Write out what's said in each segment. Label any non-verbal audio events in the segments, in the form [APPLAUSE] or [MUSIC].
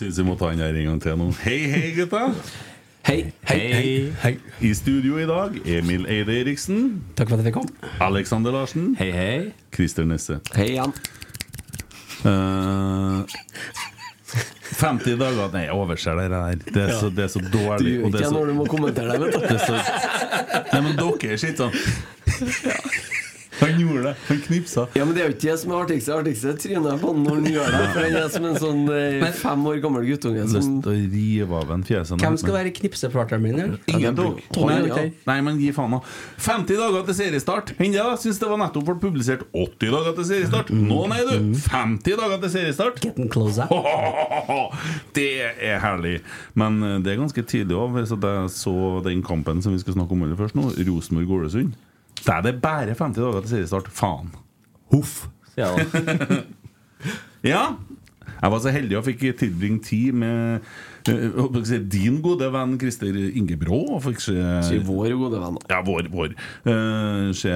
Syns vi må ta den der en gang til nå. Hei, hei, gutta. Hei, hei, hei, hei. I studio i dag Emil Eide Eriksen, Takk for at jeg kom. Alexander Larsen, Hei, hei. Christer Nesse. Hei, Jan. Uh, 50 dager Nei, jeg overser det der. Det er så, det er så Du dårlig. gjør ikke er det så, når du må kommentere det, vet du. det er så, nei, men dere sitter sånn Han gjorde det. Han knipsa. Ja, men Det er jo ikke det som er artigst. Det artigste er trynet på han når han gjør det. For han er som en sånn eh, [LAUGHS] fem år gammel guttunge som Lyst til å rive av en fjeset. Hvem skal være knipsepartneren min? her? Ingen tok. Tony, Nei, ja. Nei, men gi faen, da. 50 dager til seriestart. Hende da syns det var nettopp ble publisert 80 dager til seriestart. Nå, nei, du. 50 dager til seriestart. Getting closer. [LAUGHS] Det er herlig. Men eh, det er ganske tidlig òg. Så jeg så den kampen som vi skal snakke om aller først nå, Rosenborg-Ålesund. Da er det bare 50 dager til seriestart. Faen. Huff. Ja, da. [LAUGHS] Ja. Jeg var så heldig og fikk tilbringe tid med eh, din gode venn Christer Ingebrå. Og fikk se si vår gode venn. ja, vår. vår. Uh, se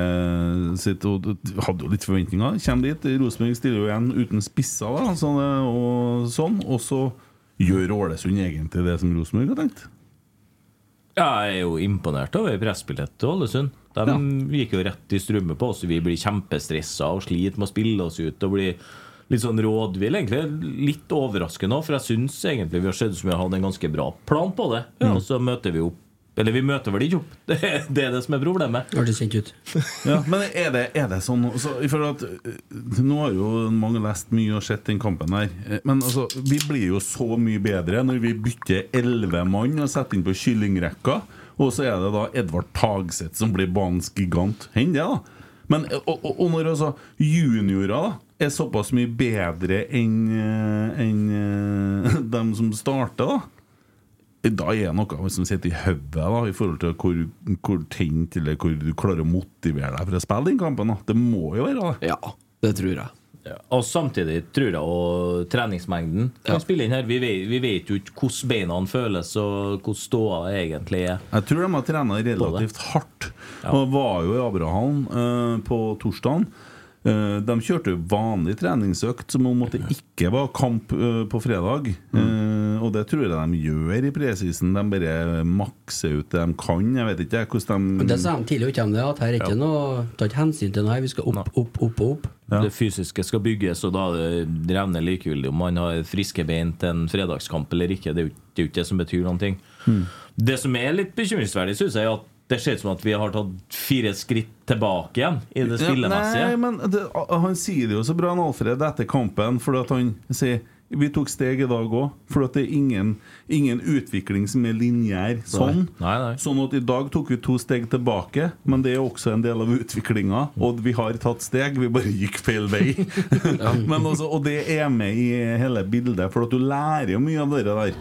sitt, og hadde jo litt forventninger. Kjem dit. Rosenborg stiller jo igjen uten spisser, da, så og sånn. Og så gjør Ålesund egentlig det som Rosenborg har tenkt. Jeg er jo imponert over presspillet til Ålesund. De Ja. gikk jo rett i strømme på oss. Vi blir kjempestressa og sliter med å spille oss ut. Og blir litt sånn rådvill, egentlig. Litt overraskende òg, for jeg syns egentlig vi har sett ut som vi har hatt en ganske bra plan på det. Og så møter vi opp Eller vi møter vel ikke opp. [LAUGHS] Det er det, er det som er problemet. Hørtes kjent ut. [LAUGHS] Ja, men er det, er det sånn så, i at, Nå har jo mange lest mye og sett den kampen her. Eh, Men altså, vi blir jo så mye bedre når vi bytter elleve mann og setter inn på kyllingrekka. Og så er det da Edvard Tagseth som blir banens gigant. Hender det, da. Men, eh, og, og, når altså juniorer da er såpass mye bedre enn en, eh, [LAUGHS] dem som starter, da da er det noe som sitter i hodet i forhold til hvor, hvor tent eller hvor du klarer å motivere deg for å spille den kampen. Da. Det må jo være det. Ja, det tror jeg. Ja. Og samtidig tror jeg og treningsmengden kan spille inn her. Vi vet, vi vet jo ikke hvordan beina føles, og hvordan ståa egentlig er. Jeg tror de har trena relativt hardt. Og var jo i Abraham eh, på torsdagen. Eh, de kjørte vanlig treningsøkt som om det ikke var kamp eh, på fredag. Mm. og det tror jeg de gjør i presisen. De bare makser ut det de kan. Jeg vet ikke hvordan de det sa de tidlig om det, at her er ikke noe tar ikke hensyn til noe her. Vi skal opp, opp, opp og opp. Ja. Det fysiske skal bygges, og da er det revner likegyldig om man har friske bein til en fredagskamp eller ikke. Det er jo ikke det som betyr noen ting. Det som er litt bekymringsverdig, syns jeg, er at Det ser ut som at vi har tatt fire skritt tilbake igjen i det spillemessige. Nei, men det, han sier det jo så bra, han Alfred, etter kampen, fordi at han sier vi tok steg i dag òg, for det er ingen, ingen utvikling som er lineær sånn. Nei, nei. Sånn at i dag tok vi to steg tilbake, men det er også en del av utviklinga. Og vi har tatt steg, vi bare gikk feil vei. [LAUGHS] [LAUGHS] men også, og det er med i hele bildet, for at du lærer jo mye av det der.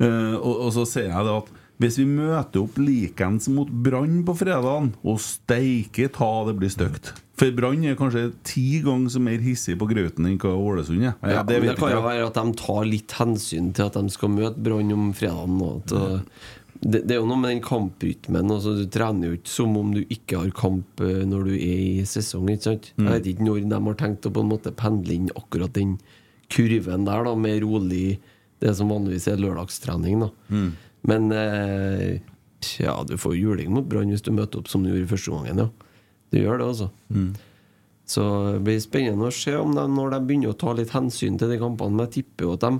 Uh, og, og så ser jeg det at hvis vi møter opp likens mot Brann på fredagen, og steike ta det blir stygt For Brann er kanskje ti ganger så mer hissig på grauten enn hva Ålesund er. Ja, det det kan jo være at de tar litt hensyn til at de skal møte Brann om fredagen. uh, det, det er jo noe med den kamprytmen. Altså, du trener jo ikke som om du ikke har kamp uh, når du er i sesong. Ikke sant? Mm. Jeg vet ikke når de har tenkt å på en måte pendle inn akkurat den kurven der, da, med rolig Det som vanligvis er lørdagstrening. da Mm. Men uh, ja, du får juling mot Brann hvis du møter opp som du gjorde første gangen. Ja. Du gjør det, altså. Mm. Så det blir spennende å se om de, når de begynner å ta litt hensyn til de kampene. Men jeg tipper jo at de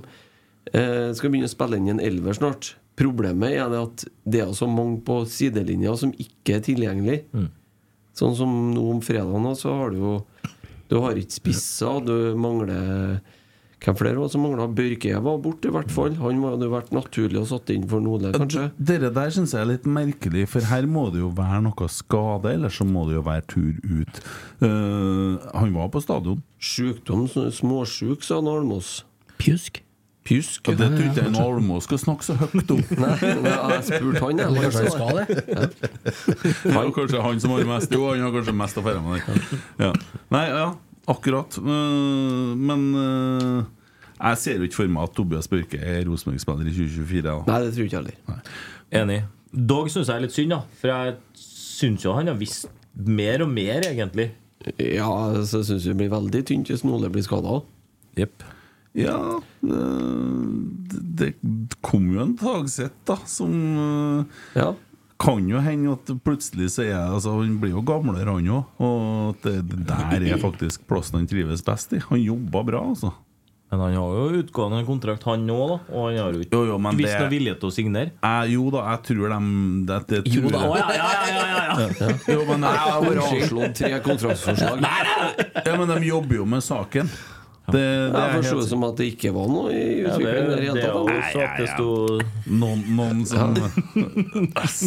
eh, skal begynne å spille inn i en elver snart. Problemet er det at det er så mange på sidelinja som ikke er tilgjengelig. Sånn som nå om fredagen, så har du jo Du har ikke spisser, du mangler Hvem flere var det som mangla? Børke var borte, i hvert fall. Han hadde jo vært naturlig å satt inn for Nordli, kanskje. Dere der syns jeg er litt merkelig, for her må det jo være noe skade, eller så må det jo være tur ut. Uh, han var på stadion. Sjukdom, småsjuk, sa Almås. Pjusk. Pjusk? Ja, det tror ikke jeg Almås skal snakke så høyt om. [LAUGHS] Nei, jeg spurte han, jeg. Kanskje han skal det? Ja. [LAUGHS] Han, kanskje han som har mest Jo, han har kanskje mest å feire med det. Ja. Nei, ja, akkurat. Eh, Men eh, jeg ser jo ikke for meg at Tobias Børke er Rosenborg-spiller i 2024. Da. Nei, det tror jeg ikke aldri heller. Enig. Dog syns jeg er litt synd, da. For jeg syns jo han har visst mer og mer, egentlig. Ja, så jeg det blir veldig tynt hvis Nole blir skada. Yep. Ja eh, Det det kom jo en Tagseth, da, som Ja. Kan jo hende at plutselig så er altså, Han blir jo gamlere, han òg. Og at det, der er faktisk plassen han trives best i. Han jobber bra, altså. Men han har jo utgående kontrakt, han òg, da. Og han har jo ikke Jo, jo, vist noen vilje til å signere. Eh, jo da, jeg tror dem det, det Jo da, jeg- å, ja, ja, ja, ja, ja, ja. Jo, men, Jeg har bare avslått tre kontraktsforslag. ja, men de jobber jo med saken. Det, det Jeg er forsto det som at det ikke var noe i utviklingen der i det er jo at det sto noen, noen som [LAUGHS]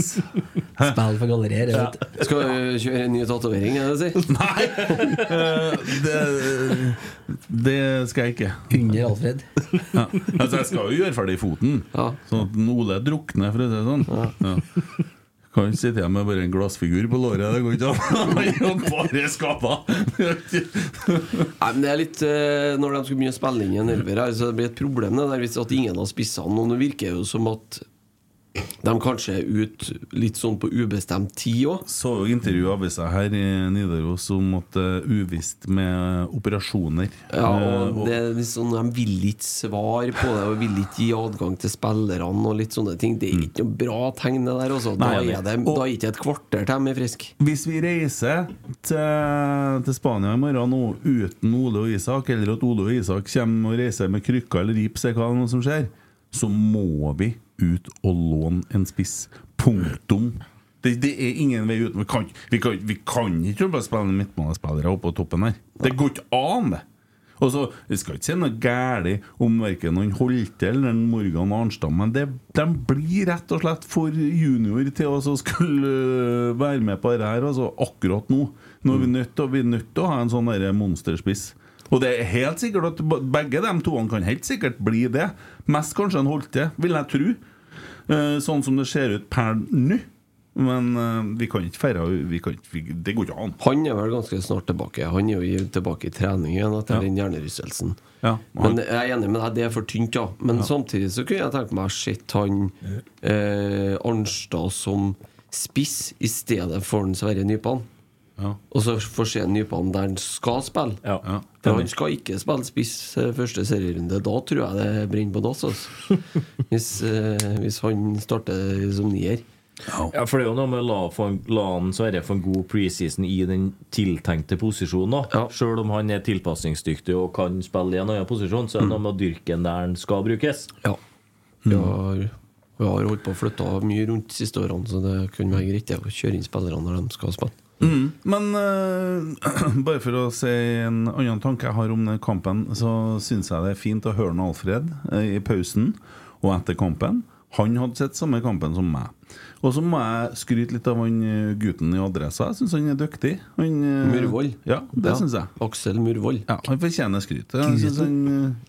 Spill for gallerier. Ja. Skal vi kjøre en ny tatovering, er det du sier? Nei! [LAUGHS] eh, det, det skal jeg ikke. Under Alfred. Ja. Altså, jeg skal jo gjøre ferdig foten, Ja. sånn at Ole drukner, for å si det sånn. Ja. Kan ikke sitte hjemme med bare en glassfigur på låret. Det går ikke an. [LAUGHS] Bare skada. Nei, men det er litt eh, Når de skulle begynne å spille inn en elver her, så det blir et problem det der hvis at ingen har spissene. Nå virker jo som at de kanskje er ute litt sånn på ubestemt tid òg. Så jo intervju avisa her i Nidaros om at uvisst med operasjoner. Ja, Eh, og det er liksom, De vil ikke svare på det og vil ikke gi adgang til spillerne og litt sånne ting. Det er ikke noe bra tegn, det der. Også. Da Nei, er det og- da er ikke et kvarter til de er friske. Hvis vi reiser til, til Spania i morgen nå uten Ole og Isak, eller at Ole og Isak kommer og reiser med krykker eller rips, eller hva som skjer, så må vi ut og låne en spiss. Punktum. Det, det er ingen vei uten. Vi kan, vi kan, vi kan ikke spille midtbanespillere oppe på toppen her. Det går ikke an, det. Og så, Vi skal ikke si noe galt om verken han Holte eller Morgan Arnstad, men det, de blir rett og slett for junior til å skulle øh, være med på dette her altså, akkurat nå. Nå er vi nødt til, nødt til å ha en sånn monsterspiss. Og det er helt sikkert at begge de to kan helt sikkert bli det. Mest kanskje en Holte, vil jeg tro. Eh, Sånn som det ser ut per nå. Men eh, vi kan ikke feire vi kan ikke, vi, Det går ikke an. Han er vel ganske snart tilbake. Han er jo tilbake i trening igjen etter Ja. den hjernerystelsen. Ja, Men jeg er enig med deg, det er for tynt, ja. Men samtidig så kunne jeg tenke meg å se han eh, Arnstad som spiss i stedet for Sverre Nypan. Ja. Og så får se Nypan der han skal spille. Ja. Ja. For han skal ikke spille spiss eh, første serierunde. Da tror jeg det brenner på dass. Altså. [LAUGHS] Hvis, eh, hvis han starter som nier. Ja, for det er jo noe med å la, la han Sverre få en god preseason i den tiltenkte posisjonen. Ja. Selv om han er tilpasningsdyktig og kan spille i en annen posisjon, så er det noe med å dyrke den der han skal brukes. Ja. Vi har Vi har holdt på å flytte mye rundt de siste årene, så det kunne være greit å kjøre inn spillerne når de skal spille. Mm. Men uh, [CLEARS THROAT] bare for å si en annen tanke jeg har om den kampen, så syns jeg det er fint å høre Alfred eh, i pausen og etter kampen. Han hadde sett samme kampen som meg. Og så må jeg skryte litt av han eh, gutten i Adressa. Jeg syns han er dyktig. Han, Murvold. Ja, det Ja. synes jeg. Aksel Murvold. Ja, Han fortjener skryt. Jeg synes han,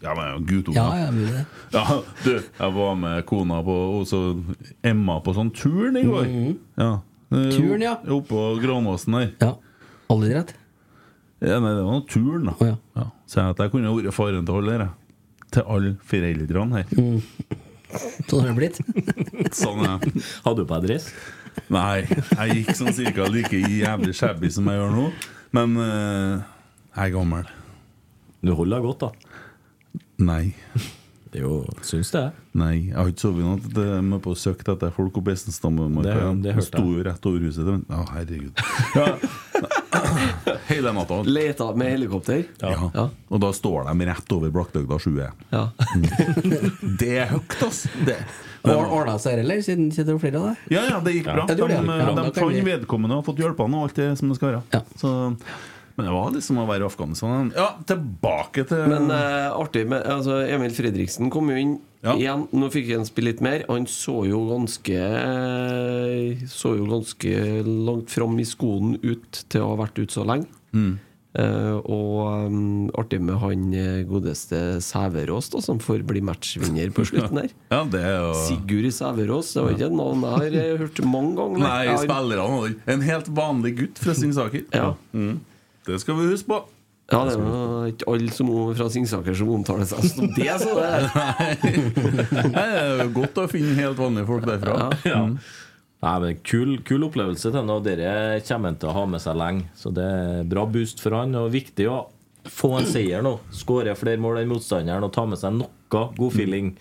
ja, men Guto Ja, ja, det. [LAUGHS] Ja, du, jeg var med kona på Og så Emma på sånn turn i går. Ja. Eh, Turn, ja. Oppå Granåsen der. Ja. Aldri rett. Ja, nei, det var noe turn, da. Oh, ja. Ja. Så jeg at jeg kunne vært faren til alle her. jeg. Til alle foreldrene her. Sånn har det blitt. [LAUGHS] Sånn er jeg. Hadde du på deg dress? Nei, jeg gikk sånn cirka like jævlig shabby som jeg gjør nå. Men uh, jeg er gammel. Du holder deg godt, da. Nei. Jo Syns det. Nei, jeg har ikke sovet i natt. Jeg må på å søke etter folk oppe i Estenstammarka. Det- det sto jo rett over huset. til- Å, herregud. Ja. [LAUGHS] Hele natta. Leta med helikopter. Ja. Ja. Og da står de rett over Blakkbygda 7. Ja. [LAUGHS] Det er høyt, altså. Det. Or- Ordna seg, eller? Siden sitter det flere av deg? Ja, ja, det gikk bra. Ja, det De. Ja, de kan fant vedkommende og har fått hjelpene og alt det som det skal være. Ja. Så, men det var liksom å være i Afghanistan. Ja, tilbake til Men eh, artig med altså, Emil Fredriksen kom jo inn Ja. igjen. Nå fikk han spille litt mer. Han så jo ganske Så jo ganske langt fram i skoen ut til å ha vært ute så lenge. Mm. Uh, og um, artig med han eh, godeste Sæverås, da, som får bli matchvinner på [LAUGHS] slutten her. Ja, det jo Sigurd Sæverås. Det var ikke et navn jeg har eh, hørt mange ganger. [LAUGHS] Nei, spillerne hadde En helt vanlig gutt fra Singsaker. Ja. Mm. Det skal vi huske på. Ja, det er jo ikke alle som fra Singsaker som omtaler seg som det, så det [LAUGHS] Det er jo godt å finne helt vanlige folk derfra. Ja. Nei, men kul, kul opplevelse til han, og dere kommer han til å ha med seg lenge. Så det er bra boost for han, og viktig å få en seier nå. Skåre flere mål enn motstanderen og ta med seg noe god feeling.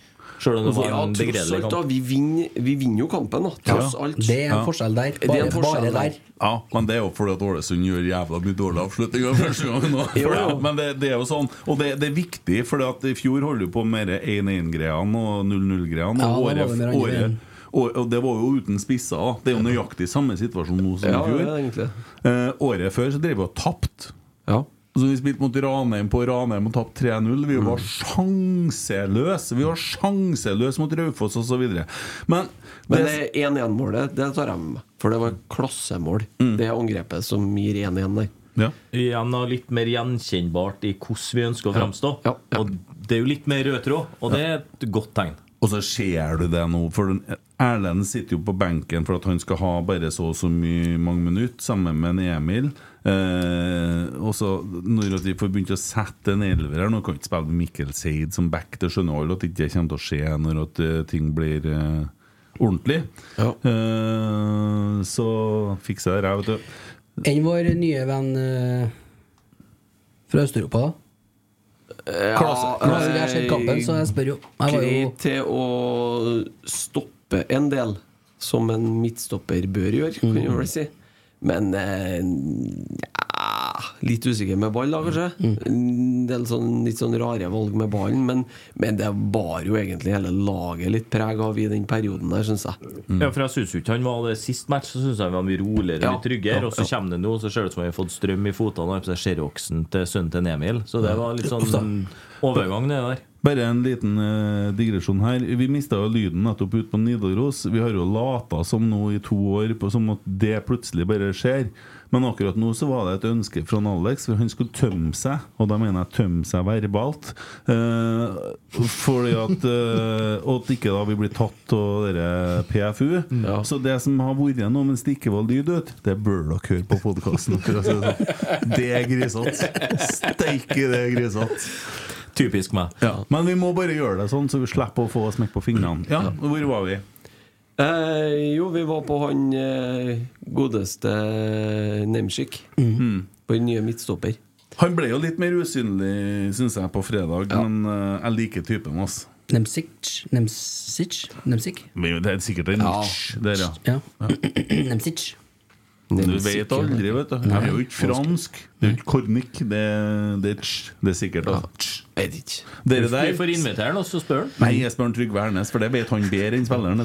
Sjøl om det var Ja, en begredelig kamp. da. Vi vinner, vi vinner jo kampen, da. Tross alt. Det er en forskjell der. Det er en forskjell bare der. der. Ja, men det er jo fordi at Ålesund gjør jævla mye dårlige avslutninger første gang nå. [LAUGHS] Jo, jo. Men det, det er jo sånn, og det, det er viktig, for i fjor holdt du på med 1-1-greiene og 0-0-greiene. Og, ja, det året- året- og, og det var jo uten spisser. da. Det er jo nøyaktig samme situasjon nå som Ja, fjor. det er Eh, året før så drev vi og tapte. Ja. Så vi spilte mot Ranheim på Ranheim og tapte 3-0. Vi var sjanseløse! Vi var sjanseløse mot Raufoss osv. Men, Men det, det 1-1-målet, det tar jeg med meg. For det var klassemål. Det angrepet som gir 1-1 der. ja. Igjen og litt mer gjenkjennbart i hvordan vi ønsker å fremstå. Ja, ja. Og det er jo litt mer rød tråd, og det er et godt tegn. Og så ser du det nå, for Erlend sitter jo på benken for at han skal ha bare så og så mye mange minutter sammen med en Emil. Eh, og så når at vi får begynt å sette en elver her Nå kan vi ikke spille Mikkel Seid som back, det skjønner alle at det ikke kommer til å skje når at eh, ting blir eh, ordentlig. Ja. Eh, så fikser jeg det, vet du. Enn vår nye venn eh, fra Øst-Europa, da? Ja, har jeg sett kampen, så jeg spør jo. Jeg var jo Greit til å stoppe en del, som en midtstopper bør gjøre, kan du vel si. Men eh, ja, litt usikker med ball, da, kanskje. Mm. En del sånn, litt sånn rare valg med ballen. Men, men det bar jo egentlig hele laget litt preg av i den perioden der, syns jeg. Ja, for jeg synes jo ikke han var det Sist match så synes jeg han var mye roligere Ja, litt tryggere. ja, Og så kommer det nå, så ser det ut som han har fått strøm i fotene. Og har på seg sherroxen til sønnen til Emil. Så det var litt sånn overgang, det der. Bare en liten eh, digresjon her. Vi mista jo lyden nettopp ute på Nidaros. Vi har jo lata som nå i to år på som at det plutselig bare skjer. Men akkurat nå så var det et ønske fra Alex, for han skulle tømme seg. Og da mener jeg tømme seg verbalt. Eh, fordi at eh, Og at ikke da vi blir tatt av dere PFU. Ja. Så det som har vært nå mens det ikke var lyd ut, det bør dere høre på podkasten. sånn. Det er grisete. Steike, det er grisete. Typisk meg. Ja. Men vi må bare gjøre det sånn, så vi slipper å få smekk på fingrene. Ja, Hvor var vi? Eh, jo, vi var på han eh, godeste Nemchik. Mm. På den nye midtstopper. Han ble jo litt mer usynlig, syns jeg, på fredag, men eh, jeg liker typen hans. Nemsic Nemsic Nemsic? Men Det er sikkert en Ja. der, ja. Ja. [CLEARS THROAT] Nemsic. Du vet aldri, vet du. Jeg er jo ikke fransk. Det er ikke kornik. Det, det er tsj. Det er sikkert altså. Vet ikke. Dere Vi der får invitere ham, og så spør han. Nei, jeg spør Trygve Ernes, for det vet han bedre enn spilleren. [LAUGHS]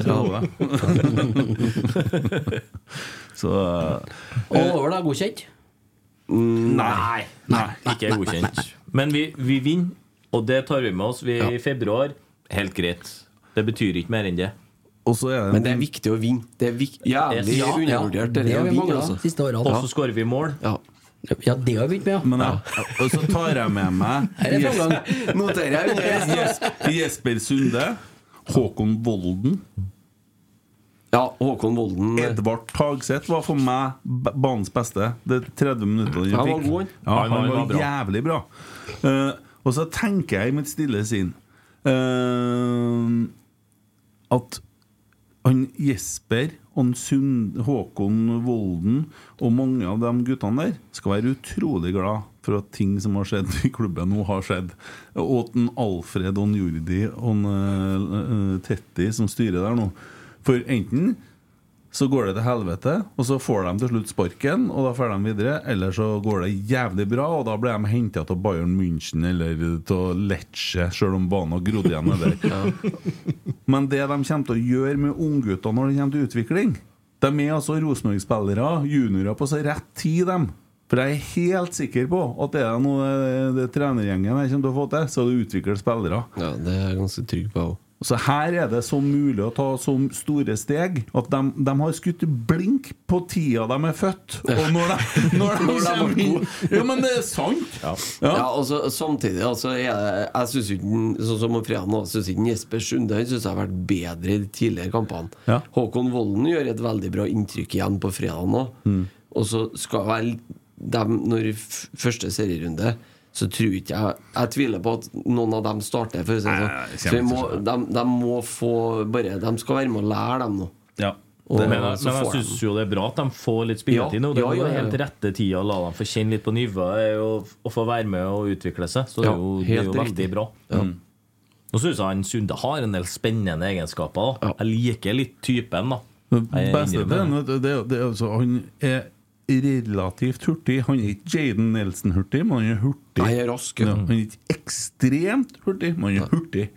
Så Og over, da. Godkjent? Nei. Ikke godkjent. Men vi, vi vinner, og det tar vi med oss. Vi er i februar. Helt greit. Det betyr ikke mer enn det. Og så er Men det er viktig å vinne. Det er vik jævlig Ja, undervurdert. Det, Det er har vinne, altså. siste årene. Og så skårer vi mål. Ja. Ja, det har vi begynt med, ja. Men ja. og så tar jeg med meg [LAUGHS] er. Noterer jeg under. Jesper, Jesper Sunde, Håkon Volden, Ja, Håkon Volden Edvard Tagseth var for meg banens beste. Det er 30 minutter han Han var fikk. han. Ja, Han- han han var var jævlig bra. Uh, og så tenker jeg i mitt stille sinn uh, at han Jesper, han Håkon Volden og mange av de guttene der skal være utrolig glad for at ting som har skjedd i klubben nå, har skjedd. Og Alfred og Jordi og eh, eh, Tetti som styrer der nå. For enten så går det til helvete, og så får de til slutt sparken, og da får de videre. Eller så går det jævlig bra, og da blir de henta til Bayern München eller til Lecce, sjøl om banen har grodd igjen med [LAUGHS] Ja. Men det de kommer til å gjøre med unggutter når det kommer til utvikling De er altså Rosenborg-spillere, juniorer på så rett tid, dem. For jeg er helt sikker på at det er noe det, det trenergjengen jeg kommer til å få til, så det utvikler spillere. Ja, det er jeg ganske trygg på. også. Så her er det så mulig å ta så store steg at de, de har skutt blink på tida de er født. Og [LAUGHS] når de, når de, Når de kommer inn Ja, men det er sant! Ja. Ja, altså Samtidig altså, Jeg, Jeg synes ikke Sånn som fredag nå Synes ikke Jesper Sunde Han synes jeg har vært bedre i de tidligere kampene. Ja. Håkon Volden gjør et veldig bra inntrykk igjen på fredag nå. Mm. Og så skal vel de, når første serierunde så tror ikke jeg Jeg tviler på at noen av dem starter. For å si det Nei, sånn. Så vi må, de, de må få bare De skal være med å lære dem nå. Ja. Og Men, jeg- men jeg syns jo det er bra at de får litt spilletid Ja, nå. Det er jo ja, ja. helt rette tida å la dem få kjenne litt på nivået og, få være med og utvikle seg. Så det Ja, er jo, det er jo veldig bra. Mm. Nå syns jeg han Sunde har en del spennende egenskaper. Da. Ja. Jeg liker litt typen, da. Beste det, er- det er altså Han er relativt hurtig. Han er ikke Jaden Nelson-hurtig, men han er hurtig. Nei, jeg er rask, ja. Han er ikke ekstremt hurtig, men han er hurtig.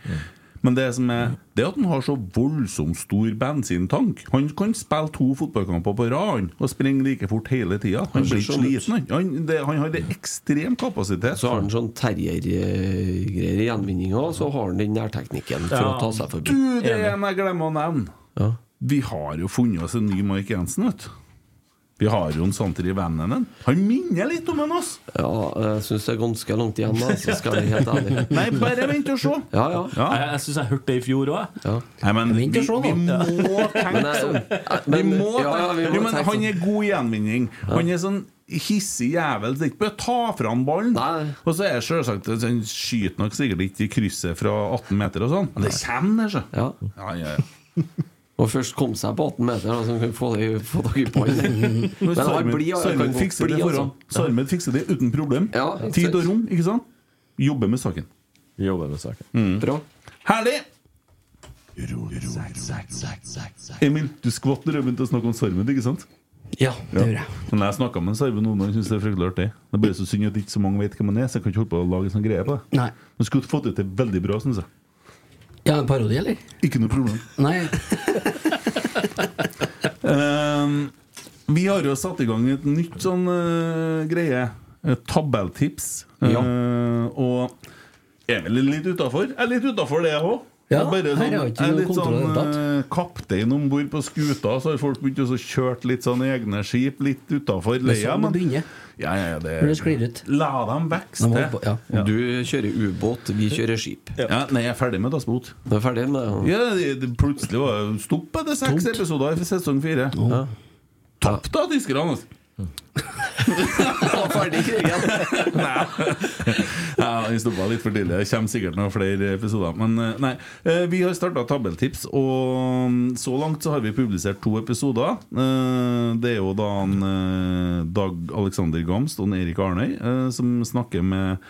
Men det som er Det er at han har så voldsomt stor bensintank. Han kan spille to fotballkamper på rad og springe like fort hele tida. Han blir ikke sliten. Han, han, det, han har det ekstrem kapasitet. Så har han sånn terriergreier i gjenvinninga, og så har han den nærteknikken for Ja. å ta seg forbi. Du, det er en jeg glemmer å nevne! Ja. Vi har jo funnet oss en ny Mark Jensen, vet du. Vi har jo en Santeri hennes. Han minner litt om en oss! Ja, jeg syns det er ganske langt igjen, da, så skal jeg helt ærlig. [LAUGHS] Nei, bare vent og se! Ja, ja. Ja. Jeg, jeg syns jeg hørte det i fjor òg. ja. Nei, men vi, Vent og se, vi må [LAUGHS] tenke sånn. eh, Vi må ja, ja, vi må jo, men tenke Han sånn. er god i gjenvinning. Han er sånn hissig jævel. Det er ikke bare å ta fram ballen. Nei. Og så er det selvsagt Han skyter nok sikkert ikke i krysset fra 18 meter og sånn, men det kommer det, så. Ja. Ja, ja, ja. Og først komme seg på 18 meter, så kan få, det- få dere i ballen. [LAUGHS] Sarmen fikser det foran. Sarmen fikser det uten problem. Ja, Tid og rom, ikke sant? Jobber med saken. Jobber med saken. Bra. Herlig! Emil, du skvatt når jeg begynte å snakke om Sarmed, ikke sant? Ja, det gjør jeg. Men jeg snakka med Sarve noen ganger, syns det er fryktelig artig. Det er bare så synd at ikke så mange vet hvem han er, så jeg kan ikke holde på å lage en sånn greie på det. Nei. Men skulle fått det til veldig bra, syns jeg. Ja, en parodi, eller? Ikke noe problem. Nei. Ehm, vi har jo satt i gang et nytt sånn uh, greie. Et tabelltips. Ja. Uh, og er vel litt utafor. Er litt utafor det, òg. Ja, er bare her sånn, har jeg ikke jeg er noe litt kontroll sånn eh, kaptein om bord på skuta, så har folk begynt å kjøre litt sånn egne skip litt utafor Det er leia. sånn det Men ja, ja, det, det. La dem De vokse til. ja. Du kjører ubåt, vi kjører skip. Ja, nei, jeg er ferdig med dassbot. Du er ferdig med? Ja, det, det, plutselig var det stopp etter seks episoder i sesong fire. Ja. Topp da, tyskerne! Altså. Ja, ferdig krigen. Ja, Vi stoppa litt for tidlig. Det kommer sikkert noen flere episoder. Men eh, nei, eh, vi har starta Tabeltips, og mm, så langt så har vi publisert to episoder. Eh, Det er jo da han, eh, Dag Alexander Gamst og en Erik Arnøy som snakker med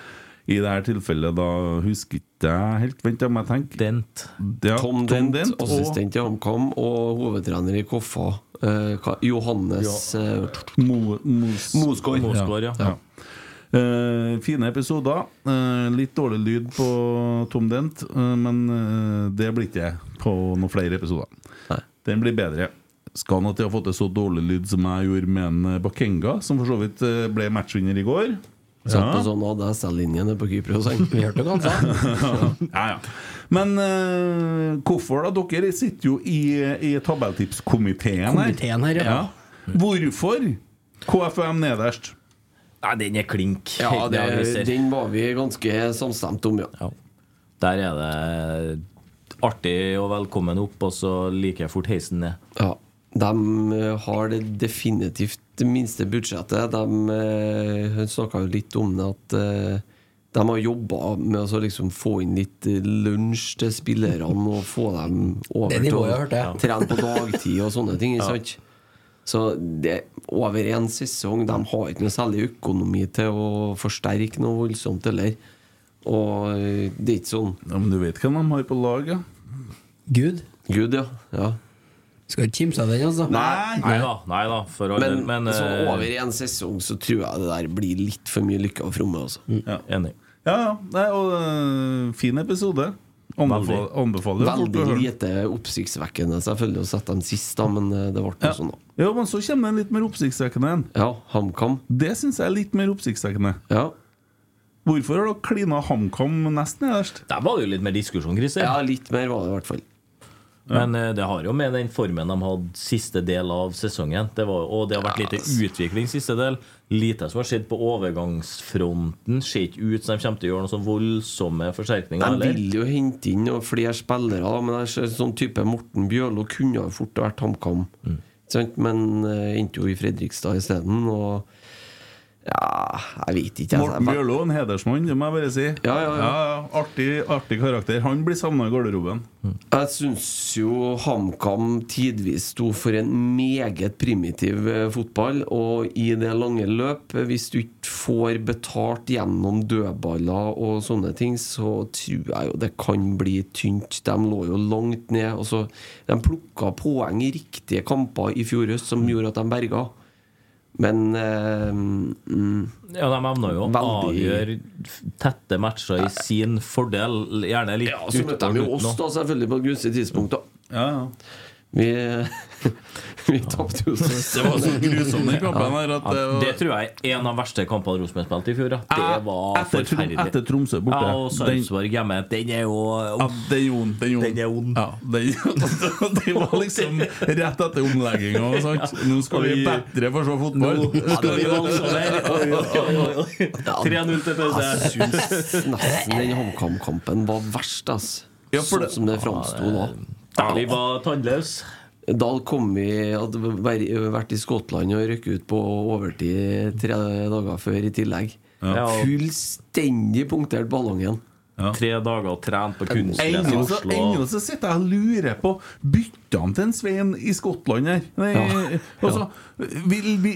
i dette tilfellet da husker ikke jeg helt Vent, jeg må tenke. Dent. Ja, Tom Dent, Dent assistent i HamKam og hovedtrener i Koffa. Eh, hva- Johannes eh, Mo, Mos, Mosgaard. Mosgaard, ja. ja. Uh, fine episoder. Uh, litt dårlig lyd på Tom Dent, uh, men eh, det blir ikke på noen flere episoder. Nei. Den blir bedre. Skal han at de har fått til så dårlig lyd som jeg gjorde med en eh, Bakenga, som for så vidt eh, ble matchvinner i går. Satt på sånn ADSL-linje nede på Kypros. [LAUGHS] han. Vi hørte hva han sa. ja, ja. Men uh, hvorfor, da? Dere sitter jo i, i tabelltipskomiteen her. Komiteen her, ja. Hvorfor KFUM nederst? Nei, den er klink. Ja, [LAUGHS] det, den var vi ganske samstemt om, ja. Ja. Der er det artig og velkommen opp, og så liker jeg fort heisen ned. ja. De eh, har det definitivt det minste budsjettet. De uh, snakka jo litt om det at eh, de har jobba med å liksom få inn litt eh, lunsj til spillerne og få dem over til ja. trene på dagtid og sånne ting. Ikke sant? Så det over en sesong De har ikke noe særlig økonomi til å forsterke noe voldsomt heller. Og eh, det er ikke sånn Ja, men du vet hvem de har på lag, ja? Gud. Gud, ja. ja. Skal ikke kimse av den, altså. Nei! Nei da, nei da. Men, Men, sånn over i en sesong så tror jeg det der blir litt for mye lykke og fromme. Altså. Enig. Ja, ja. Nei, og eh, fin episode. Anbefal, anbefaler Veldig lite oppsiktsvekkende selvfølgelig å sette dem sist, da, men eh, det ble Ja. sånn. da. ja, men så kommer det en litt mer oppsiktsvekkende en. Ja, HamKam. Det syns jeg er litt mer oppsiktsvekkende. Ja. Hvorfor har dere klina HamKam nest nederst? Der var det jo litt mer diskusjon, Christer. ja, litt mer var det i hvert fall. Men eh, det har jo med den formen de hadde siste del av sesongen. Det var, og det har vært lite utvikling siste del. Lite som har skjedd på overgangsfronten. Ser ikke ut som de kommer til å gjøre noen sånn voldsomme forsterkninger. De vil jo hente inn noen flere spillere, da, men det ser sånn type Morten Bjørlo kunne jo fort vært HamKam. Mm. Men uh, endte jo i Fredrikstad isteden, og ja, jeg vet ikke. altså. Morten Bjørlo, en hedersmann, det må jeg bare si. Ja, ja, ja. Artig, artig karakter. Han blir savna i garderoben. Jeg syns jo HamKam tidvis sto for en meget primitiv eh, fotball. Og i det lange løp, eh, hvis du ikke får betalt gjennom dødballer og sånne ting, så tror jeg jo det kan bli tynt. De lå jo langt ned. Altså, de plukka poeng i riktige kamper i fjor høst som gjorde at de berga. Men uh, mm, Ja, De evner jo å avgjøre tette matcher i sin fordel. Gjerne litt ja, så møtte de jo oss, da, selvfølgelig, på et gunstig tidspunkt. da Ja, ja. Vi, [LAUGHS] vi tapte jo så Det var så grusomt den kampen her at det var det tror jeg er en av verste kampene Rosenborg spilte i fjor. Det var etter, forferdelig. etter Tromsø borte. Ja, og Sarpsborg hjemme. Den er jo Ja, den er ond. Den er ond. Ja, den, [LAUGHS] det var liksom rett etter omlegginga. Nå skal vi bedre få se fotball. [LAUGHS] Oi. 3-0 til pause. Jeg syns nesten den HamKam-kampen var verst, ass. Ja, det- sånn som det framsto da. Vi var tannløse. Da kom vi hadde vært i Skottland og røkket ut på overtid tre dager før i tillegg. Ja. Fullstendig punktert ballongen. Tre dager og trent på kunstgress i Ennå så, Oslo. ennå så sitter jeg og lurer på Bytta han til en Svein i Skottland her? Nei, altså, vi, vi,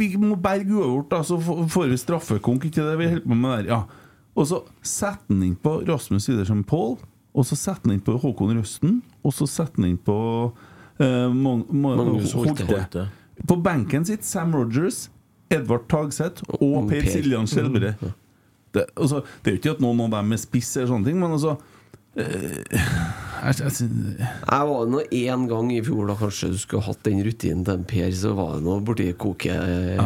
vi må berge uavgjort, så får- får vi straffekonk. Ikke det vi holder på med der? Ja. Og så setter han inn på Rasmus Widersen Pål, og så setter han inn på Håkon Røsten, og så setter han inn på eh, Mon- Mon- Magnus Holte. Holte. På benken sitt Sam Rogers, Edvard Tagseth og Per Per. Siljan Skjelbred. Det, altså, det er jo ikke at noen av dem er spiss, eller sånne ting, men altså eh, jeg, jeg, synes- Jeg var nå én gang i fjor da kanskje du skulle hatt den rutinen til Per, så var det nå borti koket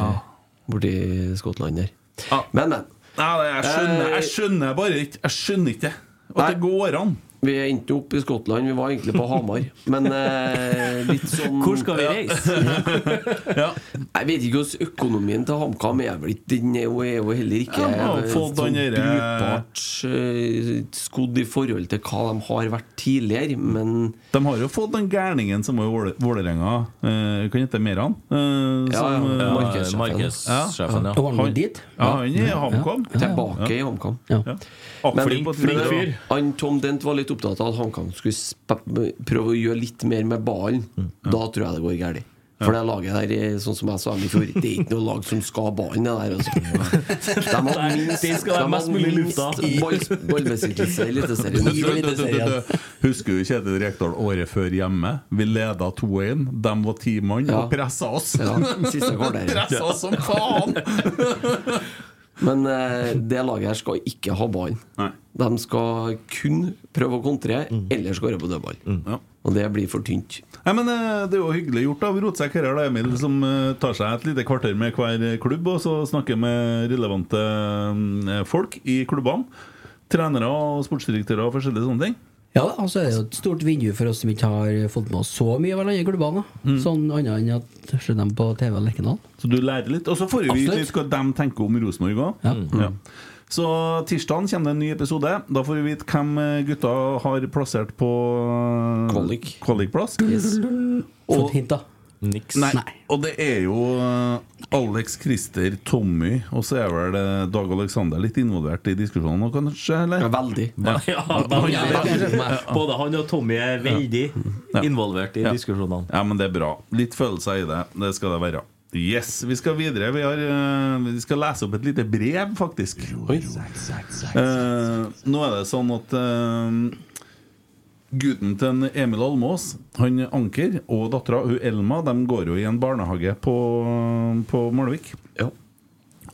borti Skottland der. Ja. Men, men. Nei, jeg skjønner, jeg skjønner bare ikke Jeg skjønner ikke at det går an. Vi endte opp i Skottland. Vi var egentlig på Hamar. Men eh, litt sånn Hvor skal vi reise? [LAUGHS] Ja. Jeg vet ikke hvordan økonomien til HamKam er blitt. Den er jo, er jo heller ikke Ja, eh, sånn brukbart eh, skodd i forhold til hva de har vært tidligere. Men De har jo fått den gærningen som var i Våle- Vålerenga. Eh, kan hete Meran. Eh, Ja, som, ja. eh, Markedssjefen. Markedssjefen, ja. Og han Han- dit? ja, han er i HamKam. tilbake i HamKam. Ja. Ja. Men- Flink, flink fyr. Han Tom Dent var litt opptatt av at HamKam skulle prøve å gjøre litt mer med ballen. Da tror jeg det går galt. For det laget der, er, sånn som jeg sa i fjor, det er ikke noe lag som skal ha ballen, det der. Altså. De har minst, de være mest har minst ballbesittelse i Eliteserien. Husker du Kjetil Rekdal året før hjemme? Vi leda 2-1. De var ti mann Ja. og pressa oss. Ja, siste [LAUGHS] pressa oss som faen! [LAUGHS] Men eh, det laget her skal ikke ha ballen. De skal kun prøve å kontre, eller skåre på dødball. Ja. Og det blir for tynt. Nei, men eh, Det er jo hyggelig gjort av Rotsekk her, da, Emil, som eh, tar seg et lite kvarter med hver klubb og så snakker med relevante eh, folk i klubbene. Trenere og sportsdirektører og forskjellige sånne ting. Ja, og så er det jo et stort vindu for oss som ikke har fått med oss så mye av hverandre i klubbene. Mm. Sånn annet enn at ser dem på TV og Lerkendal. Så du lærer litt. Og så får vi vite hva de tenker om Rosenborg òg. Ja. Så tirsdag kommer det en ny episode. Da får vi vite hvem gutta har plassert på Kvalikplass. Kvalik. kvalikplass. Fått hint, da. Niks. Nei. Nei. Og det er jo eh, Alex Christer, Tommy, og så er vel eh, Dag Alexander litt involvert i diskusjonen nå, kanskje? Eller? Ja, veldig. Ja, Ja, meg. Både han og Tommy er veldig involvert i Ja. diskusjonene. Ja, men det er bra. Litt følelser i det. Det skal det være. Yes, Vi skal videre. Vi, har, eh, vi skal lese opp et lite brev, faktisk. Eh, nå er det sånn at eh, gutten til Emil Almås, han Anker, og dattera Elma De går jo i en barnehage på, på Malvik. Ja.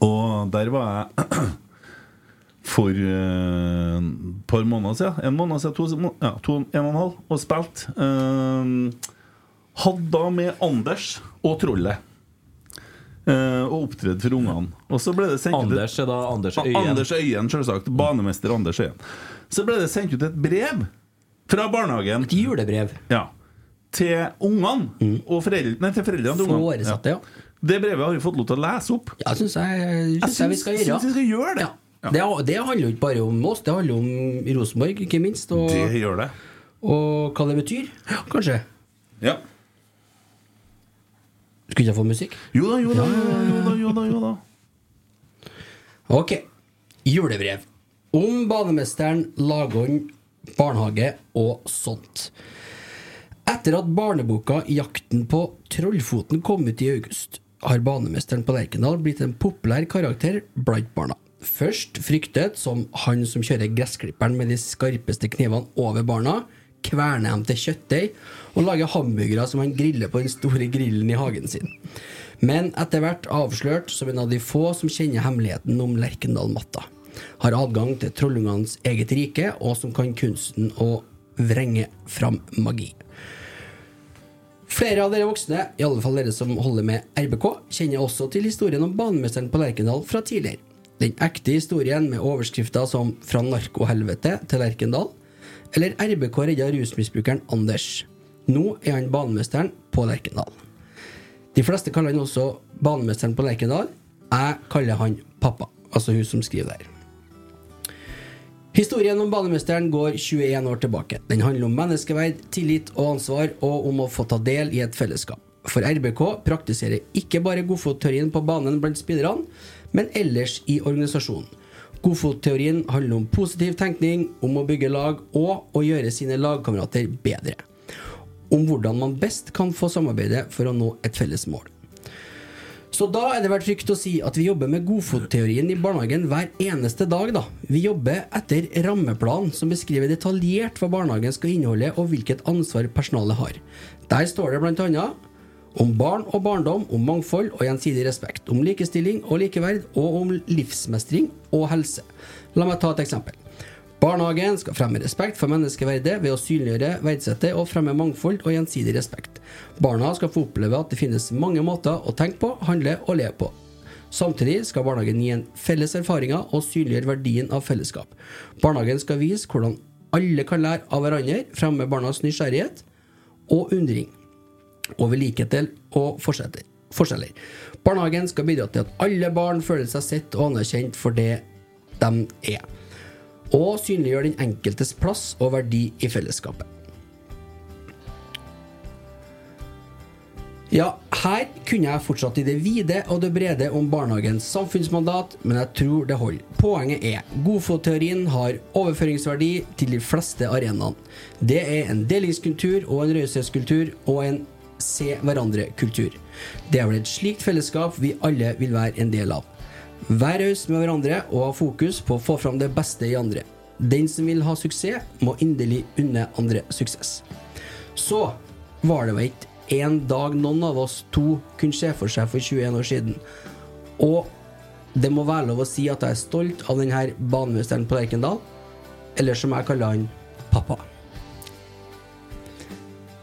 Og der var jeg [CLEARS THROAT] for eh, et par måneder siden. En måned siden, to, ja, to, en og en halv, og spilte. Uh, hadde da med Anders og Trollet. Eh, og opptredde for ungene. Og så ble det sendt ut et- Anders er da Anders Øyen. Anders Øyen, selvsagt. Banemester Anders Øyen. Så ble det sendt ut et brev fra barnehagen Et julebrev. ja, til ungene og foreldre, nei, til foreldrene til ungene. Foresatte, ja. Det brevet har vi fått lov til å lese opp. Ja, synes jeg, synes jeg vi skal gjøre. Synes vi skal gjøre det. Ja. Det, det handler jo ikke bare om oss, det handler om Rosenborg, ikke minst. Og, Det gjør det. og hva det betyr, kanskje. Ja. Skulle ikke jeg få musikk? Jo da, jo da, jo da, jo da, jo da. Ok. Julebrev. Om banemesteren, Lagånd, barnehage og sånt. Etter at barneboka 'Jakten på Trollfoten' kom ut i august, har banemesteren på Lerkendal blitt en populær karakter blant barna. Først fryktet som han som kjører gressklipperen med de skarpeste knivene over barna, kverner dem til kjøttdeig og lager hamburgere som han griller på den store grillen i hagen sin. Men etter hvert avslørt som en av de få som kjenner hemmeligheten om Lerkendal-matta. Har adgang til trollungenes eget rike, og som kan kunsten å vrenge fram magi. Flere av dere voksne, i alle fall dere som holder med RBK, kjenner også til historien om banemesteren på Lerkendal fra tidligere. Den ekte historien med overskrifter som 'Fra narkohelvete til Lerkendal' eller 'RBK redda rusmisbrukeren Anders'. Nå er han banemesteren på Lerkendal. De fleste kaller han også banemesteren på Lerkendal. Jeg kaller han pappa, altså hun som skriver der. Historien om banemesteren går 21 år tilbake. Den handler om menneskeverd, tillit og ansvar, og om å få ta del i et fellesskap. For RBK praktiserer ikke bare godfotteorien på banen blant spillerne, men ellers i organisasjonen. Godfotteorien handler om positiv tenkning, om å bygge lag og å gjøre sine lagkamerater bedre. Om hvordan man best kan få samarbeide for å nå et felles mål. Så da er det vel trygt å si at vi jobber med godfotteorien i barnehagen hver eneste dag, da. Vi jobber etter rammeplan som beskriver detaljert hva barnehagen skal inneholde og hvilket ansvar personalet har. Der står det annet om barn og barndom, om mangfold og gjensidig respekt, om likestilling og likeverd, og om livsmestring og helse. La meg ta et eksempel. Barnehagen skal fremme respekt for menneskeverdet ved å synliggjøre, verdsette og fremme mangfold og gjensidig respekt. Barna skal få oppleve at det finnes mange måter å tenke på, handle og leve på. Samtidig skal barnehagen gi en felles erfaringer og synliggjøre verdien av fellesskap. Barnehagen skal vise hvordan alle kan lære av hverandre, fremme barnas nysgjerrighet og undring over likheter og forskjeller. Barnehagen skal bidra til at alle barn føler seg sett og anerkjent for det de er og synliggjør den enkeltes plass og verdi i fellesskapet. Ja, her kunne jeg fortsatt i det vide og det brede om barnehagens samfunnsmandat, men jeg tror det holder. Poenget er godfotteorien har overføringsverdi til de fleste arenaene. Det er en delingskultur og en raushetskultur og en se hverandre-kultur. Det er vel et slikt fellesskap vi alle vil være en del av. Vær raus med hverandre og ha fokus på å få fram det beste i andre. Den som vil ha suksess, må inderlig unne andre suksess. Så var det vel ikke en dag noen av oss to kunne se for seg for 21 år siden. Og det må være lov å si at jeg er stolt av denne banemesteren på Lerkendal, eller som jeg kaller han pappa.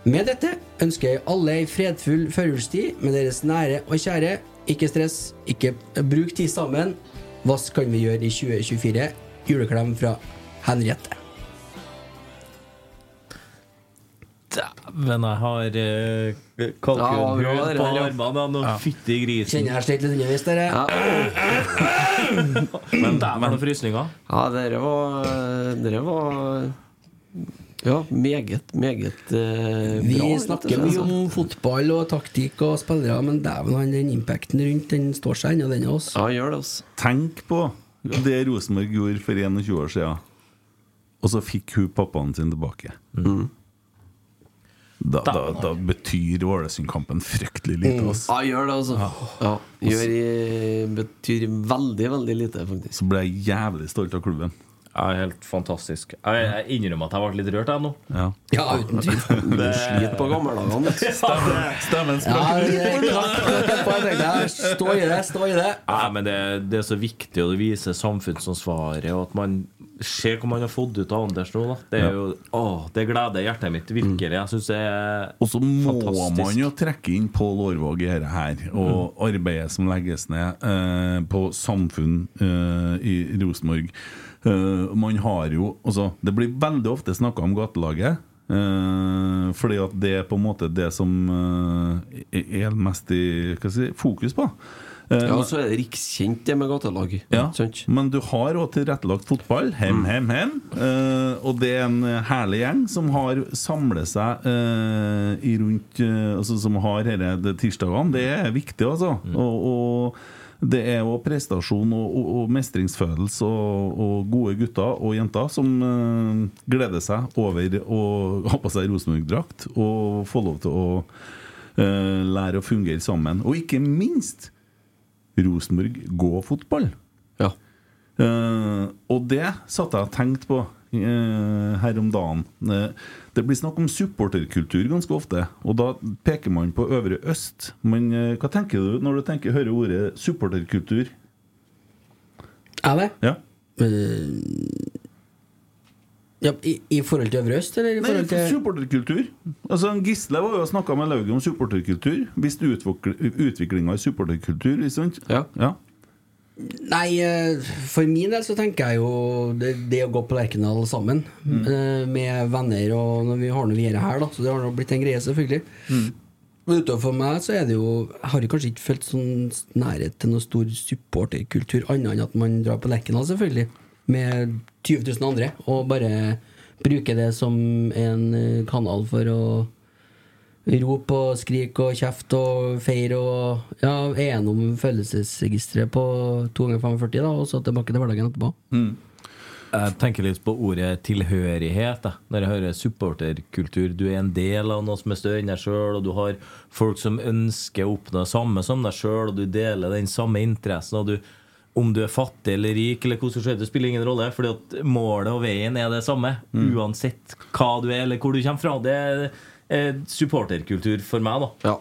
Med dette ønsker jeg alle ei fredfull førjulstid med deres nære og kjære. Ikke stress, ikke bruk tid sammen. Hva kan vi gjøre i 2024? Juleklem fra Henriette. Dæven, jeg har uh, Ja, kalkunhud ja, på der, ja. fytti grisen. Kjenner jeg sliter litt underveis dere. Ja. Men dæven, noen frysninger. Ja, dere var Dere var Ja, meget, meget eh, Vi bra. snakker mye om fotball og taktikk og spillere, men dæven, den impacten rundt den står seg ennå, den av oss. Ja, gjør det, altså. Tenk på det Rosenborg gjorde for 21 år siden, og så fikk hun pappaen sin tilbake. Da, da, da betyr Ålesund-kampen fryktelig lite. Mm. Altså. Ja, gjør det, altså. Ja, gjør betyr veldig, veldig lite, faktisk. Så ble jeg jævlig stolt av klubben. Ja, helt fantastisk. Jeg, jeg innrømmer at jeg ble litt rørt, jeg nå. Ja. Ja, uten tvil. [LAUGHS] Du sliter på gammeldagene. [LAUGHS] Stemmen Ja, tenkte, jeg, Stå i det, stå i det. Ja, men det, det er så viktig å vise samfunnsansvaret, og at man ser hva man har fått ut av Anders nå. Da. Det er jo, å, det gleder hjertet mitt virkelig. Jeg synes det er fantastisk. Og så må fantastisk. man jo trekke inn Pål Årvåg i dette her, og arbeidet som legges ned eh, på samfunn eh, i Rosenborg. Eh, man har jo altså, Det blir veldig ofte snakka om gatelaget. Uh, fordi at det er på en måte det som uh, er mest i si, fokus på. Uh, Ja, så er det rikskjent, det med gatelag. ja, men du har òg tilrettelagt fotball. Hem, hem, hem. Uh, og det er en herlig gjeng som har samlet seg uh, i rundt Altså som har disse tirsdagene. Det er viktig, altså. Og, og det er jo prestasjon og, og, og mestringsfølelse og, og gode gutter og jenter som eh, gleder seg over å [LAUGHS] ha på seg Rosenborg-drakt og få lov til å eh, lære å fungere sammen. Og ikke minst Rosenborg gå fotball. Ja. Uh, og det satt jeg og tenkte på her om dagen. Eh, det blir snakk om supporterkultur ganske ofte, og da peker man på Øvre Øst. Men eh, hva tenker du når du tenker, hører ordet supporterkultur? Er det? Ja. Eh, ja, i, I forhold til Øvre Øst, eller i Nei, forhold til supporterkultur. Altså, Gisle var jo snakka med Lauget om supporterkultur. Visste utviklinga i supporterkultur, sant? Ja. ja. Nei, eh, for min del så tenker jeg jo det, det å gå på Lerkendal sammen mm. med venner, og når vi har noe vi gjør her, da, så det har nå blitt en greie, selvfølgelig. Men utover meg så er det jo Jeg har kanskje ikke følt sånn nærhet til noe stor supporterkultur, annet enn at man drar på Lerkendal, selvfølgelig, med 20 000 andre, og bare bruker det som en eh, kanal for å Rop og skrik og kjeft og feir og Ja, gjennom følelsesregisteret på 2 ganger 45, da, og så tilbake til hverdagen etterpå. Jeg tenker litt på ordet tilhørighet. Da. Når jeg hører supporterkultur. Du er en del av noe som er større enn deg sjøl, og du har folk som ønsker å oppnå det samme som deg sjøl, og du deler den samme interessen. og du om du er fattig eller rik, eller hvordan skjer, det spiller ingen rolle. Fordi at målet og veien er det samme. Uansett hva du er, eller hvor du kommer fra. Det supporterkultur for meg, da. Ja.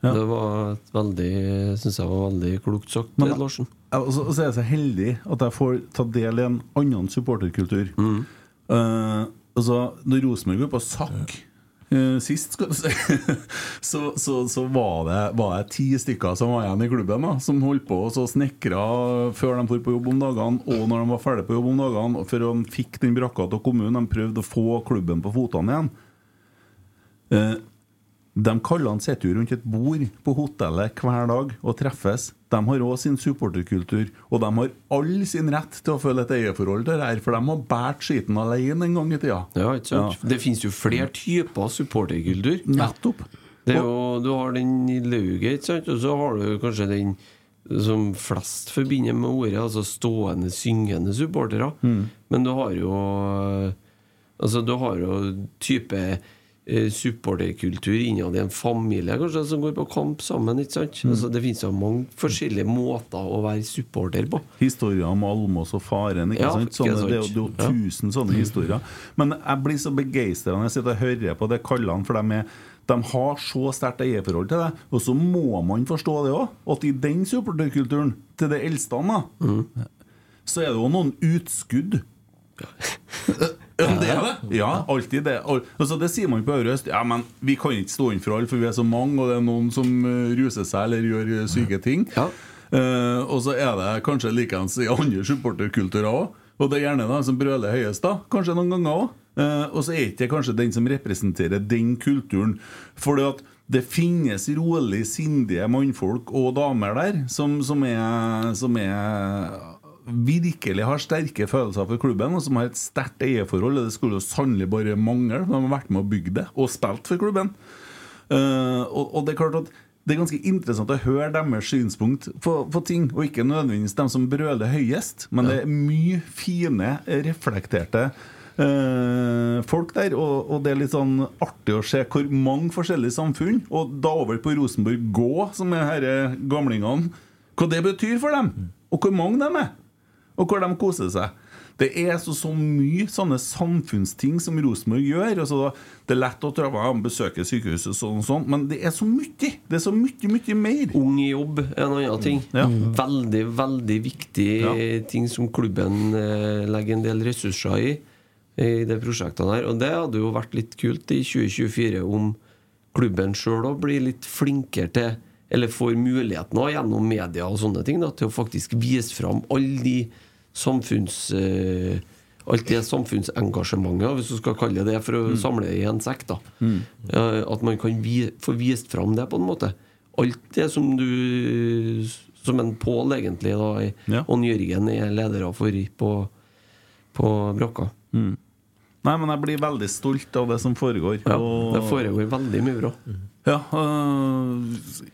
Det var et veldig synes jeg var veldig klokt sagt, Men- Larsen. Ja, så, så er jeg så heldig at jeg får ta del i en annen supporterkultur. Eh, altså, når Rosenborg var på sakk uh, sist, skal du si, [LAUGHS] så, så, så var, det, var det ti stykker som var igjen i klubben, da, som holdt på og så snekra før de dro på jobb om dagene, og når de var ferdig på jobb om dagene, og før de fikk den brakka til kommunen. De prøvde å få klubben på fotene igjen. Eh, de kallene sitter jo rundt et bord på hotellet hver dag og treffes. De har òg sin supporterkultur, og de har all sin rett til å føle et eierforhold til det her, for de har båret skiten alene en gang i tida. Ja, ikke sant? Det finnes jo flere typer supporterkultur. Nettopp. Det jo, du har den i lauget, ikke sant? og så har du kanskje den som flest forbinder med ordet, altså stående, syngende supportere. Men du har jo Altså, du har jo type eh, supporterkultur innad i en familie kanskje som går på kamp sammen. ikke sant? Altså, det finnes jo mange forskjellige måter å være supporter på. Historier om Almås og faren. Ikke Ja, sant? ikke sant? det, det er jo tusen Ja. sånne historier. Men jeg blir så begeistra når jeg sitter og hører på det kallene, for de, er, de har så sterkt eierforhold til det. Og så må man forstå det òg, at i den supporterkulturen, til det eldste, da, så er det jo noen utskudd. [LAUGHS] Ja, det er det. Ja, alltid det. Al- Altså, det sier man på Øvre Ja, men vi kan ikke stå inn for alle, for vi er så mange, og det er noen som eh, ruser seg eller gjør eh, syke ting. Eh, og så er det kanskje likeens i andre supporterkulturer òg. Og det er gjerne de som brøler høyest, da. Kanskje noen ganger òg. og så er ikke det kanskje den som representerer den kulturen. For at det finnes rolig sindige mannfolk og damer der som, som er, som er virkelig har sterke følelser for klubben, og som har et sterkt eierforhold. Det skulle jo sannelig bare mangle. De har vært med å bygge det, og spilt for klubben. Eh, og, og det er klart at det er ganske interessant å høre deres synspunkt på, på ting, og ikke nødvendigvis dem som brøler høyest, men det er mye fine, reflekterte eh, folk der, og, og det er litt sånn artig å se hvor mange forskjellige samfunn, og da over på Rosenborg Gå, som er disse gamlingene, hva det betyr for dem, og hvor mange de er, og hvor de koser seg. Det er så, så mye sånne samfunnsting som Rosenborg gjør. Altså, det er lett å trave og besøke sykehuset, sånn, sånn, men det er så mye! Det er så mye, mye mer. Ung i jobb er en annen ting. Ja. Veldig, veldig viktig Ja. ting som klubben eh, legger en del ressurser i, i det prosjektene her. Og det hadde jo vært litt kult i 2024 om klubben sjøl òg blir litt flinkere til eller får muligheten også, gjennom media og sånne ting da, til å faktisk vise fram alle de samfunns... Uh, alt det samfunnsengasjementet, hvis du skal kalle det det, for å samle det i en sekk. da Ja, At man kan vi, få vist fram det, på en måte. Alt det som du Som en Pål, egentlig, da, i- Ja. og Jørgen er ledere for på, på brakka. Nei, men jeg blir veldig stolt av det som foregår. Ja, og- det foregår veldig mye bra. Ja, uh,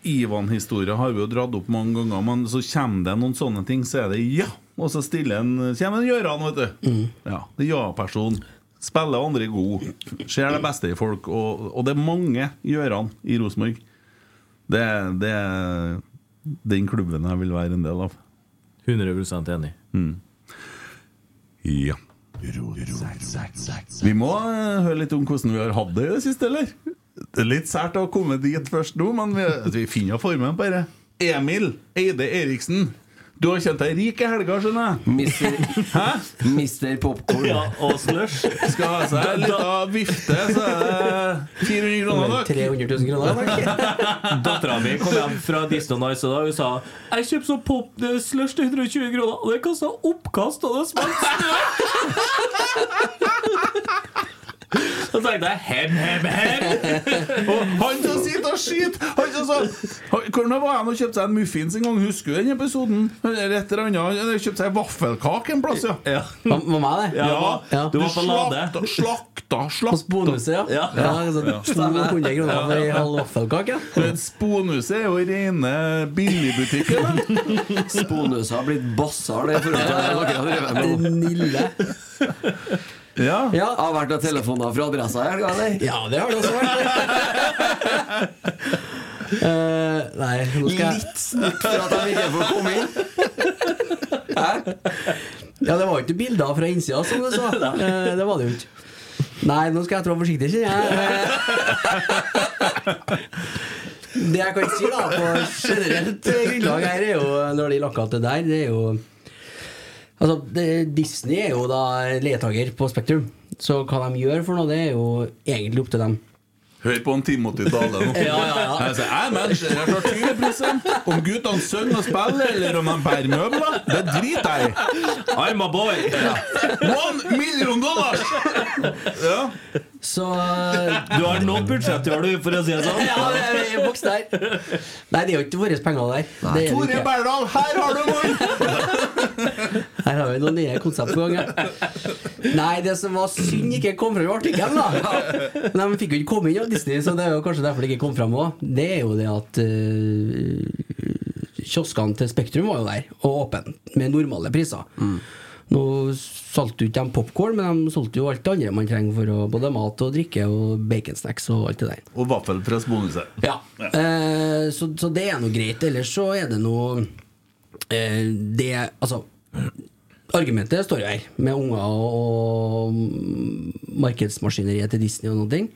Ivan-historia har vi jo dratt opp mange ganger, men så kommer det noen sånne ting, så er det ja! Og så stiller en, kommer en Gøran, vet du. Ja, er ja-person. Spiller andre god. Ser det beste i folk. Og, og det er mange Gøran i Rosenborg. Det, det er den klubben jeg vil være en del av. 100 enig. Ja. Vi må eh, høre litt om hvordan vi har hatt det i det siste, eller? Det er litt sært å komme dit først nå, men vi, vi finner formen på det. Emil Eide Eriksen. Du har kjent deg rik i helga, skjønner jeg. Mister, Hæ? Mister Popcorn. Ja, og slush. Skal ha seg en liten vifte, så er det 400 kroner, nok. 300 000 kroner. [LAUGHS] Dattera mi kom hjem fra Disney Nice og da hun sa Jeg kjøpte sånn pop slush til 120 kroner, og det kasta oppkast, og det smalt snø! [LAUGHS] Så tenkte jeg hem, hem, hem. [LAUGHS] Og han som sitter og skyter han som sa han- Hvor var han og kjøpte seg en muffins en gang? Husker du den episoden? Eller et eller annet Han kjøpte kjøpt seg vaffelkake en plass, ja. Ja. Hva meg, det? Ja, Ja. Du var på Lade. slakta, slakta, På slakta. Sponhuset, ja. Ja. ja. ja. 200 kroner for ei halv vaffelkake. Men Sponhuset er jo rene billigbutikken. Sponuset har blitt bassar, det. Nille. Ja. Ja. Har vært noen telefoner fra adressa i helga, eller? ja, det har det også vært. uh, [LAUGHS] nei, nå skal jeg Litt snurt for at de ikke får komme inn. [LAUGHS] Hæ? Ja, det var jo ikke bilder fra innsida, som du sa. [LAUGHS] Uh, det var det jo ikke. Nei, nå skal jeg trå forsiktig, kjenner jeg. Eh, Det jeg kan si, da, på generelt grunnlag her, er jo når de lakker til det der, det er jo Altså, det, Disney er jo da ledtager på Spektrum. Så hva de gjør for noe, det er jo egentlig opp til dem. Hør på en Timothy Dale nå. [LAUGHS] Ja, ja, ja. Jeg sier, jeg mennesker, jeg tar 20 Om guttene synger og spiller, eller om de bærer møbler, det driter jeg i. I'm a boy! One million dollars! Ja. Så Du har nå budsjett, gjør du, for å si det sånn. Ja, det er en boks der. Nei, det er jo ikke våre penger der. Det er Tore. Berdal, her har du mann! [LAUGHS] Her har vi noen nye konsept på gang. ja. Nei, det som var synd ikke kom fram i artikkelen, da Men De fikk jo ikke komme inn av Disney, så det er jo kanskje derfor det ikke kom fram òg. Det er jo det at uh, kioskene til Spektrum var jo der, og åpne, med normale priser. Nå solgte jo ikke de popkorn, men de solgte jo alt det andre man trenger for å, både mat og drikke og baconsnacks og alt det der. Og vaffelpress bonuset. Ja. Eh, så, så det er noe greit. Ellers så er det noe eh, Det Altså Argumentet står jo her, med unger og, og markedsmaskineriet til Disney og noen ting.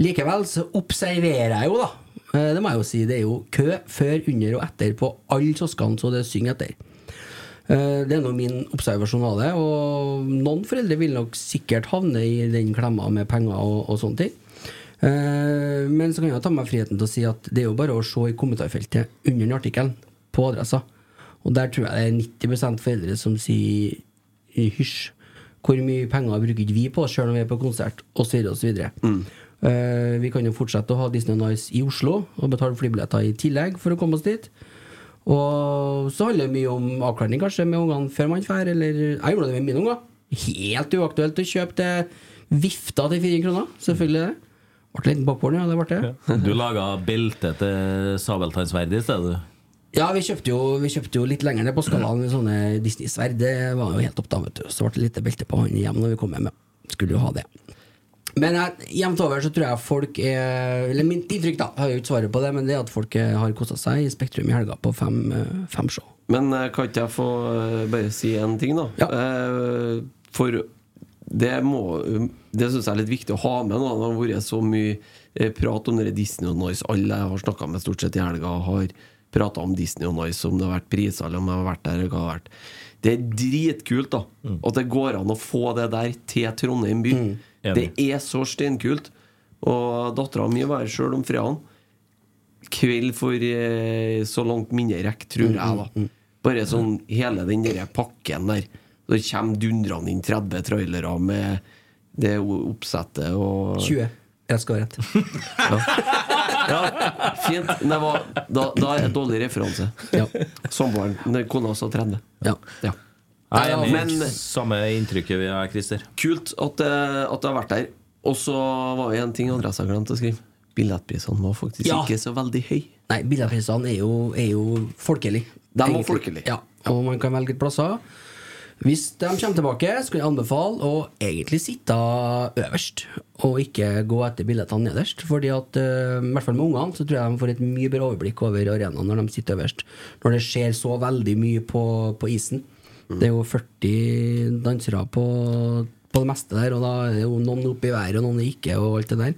Likevel så observerer jeg jo, da. eh, Det må jeg jo si. Det er jo kø før, under og etter på alle kioskene så det synger etter. Eh, Det er nå min observasjon av det. Og noen foreldre vil nok sikkert havne i den klemma med penger og, og sånne ting. Eh, Men så kan jeg ta meg friheten til å si at det er jo bare å se i kommentarfeltet under den artikkelen på adressa. Og der tror jeg det er 90% foreldre som sier hysj. Hvor mye penger bruker ikke vi på oss sjøl når vi er på konsert, osv. osv. Uh, vi kan jo fortsette å ha Disney Nice i Oslo og betale flybilletter i tillegg for å komme oss dit. Og så handler det mye om avklaring kanskje med ungene før man drar, eller Jeg gjorde det med mine unger. Helt uaktuelt å kjøpe det vifta til fire kroner. Selvfølgelig det. Ble litt popkorn, ja. Det ble det. Du laga belte til sabeltannsverdet i stedet? Ja, vi kjøpte, jo, vi kjøpte jo litt lenger ned på skalaen med sånne Disney-sverd. Det var jo helt opp da, vet du. Så ble det lite belte på han hjem når vi kom hjem. Skulle jo ha det. Men jevnt over så tror jeg folk er Eller mitt inntrykk, da, jeg har jo ikke svaret på det, men det er at folk eh, har kosa seg i Spektrum i helga på fem, eh, fem show. Men eh, kan ikke jeg få bare si en ting, da? Eh, For det må Det syns jeg er litt viktig å ha med nå. Det har vært så mye prat om Disney og Noise. Alle jeg har snakka med stort sett i helga, har prata om Disney og Noise, om det har vært priser, eller om jeg har vært der. eller hva det har vært Det er dritkult, da. At det går an å få det der til Trondheim by. Det er så steinkult. Og dattera mi var her sjøl om fredagen. Kveld for eh, så langt minne rekk, tror jeg, da. Bare sånn hele den der pakken der. Så kommer dundrende inn 30 trailere med det oppsettet og 20. Jeg skal ha rett. [LAUGHS] Ja, fint. Det var, da, da er det dårlig referanse. Samboeren når Kona sa 30. Ja. Ja. Jeg er enig. Samme inntrykket vi har, Christer. kult at det, at det har vært der. Og så var det en ting Andreas har glemt å skrive. Billettprisene var faktisk Ja. ikke så veldig høy. Nei, billettprisene er, jo- er jo folkelig. De var egentlig. folkelig. Ja, og man kan velge litt plasser. Hvis de kommer tilbake, skulle jeg anbefale å egentlig sitte øverst, og ikke gå etter billettene nederst. Fordi at, eh, i hvert fall med ungene, så tror jeg de får et mye bedre overblikk over arenaen når de sitter øverst. Når det skjer så veldig mye på, på isen. Det er jo 40 dansere på, på det meste der, og da er det jo noen oppe i været, og noen ikke, og alt det der.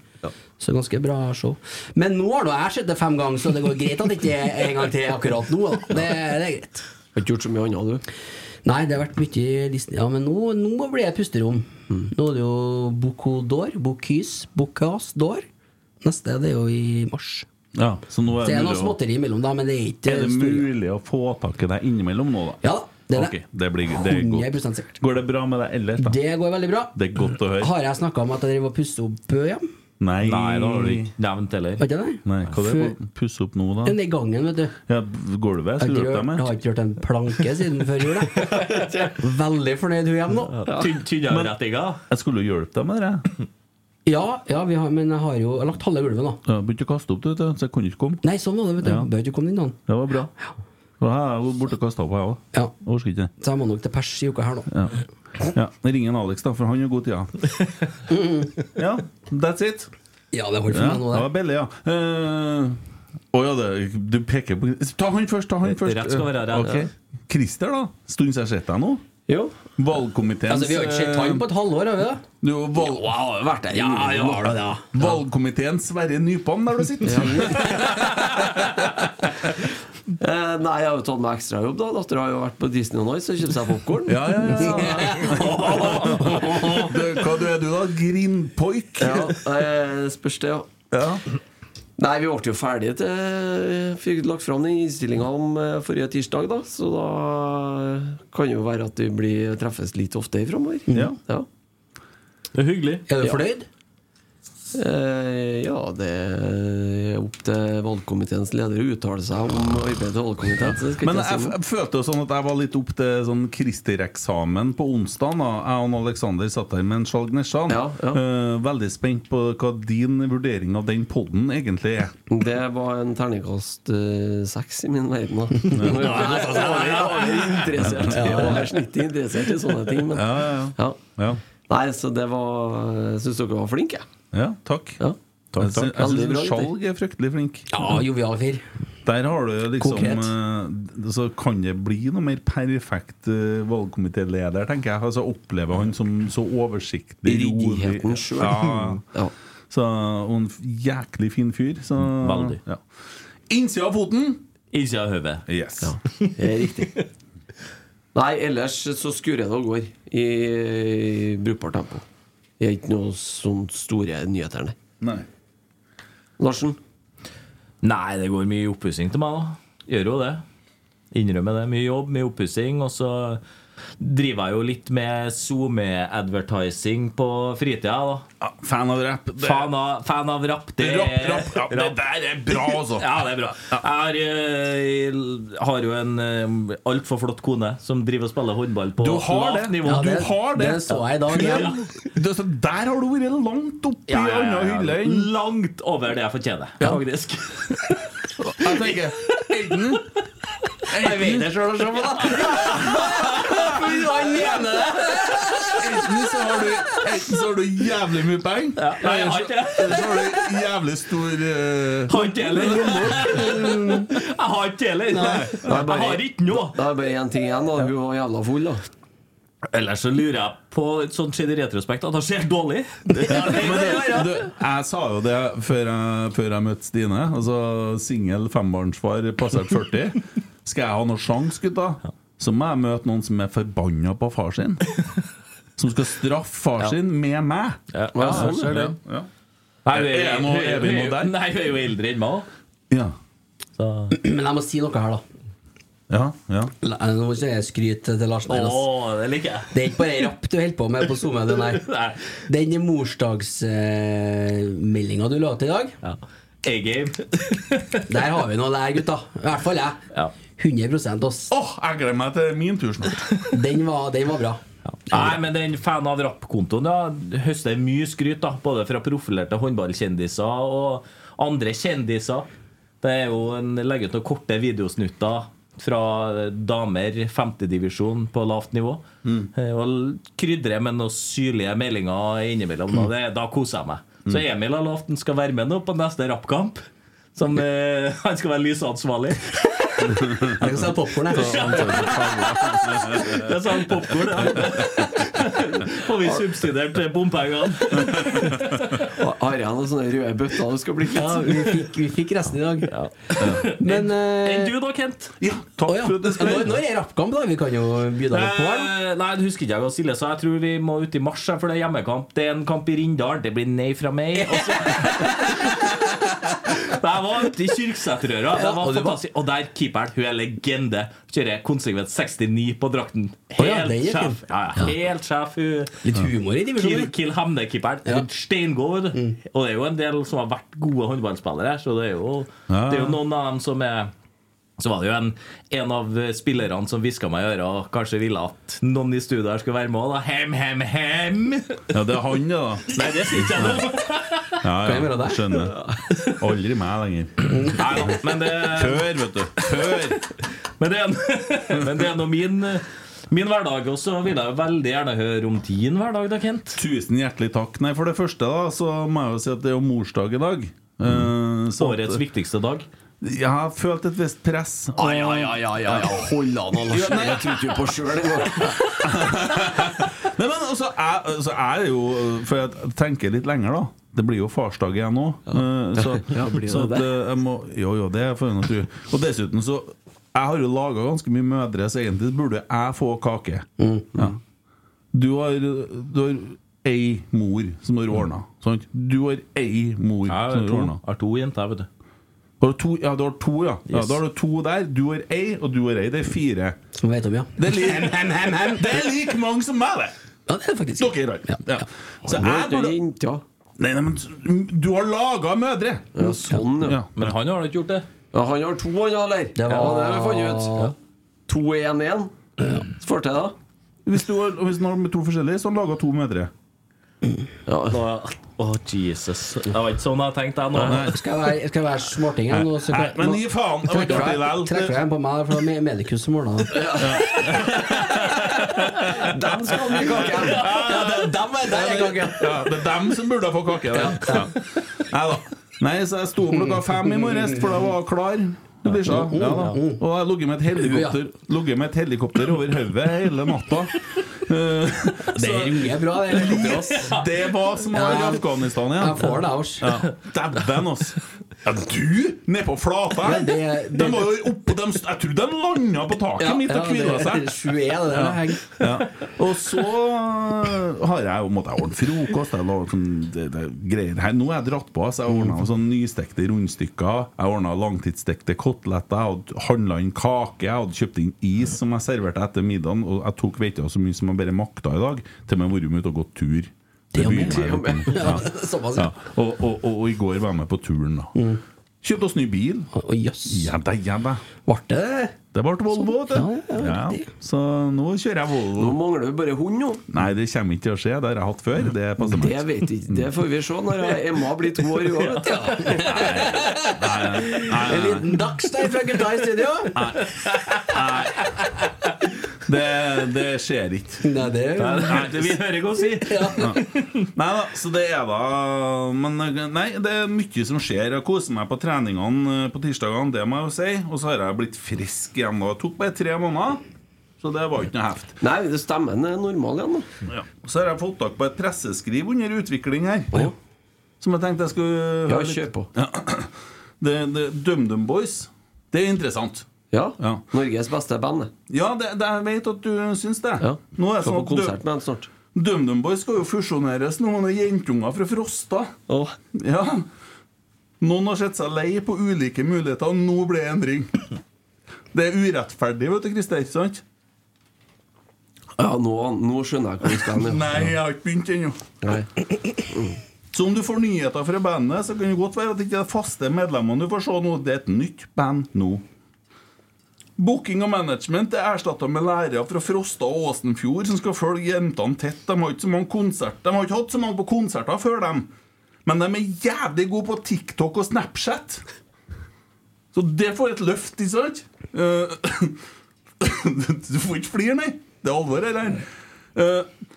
Så ganske bra show. Men nå har nå jeg sett det fem ganger, så det går greit at det ikke er en gang til akkurat nå. Da. Det, det er greit. Har ikke gjort så mye annet, du? Nei, det har vært mye Disney, ja, men nå, nå blir det pusterom. Nå er det jo Bocuse d'Or, Bocuse, Bocuse d'Or. Neste det er jo i mars. Ja, så nå Så det er er noe småtteri imellom, da, men det er ikke er det mulig å få tak i deg innimellom nå, da? Ja da, det okay, det. blir, det er 100 godt. sikkert. Går det bra med deg ellers, da? Det går veldig bra. Det er godt å høre. Har jeg snakka om at jeg driver og pusser opp hjem? Nei, Nei, da har du ikke nevnt heller. Ikke det? Nei, hva er det? Før- Pusse opp nå, da? Den er gangen, vet du. Ja, gulvet? Jeg Skulle du rørt, opp jeg har ikke gjort en planke siden før jul. jeg. [LAUGHS] Veldig fornøyd hun hjem nå. Tynnjarettinga? Jeg skulle jo hjelpe deg med det. Ja, ja vi har, men jeg har jo jeg har lagt halve gulvet nå. Ja, Begynte å kaste opp, du, vet du, så jeg kunne ikke komme. Nei, sånn var det, vet du. Ja. Bør ikke komme inn da. Det var bra. Og her er jeg borte og kasta opp, jeg òg. Ja. Orker ikke det. Så jeg må nok til pers i uka her da. Ja. ja. Ring en Alex, da, for han har god tid. [LAUGHS] Ja, that's it. Ja, det holder for Ja, meg nå, det det. var billig, ja. Uh, Å ja, det, du peker på Ta han først! ta han først Rett skal være rett. Ok. Christer, da? Stund siden jeg har sett deg nå. Jo. Valgkomiteens Altså, vi har ikke sett han på et halvår, har vi det? Du, valg, har vært der Ja, ja, ja, du det, ja. Valgkomiteen Sverre Nypan, der du sitter. [LAUGHS] [LAUGHS] Eh, nei, jeg har jo tatt meg ekstrajobb, da. Dattera har jo vært på Disney og Ice og kjøpt seg popkorn. Ja, ja, ja. [LAUGHS] Hva du er du, da? Grindpoik? Ja, eh, spørs det, ja. Ja. Nei, vi ble jo ferdige til Fikk lagt fram den innstillinga om eh, forrige tirsdag, da. Så da kan det jo være at vi blir treffes litt oftere framover. Ja. Ja. Det er hyggelig. Er du Ja. fornøyd? Eh, ja, det er opp til valgkomiteens leder å uttale seg om arbeidet til valgkomiteen. Men jeg, jeg følte jo sånn at jeg var litt opp til sånn kristereksamen på onsdag. Da. Jeg og Aleksander satt der med en Skjalg Nesjan. Ja, ja. Eh, veldig spent på hva din vurdering av den podden egentlig er. Det var en terningkast eh, seks i min verden, da. [LAUGHS] Jeg var jo interessert i sånne ting. Men, ja. ja. Nei, så det var Jeg syns dere var flinke, jeg. ja takk. Ja. Jeg takk. Jeg syns Skjalg er fryktelig flink. Ja, jovial fyr. Der har du liksom Konkret. eh, Så kan det bli noe mer perfekt uh, valgkomitéleder, tenker jeg. Altså Opplever han som så oversiktlig Ryddigheten sjøl. Ja. Ja. Så, og en jæklig fin fyr. Så, Veldig. Ja. Innsida av foten! Innsida av hodet. Yes. Det er riktig. Nei, ellers så skurer det og går i, i brukbart tempo. Det er ikke noe sånn store nyheter, nei. Larsen? Nei, det går mye oppussing til meg, da. Gjør jo det. Innrømmer det. Mye jobb, mye oppussing. Og så driver jeg jo litt med SoMe-advertising på fritida, da. Ja, fan av rapp. Det- Fan av, fan av rapp. Det, rap, rap, rap. Det der er bra, altså. [LAUGHS] Ja, det er bra. Jeg har, jeg har jo en uh, altfor flott kone som driver og spiller håndball på Du har lavt det. nivå. Ja, Du har det. det så jeg i dag, ja. Det- så Der har du vært langt oppi Ja, ja, ja, ja, hylle. Langt over det jeg fortjener, faktisk. [LAUGHS] Jeg tenker Enten Jeg vet det sjøl, se på det! Enten så har du Enten så har du jævlig mye penger, Ja, eller så har du jævlig stor uh, Har ikke heller. Jeg har ikke heller. Jeg har ikke noe. Det er bare én ting igjen, da. Hun var jævla full, da. Ellers så lurer jeg på sånn skjedd i retrospekt at det ser dårlig. Det, du, jeg sa jo det før jeg, før jeg møtte Stine. Altså Singel fembarnsfar passert 40. Skal jeg ha noen sjanse, gutta, så må jeg møte noen som er forbanna på far sin. [LAUGHS] Som skal straffe far sin med meg. Ja, Ja, sånn, ser det. Ja. Nei, hun Er jeg nå- er vi nå der? Nei, vi er jo eldre enn meg. Ja. Så. Men jeg må si noe her, da. ja, ja. Nå må ikke jeg skryte til Larsen. Å, det liker jeg. Det er ikke bare rapp du holder på med på SoMe. [LAUGHS] Den, morsdagsmeldinga du la ut i dag, Ja. A-game. der har vi noe der, gutta. I hvert fall jeg. Ja. 100% oss. Åh, jeg gleder meg til min tur snart. [LAUGHS] Den var, den var bra. Nei, men den fan av rapp-kontoen ja, høster mye skryt, da både fra profilerte håndballkjendiser og andre kjendiser. Det er jo en legger ut noen korte videosnutter fra damer femtedivisjon på lavt nivå. Mm. Og krydrer med noen syrlige meldinger innimellom. Da, det, da koser jeg meg. Så Emil har lovt han skal være med nå på neste rappkamp. Som [LAUGHS] eh, Han skal være lysansvarlig. [LAUGHS] [LAUGHS] Jeg skal si popkorn, jeg. Det er sånn popkorn, ja. [LAUGHS] Får vi subsidiert bompengene? [LAUGHS] Har jeg noen sånne røde bøtter du skal bli Ja, vi fikk, vi fikk resten i dag. Men eh, Enn du da, Kent? Ja, takk oh, ja. for det spør. når er rappkamp, da? Vi kan jo by deg på den. Eh, nei, det husker ikke jeg hva Silje sa. Jeg tror vi må ut i mars, for det er hjemmekamp. Det er en kamp i Rindal. Det blir nei fra meg. Og så Jeg var ute i Kyrksæterøra. Ja, og Og der keeperen, hun er legende. Kjører konsekvent 69 på drakten. Helt er sjef. Ja, ja, helt sjef. Hun Litt humor i Kill, divisjonen. Kill Hamne-keeperen. Ja. Steingod. Mm. Og det er jo en del som har vært gode håndballspillere, så det er jo, det er jo noen av dem som er så var det jo en, en av spillerne som hviska meg i øret og kanskje ville at noen i studioet her skulle være med. og Da. Hem, hem, hem! Ja, det er han, da. Nei, det sier ikke jeg nå. Ja, ja, skjønner. Aldri meg lenger. Nei da, men det, Før, vet du. Før. men det, er, [LAUGHS] men det er nå min, min hverdag. Og så vil jeg veldig gjerne høre om din hverdag, da, Kent. Tusen hjertelig takk. Nei, For det første da, så må jeg jo si at det er jo morsdag i dag. Eh, så at- Årets viktigste dag. Jeg har følt et visst press. og- Ja, ja, ja, ja, ja. Hold an, Larsen. Jeg trodde jo på sjøl engang. [LAUGHS] Nei, men altså, jeg, altså, jeg er jo For jeg tenker litt lenger, da. Det blir jo farsdag igjen nå. Ja. så [LAUGHS] Ja, det så at, det? eh, jeg må, jo, jo, det får jeg nå tro. Og dessuten så Jeg har jo laga ganske mye mødre, så egentlig burde jeg få kake. Ja. Du har Du har ei mor som har ordna. Sant? Du har ei mor Jeg som har ordna. Jeg har to jenter, vet du. Har du to, ja, du har to, ja. ja. Yes. Da har du to der. Du har ei, og du har ei. Det er fire. Som vet om, ja. Det er like, Det er like mange som meg, det! Ja, det er det faktisk. Dere har. Ja. Så jeg er burde. Nei, nei, men du har laga mødre! Ja, sånn, ja. Ja. Men han har da ikke gjort det. ja han har to, han, eller? Det var- Ja, det har vi funnet ut. 2-1-1. Får til, da. Hvis du har, hvis han har med to forskjellige, så har han laga to mødre. Ja. Å, Jesus. Det var ikke sånn jeg tenkte, jeg nå. Skal jeg være, skal jeg være smarting her nå? så Nei, men gi faen! Var. Trekker jeg en på meg, for det er Medikus som ordna det. Dem skal bli kake! Ja, det- dem er der er kake. Ja, det er dem som burde få kake. Nei da. Nei, så jeg sto opp klokka fem i morges, for da var jeg klar. Lisja. Ja. Og jeg har ligget med et helikopter Ligget med et helikopter over hodet hele natta. [LAUGHS] Det ringer bra, det helikopteret. ass. Det var som var i Afghanistan igjen. Jeg får det, ass. Dæven, altså. Ja, du nede på flata her! Det- det- De var jo oppe, de, Jeg tror de landa på taket mitt og hvila seg. 21, det der henger. Ja. Og så har jeg jo måttet ordne frokost. Jeg la sånn, det, det, greier her. Nå har jeg dratt på. Så jeg ordna sånn nystekte rundstykker. Jeg ordna langtidsstekte koteletter. Jeg hadde handla inn kake. Jeg hadde kjøpt inn is som jeg serverte etter middagen. Og jeg tok vet ikke så mye som jeg bare makta i dag, til jeg vært med ute og gått tur. Det og med. Ja, såpass, ja. [LAUGHS] ja. Og, og, og, og i går var jeg med på turen, da. Kjøpte oss ny bil. Oh, yes. Ja da, ja da. Ble det Det ble Volvo, Så. Ja, ja, Ja, så nå kjører jeg Volvo. Nå mangler vi bare hund, nå. Nei, det kommer ikke til å skje. Det har jeg hatt før. Det passer meg Det vet ikke. Det får vi se når Emma blir to år i år. vet [LAUGHS] nei, En liten dags der fra gutta i studio? Det, det skjer ikke. Nei, det Nei, det vi hører hva hun sier. Nei da, så det er da Men nei, det er mye som skjer. Jeg koser meg på treningene på tirsdagene, det må jeg jo si. Og så har jeg blitt frisk igjen. Det tok bare tre måneder, så det var ikke noe heft. Nei, det stemmen er normal igjen, da. Ja. Så har jeg fått tak på et presseskriv under utvikling her. Som jeg tenkte jeg skulle Ja, høre litt- kjør på. [CLEARS THROAT] Det, det DumDum Boys. Det er interessant. Ja. Ja. Norges beste band. Ja, det, det, jeg vet at du syns det. Ja. Nå er det sånn på at konsert med dem snart. DumDum Boys skal jo fusjoneres nå med jentunger fra Frosta. Oh. Ja. Noen har sett seg lei på ulike muligheter, og nå blir det endring. Det er urettferdig, vet du, Christer. ikke sant? Ja, nå, nå skjønner jeg hvor vi skal hen. [LAUGHS] Nei, jeg har ikke begynt ennå. Så om du får nyheter fra bandet, så kan det godt være at det ikke er faste medlemmene du får se nå. Det er et nytt band nå. Booking og management er erstatta med lærere fra Frosta og Åsenfjord som skal følge jentene tett. De har ikke så mange konsert De har ikke hatt så mange på konserter før dem. Men de er jævlig gode på TikTok og Snapchat. Så det får et løft, ikke sant? Uh, [COUGHS] du får ikke flire, nei. Det er alvor, eller? Uh,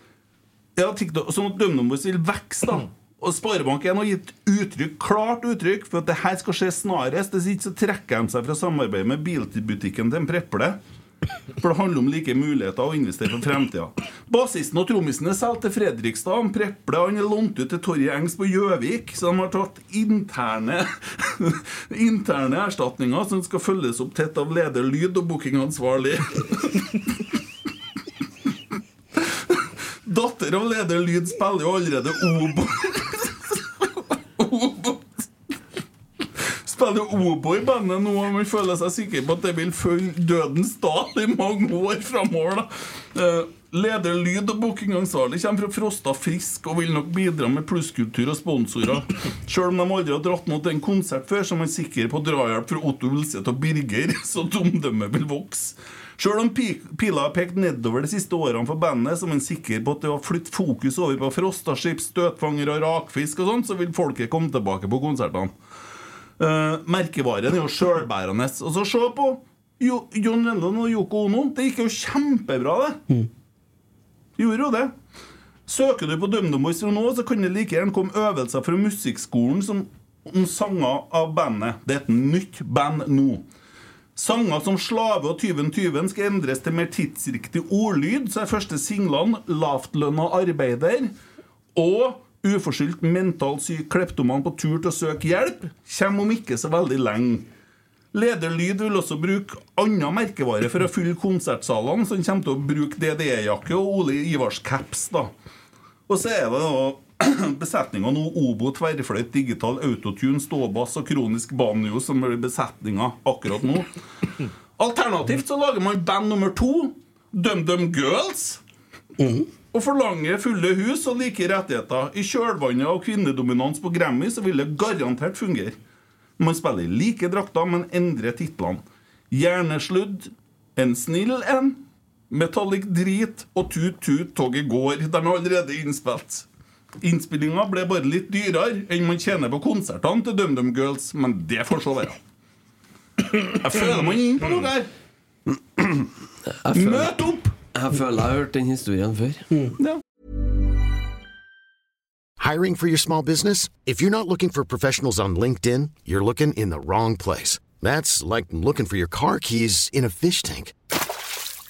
ja, TikTok, sånn at DumDumBoys vil vokse, da. Og Sparebank1 har gitt uttrykk, klart uttrykk for at det her skal skje snarest. Hvis ikke så trekker de seg fra samarbeidet med bilbutikken til en Preple. For det handler om like muligheter å investere for fremtida. Bassisten og trommisen er solgt til Fredrikstad. Han Preple han er lånt ut til Torje Engs på Gjøvik. Så de har tatt interne [LAUGHS] Interne erstatninger som skal følges opp tett av leder lyd og bookingansvarlig. [LAUGHS] Datter av leder Lyd spiller jo allerede obo. Spiller obo i bandet nå, og man føler seg sikker på at det vil følge dødens dal i mange år framover. Eh, Leder Lyd og bookingansvarlig kommer fra Frosta frisk og vil nok bidra med plusskultur og sponsorer. Selv om de aldri har dratt mot en konsert før, så er man sikker på drahjelp fra Otto Ulseth og Birger, [LAUGHS] så domdømmet vil vokse. Selv om pi- pila har pekt nedover de siste årene for bandet, som er sikker på at det å flytte fokus over på Frostaskip, støtfanger og rakfisk og sånt, så vil folket komme tilbake på konsertene. Uh, merkevaren er jo sjølbærende. Og så se på jo, John Lennon og Yoko Ono. Det gikk jo kjempebra, det. Gjorde jo det. Søker du på DumDum Boys nå, så kan det like gjerne komme øvelser fra musikkskolen som om sanger av bandet. Det er et nytt band nå. Sanger som 'Slave' og 'Tyven tyven' skal endres til mer tidsriktig ordlyd, så er første singlene 'Lavtlønna arbeider' og 'Uforskyldt mentalt syk kleptoman på tur til å søke hjelp' kommer om ikke så veldig lenge. Lederlyd vil også bruke annen merkevare for å fylle konsertsalene, så han kommer til å bruke DDE-jakke og Ole Ivars caps. da. Og så er det da [CLEARS THROAT] besetninga nå Obo, tverrfløyt, digital, autotune, ståbass og kronisk banjo som blir besetninga akkurat nå. [LAUGHS] Alternativt så lager man band nummer to, DumDum Girls. og forlanger fulle hus og like rettigheter. I kjølvannet av kvinnedominans på Grammy så vil det garantert fungere. Man spiller i like drakter, men endrer titlene. Hjernesludd, En snill en, Metallic Drit og Tut Tut Toget Går. De er allerede innspilt. Innspillinga ble bare litt dyrere enn man tjener på konsertene til DumDum Girls, men det får så være. Jeg føler man inn på noe her. Møt opp! Jeg føler jeg har hørt den historien før. Ja. Hiring for your small business? If you're not looking for professionals on LinkedIn, you're looking in the wrong place. That's like looking for your car keys in a fish tank.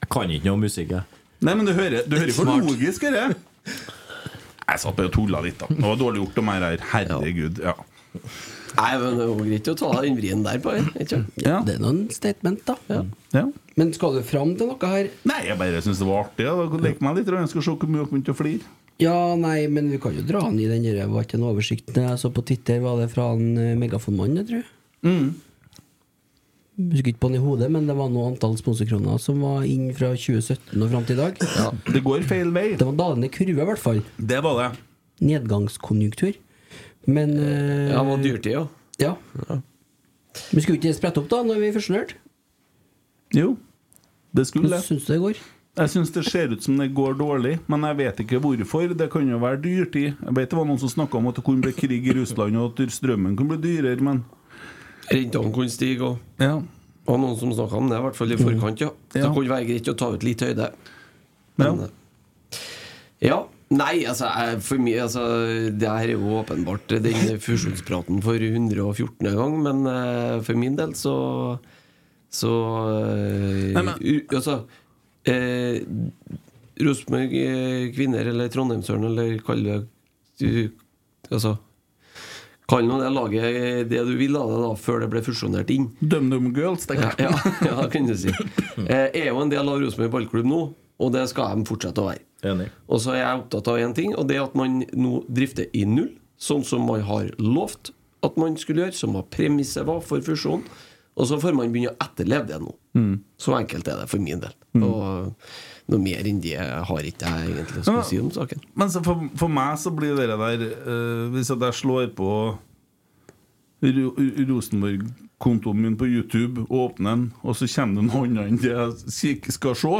Jeg kan ikke noe om musikk, jeg. Nei, men du hører, du hører hvor logisk er det Jeg satt bare og tulla litt, da. Det var dårlig gjort av meg her. Herregud. Ja. Nei, men Det jo greit å ta den vrien der på. Ikke? Ja. Det er noen statement, da. ja. Men skal du fram til noe her? Nei, jeg bare syns det var artig. Ja. Da Lek meg litt, og jeg skal se hvor mye dere begynte å flire. Ja, nei, men vi kan jo dra den i den der Var ikke den oversikt jeg så på Twitter, var det fra en eh, megafonmann, jeg tror. Mm. Husker ikke på den i hodet, men det var noe antall sponsorkroner som var inn fra 2017 og fram til i dag. Ja, Det går feil vei. Det var dalende kurve, i hvert fall. Det var det. Nedgangskonjunktur. Men eh, Ja, det var dyrtid, ja. Ja. Men skulle ikke det sprette opp, da, når vi først lærte? Jo, det skulle Hvordan det. syns du det går? Jeg syns det ser ut som det går dårlig, men jeg vet ikke hvorfor. Det kan jo være dyrtid. Jeg vet det var noen som snakka om at det kunne bli krig i Russland, og at strømmen kunne bli dyrere, men Rentene kunne stige, og ja. og noen som snakka om det, i hvert fall i forkant. ja Det Ja. kunne være greit å ta ut litt høyde. Men, Ja. Nei, altså, jeg, for meg altså, Det her er jo åpenbart den fusjonspraten for 114. gang, men uh, for min del så Så uh, Nei, u- Altså uh, Rosenborg eh, kvinner, eller Trondheimsøren, eller kall det Altså Kall nå det laget det du vil av det, da, før det ble fusjonert inn. DumDum Girls, tenker Ja, jeg. ja, ja, kunne du si. Eh, er jo en del av Rosenborg ballklubb nå, og det skal de fortsette å være. Enig. Og så er jeg opptatt av én ting, og det er at man nå drifter i null, sånn som man har lovt at man skulle gjøre, som var premisset var for fusjonen. Og så får man begynne å etterleve det nå. Så enkelt er det for min del. Og noe mer enn det har ikke jeg egentlig å skulle si om saken. Men så for, for meg så blir det der uh, Hvis jeg slår på Rosenborg-kontoen min på YouTube, åpner den, og så kommer det noe annet enn det jeg skal se,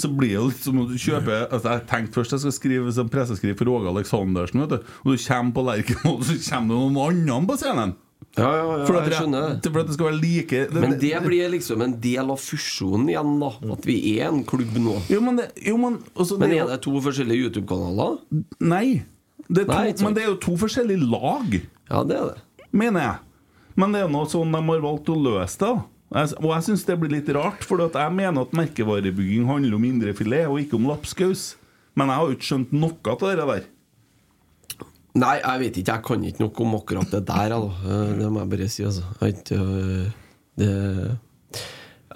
så blir det litt som å kjøpe altså Jeg tenkte først jeg skal skrive som presseskriv for Åge Aleksandersen, vet du. og du kommer på Lerken, og så kommer det noen andre på scenen. Ja, ja, ja, For at, jeg skjønner det. for at det skal være like Men det blir liksom en del av fusjonen igjen, da. At vi er en klubb nå. Jo, men, det, jo, men, også, Men er det to forskjellige YouTube-kanaler? Nei. Det to, Nei, men det er jo to forskjellige lag. Ja, det er det. mener jeg. Men det er noe sånn de har valgt å løse det. Og jeg syns det blir litt rart, for at jeg mener at merkevarebygging handler om indrefilet og ikke om lapskaus. Men jeg har jo ikke skjønt noe av det der. Nei, jeg vet ikke. Jeg kan ikke noe om akkurat det der. Da. Eh, Det må jeg bare si. Altså. Jeg, øh, det,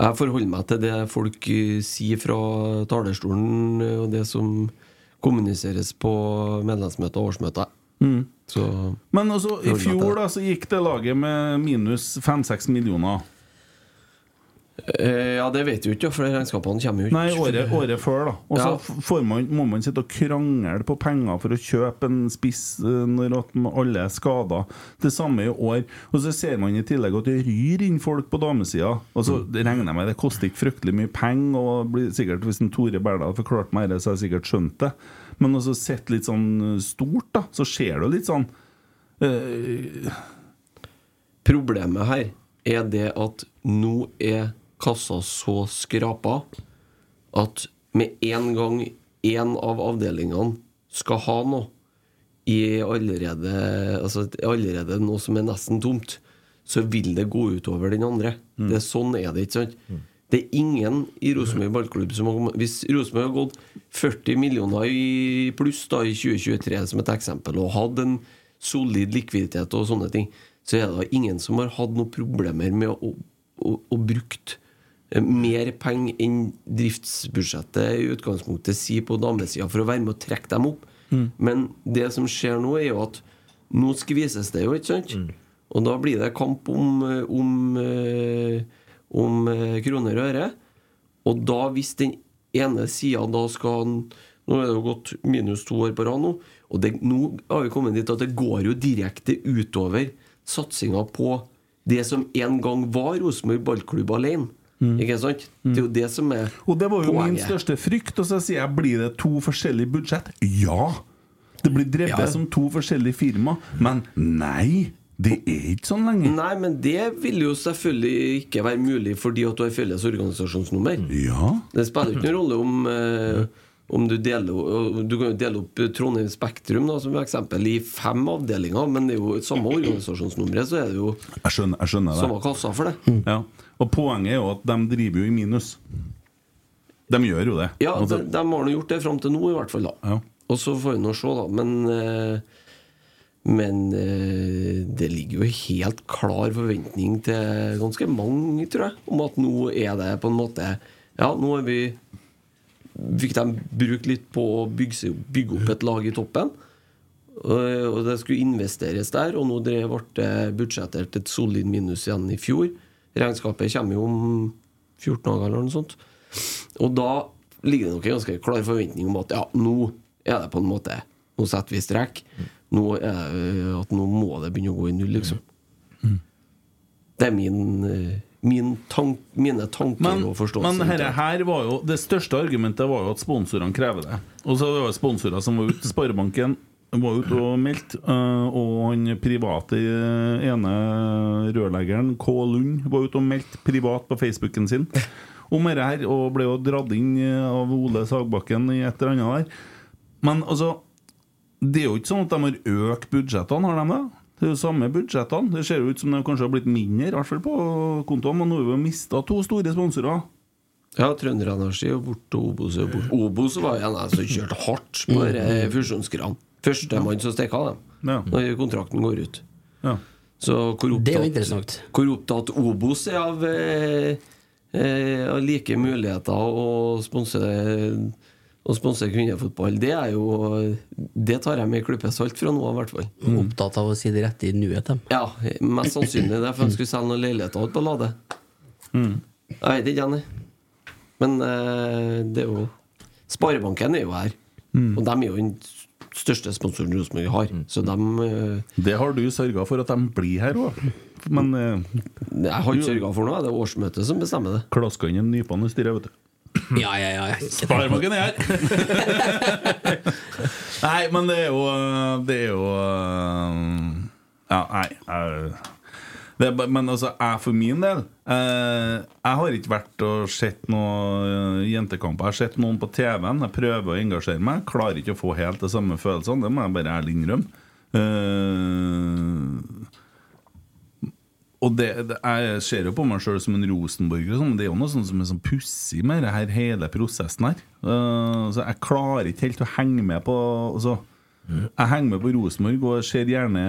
jeg forholder meg til det folk øh, sier fra talerstolen, og det som kommuniseres på medlemsmøter og årsmøter. Så Men altså, i fjor da, så gikk det laget med minus 5-6 millioner. Eh, Ja, det vet du ikke, for regnskapene kommer jo ikke. Nei, året, året før, da. Og så Ja. man, må man sitte og krangle på penger for å kjøpe en spiss eh, når alle er skada. Det samme i år. Og så ser man i tillegg at det ryr inn folk på damesida. Og så Mm. regner jeg med det koster ikke fryktelig mye penger. Og blir sikkert, hvis en Tore Berdal forklarte meg det, så har jeg sikkert skjønt det. Men også sett litt sånn eh, stort, da, så ser det litt sånn øh... Problemet her er det at nå er kassa så skrapa at med en gang én av avdelingene skal ha noe i allerede, altså allerede noe som er nesten tomt, så vil det gå utover den andre. Det er Sånn er det, ikke sant? Det er ingen i Rosenborg ballklubb som har Hvis Rosenborg har gått 40 millioner i pluss da i 2023, som et eksempel, og hatt en solid likviditet og sånne ting, så er det ingen som har hatt noen problemer med å, å, å brukt eh, mer penger enn driftsbudsjettet i utgangspunktet sier på damesida for å være med å trekke dem opp. Men det som skjer nå, er jo at nå skvises det jo, ikke sant? Og da blir det kamp om, eh, om, eh, om eh, kroner og øre. Og da, hvis den ene sida da skal Nå er det jo gått minus to år på rad nå. Og det, nå har vi kommet dit at det går jo direkte utover satsinga på det som en gang var Rosenborg ballklubb alene. Ikke sant? Det er jo det som er Og det var jo min største frykt. Og så sier jeg blir det to forskjellige budsjett? Ja! Det blir drevet Ja. som to forskjellige firma. Men nei! Det er ikke sånn lenger. Nei, men det vil jo selvfølgelig ikke være mulig fordi at du har felles organisasjonsnummer. Ja. Det spiller ikke noen rolle om, eh, om du deler Du kan jo dele opp Trondheim Spektrum da, som eksempel i fem avdelinger, men det er jo samme organisasjonsnummeret, så er det jo Jeg skjønner, jeg skjønner det. samme kassa for det. Ja. Og poenget er jo at de driver jo i minus. De gjør jo det. Ja, Altså, de, de har nå gjort det fram til nå, i hvert fall. da Ja. Og så får vi nå se, da. Men eh, Men eh, det ligger jo helt klar forventning til ganske mange, tror jeg, om at nå er det på en måte Ja, nå har vi Fikk de brukt litt på å bygge, bygge opp et lag i toppen. Og, og det skulle investeres der, og nå ble budsjettert et solid minus igjen i fjor. Regnskapet kommer jo om 14 dager eller noe sånt. Og da ligger det nok en ganske klar forventning om at ja, nå er det på en måte Nå setter vi strek. Nå, det, at nå må det begynne å gå i null, liksom. Det er min, eh, min tank, mine tanker Men, og forståelse. men her, her var jo Det største argumentet var jo at sponsorene krever det. Og så var det sponsorer som var ute. Sparebanken var ute og meldte. øh, Og han private øh, ene rørleggeren, K. Lund, var ute og meldte privat på Facebooken sin om dette her. Og ble jo dratt inn øh, av Ole Sagbakken i et eller annet der. Men altså Det er jo ikke sånn at de har økt budsjettene, har de det? Det er jo samme budsjettene. Det ser jo ut som de kanskje har blitt mindre, i hvert fall på kontoen. Men nå har vi jo mista to store sponsorer. Ja, Trønderenergi og borte, og Obos borte. Obos var en som kjørte hardt på mm. Førstemann som stikker av dem når kontrakten går ut. Ja. Så hvor er opptatt, hvor opptatt Obos er av, eh, eh, like muligheter og sponse å sponse kvinnefotball, det er jo Det tar jeg med en klype salt fra nå av, i hvert fall. Opptatt av å si det rette i nuet, dem. Ja, mest sannsynlig det, for de skulle selge noen leiligheter ute på Lade. Jeg vet ikke, Jenny. Men eh, det er jo Sparebanken er jo her. Og de er jo den største sponsoren Rosenborg har. Så de eh, Det har du sørga for at de blir her òg. Men eh, Jeg har ikke sørga for noe, det er årsmøtet som bestemmer det. Klaska inn en i styret, vet du. Ja, ja, ja. Sparebanken er her! [LAUGHS] nei, men det er jo Det er jo Ja, nei det Men altså, jeg for min del eh, Jeg har ikke vært og sett noen jentekamper. Jeg har sett noen på TV-en. Jeg prøver å engasjere meg. Klarer ikke å få helt de samme følelsene. Det må jeg bare ærlig innrømme. Eh, og det, det, Jeg ser jo på meg sjøl som en rosenborger, sånn, men det er jo noe sånt som er sånn pussig med det her, hele prosessen her. Eh, så Jeg klarer ikke helt å henge med på altså, Jeg henger med på Rosenborg og ser gjerne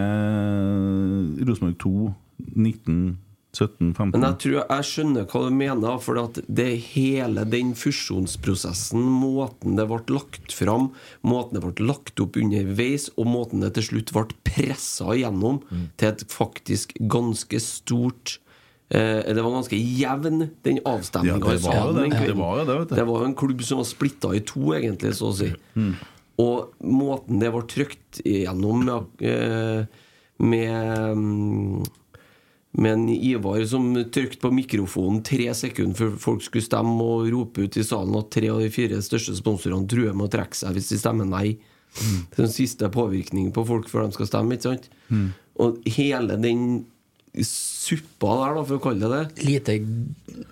Rosenborg 2, 19, 17-15. Men jeg tror jeg skjønner hva du mener, for at det hele den fusjonsprosessen, måten det ble lagt fram, måten det ble lagt opp underveis, og måten det til slutt ble pressa igjennom til et faktisk ganske stort eh, Det var ganske jevn, den avstemninga. Ja, det var det. Det var jo det, vet du. Det var jo en klubb som var splitta i to, egentlig, så å si. Mm. Og måten det ble trykt igjennom med, eh, med mm, med en Ivar som trykte på mikrofonen tre sekunder før folk skulle stemme, og rope ut i salen at tre av de fire største sponsorene truer med å trekke seg hvis de stemmer nei. Er den siste påvirkningen på folk før de skal stemme. ikke sant? Mm. Og hele den suppa der, da, for å kalle det det Lite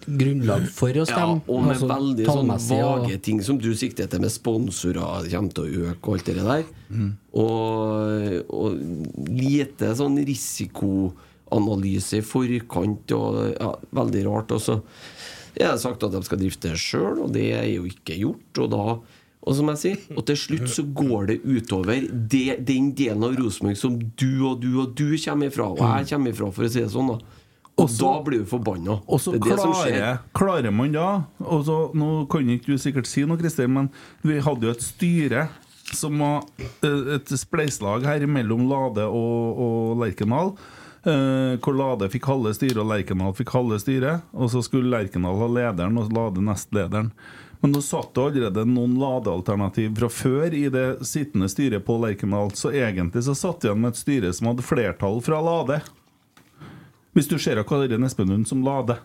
grunnlag for å stemme. Ja, og med altså, veldig sånn vage og- ting som du sikter til, med sponsorer kommer til å øke og alt det der. Mm. Og, og lite sånn risikoanalyse i forkant, og ja, veldig rart. Og så er det sagt at de skal drifte det sjøl, og det er jo ikke gjort. Og da og som jeg sier, og til slutt så går det utover det, den delen av Rosenborg som du og du og du kommer ifra, og jeg kommer ifra, for å si det sånn. da Og da blir du forbanna. Og så er klarer, klarer man da og så, Nå kan ikke du sikkert si noe, Kristian, men vi hadde jo et styre som var eh, et spleiselag her mellom Lade og, og Lerkendal. Eh, hvor Lade fikk halve styret og Lerkendal fikk halve styret. Og så skulle Lerkendal ha lederen og Lade nestlederen. Men nå satt det allerede noen ladealternativ fra før i det sittende styret på Lerkendal, så egentlig så satt igjen med et styre som hadde flertall fra Lade. Hvis du ser Karin det er Espen Lund som Lade.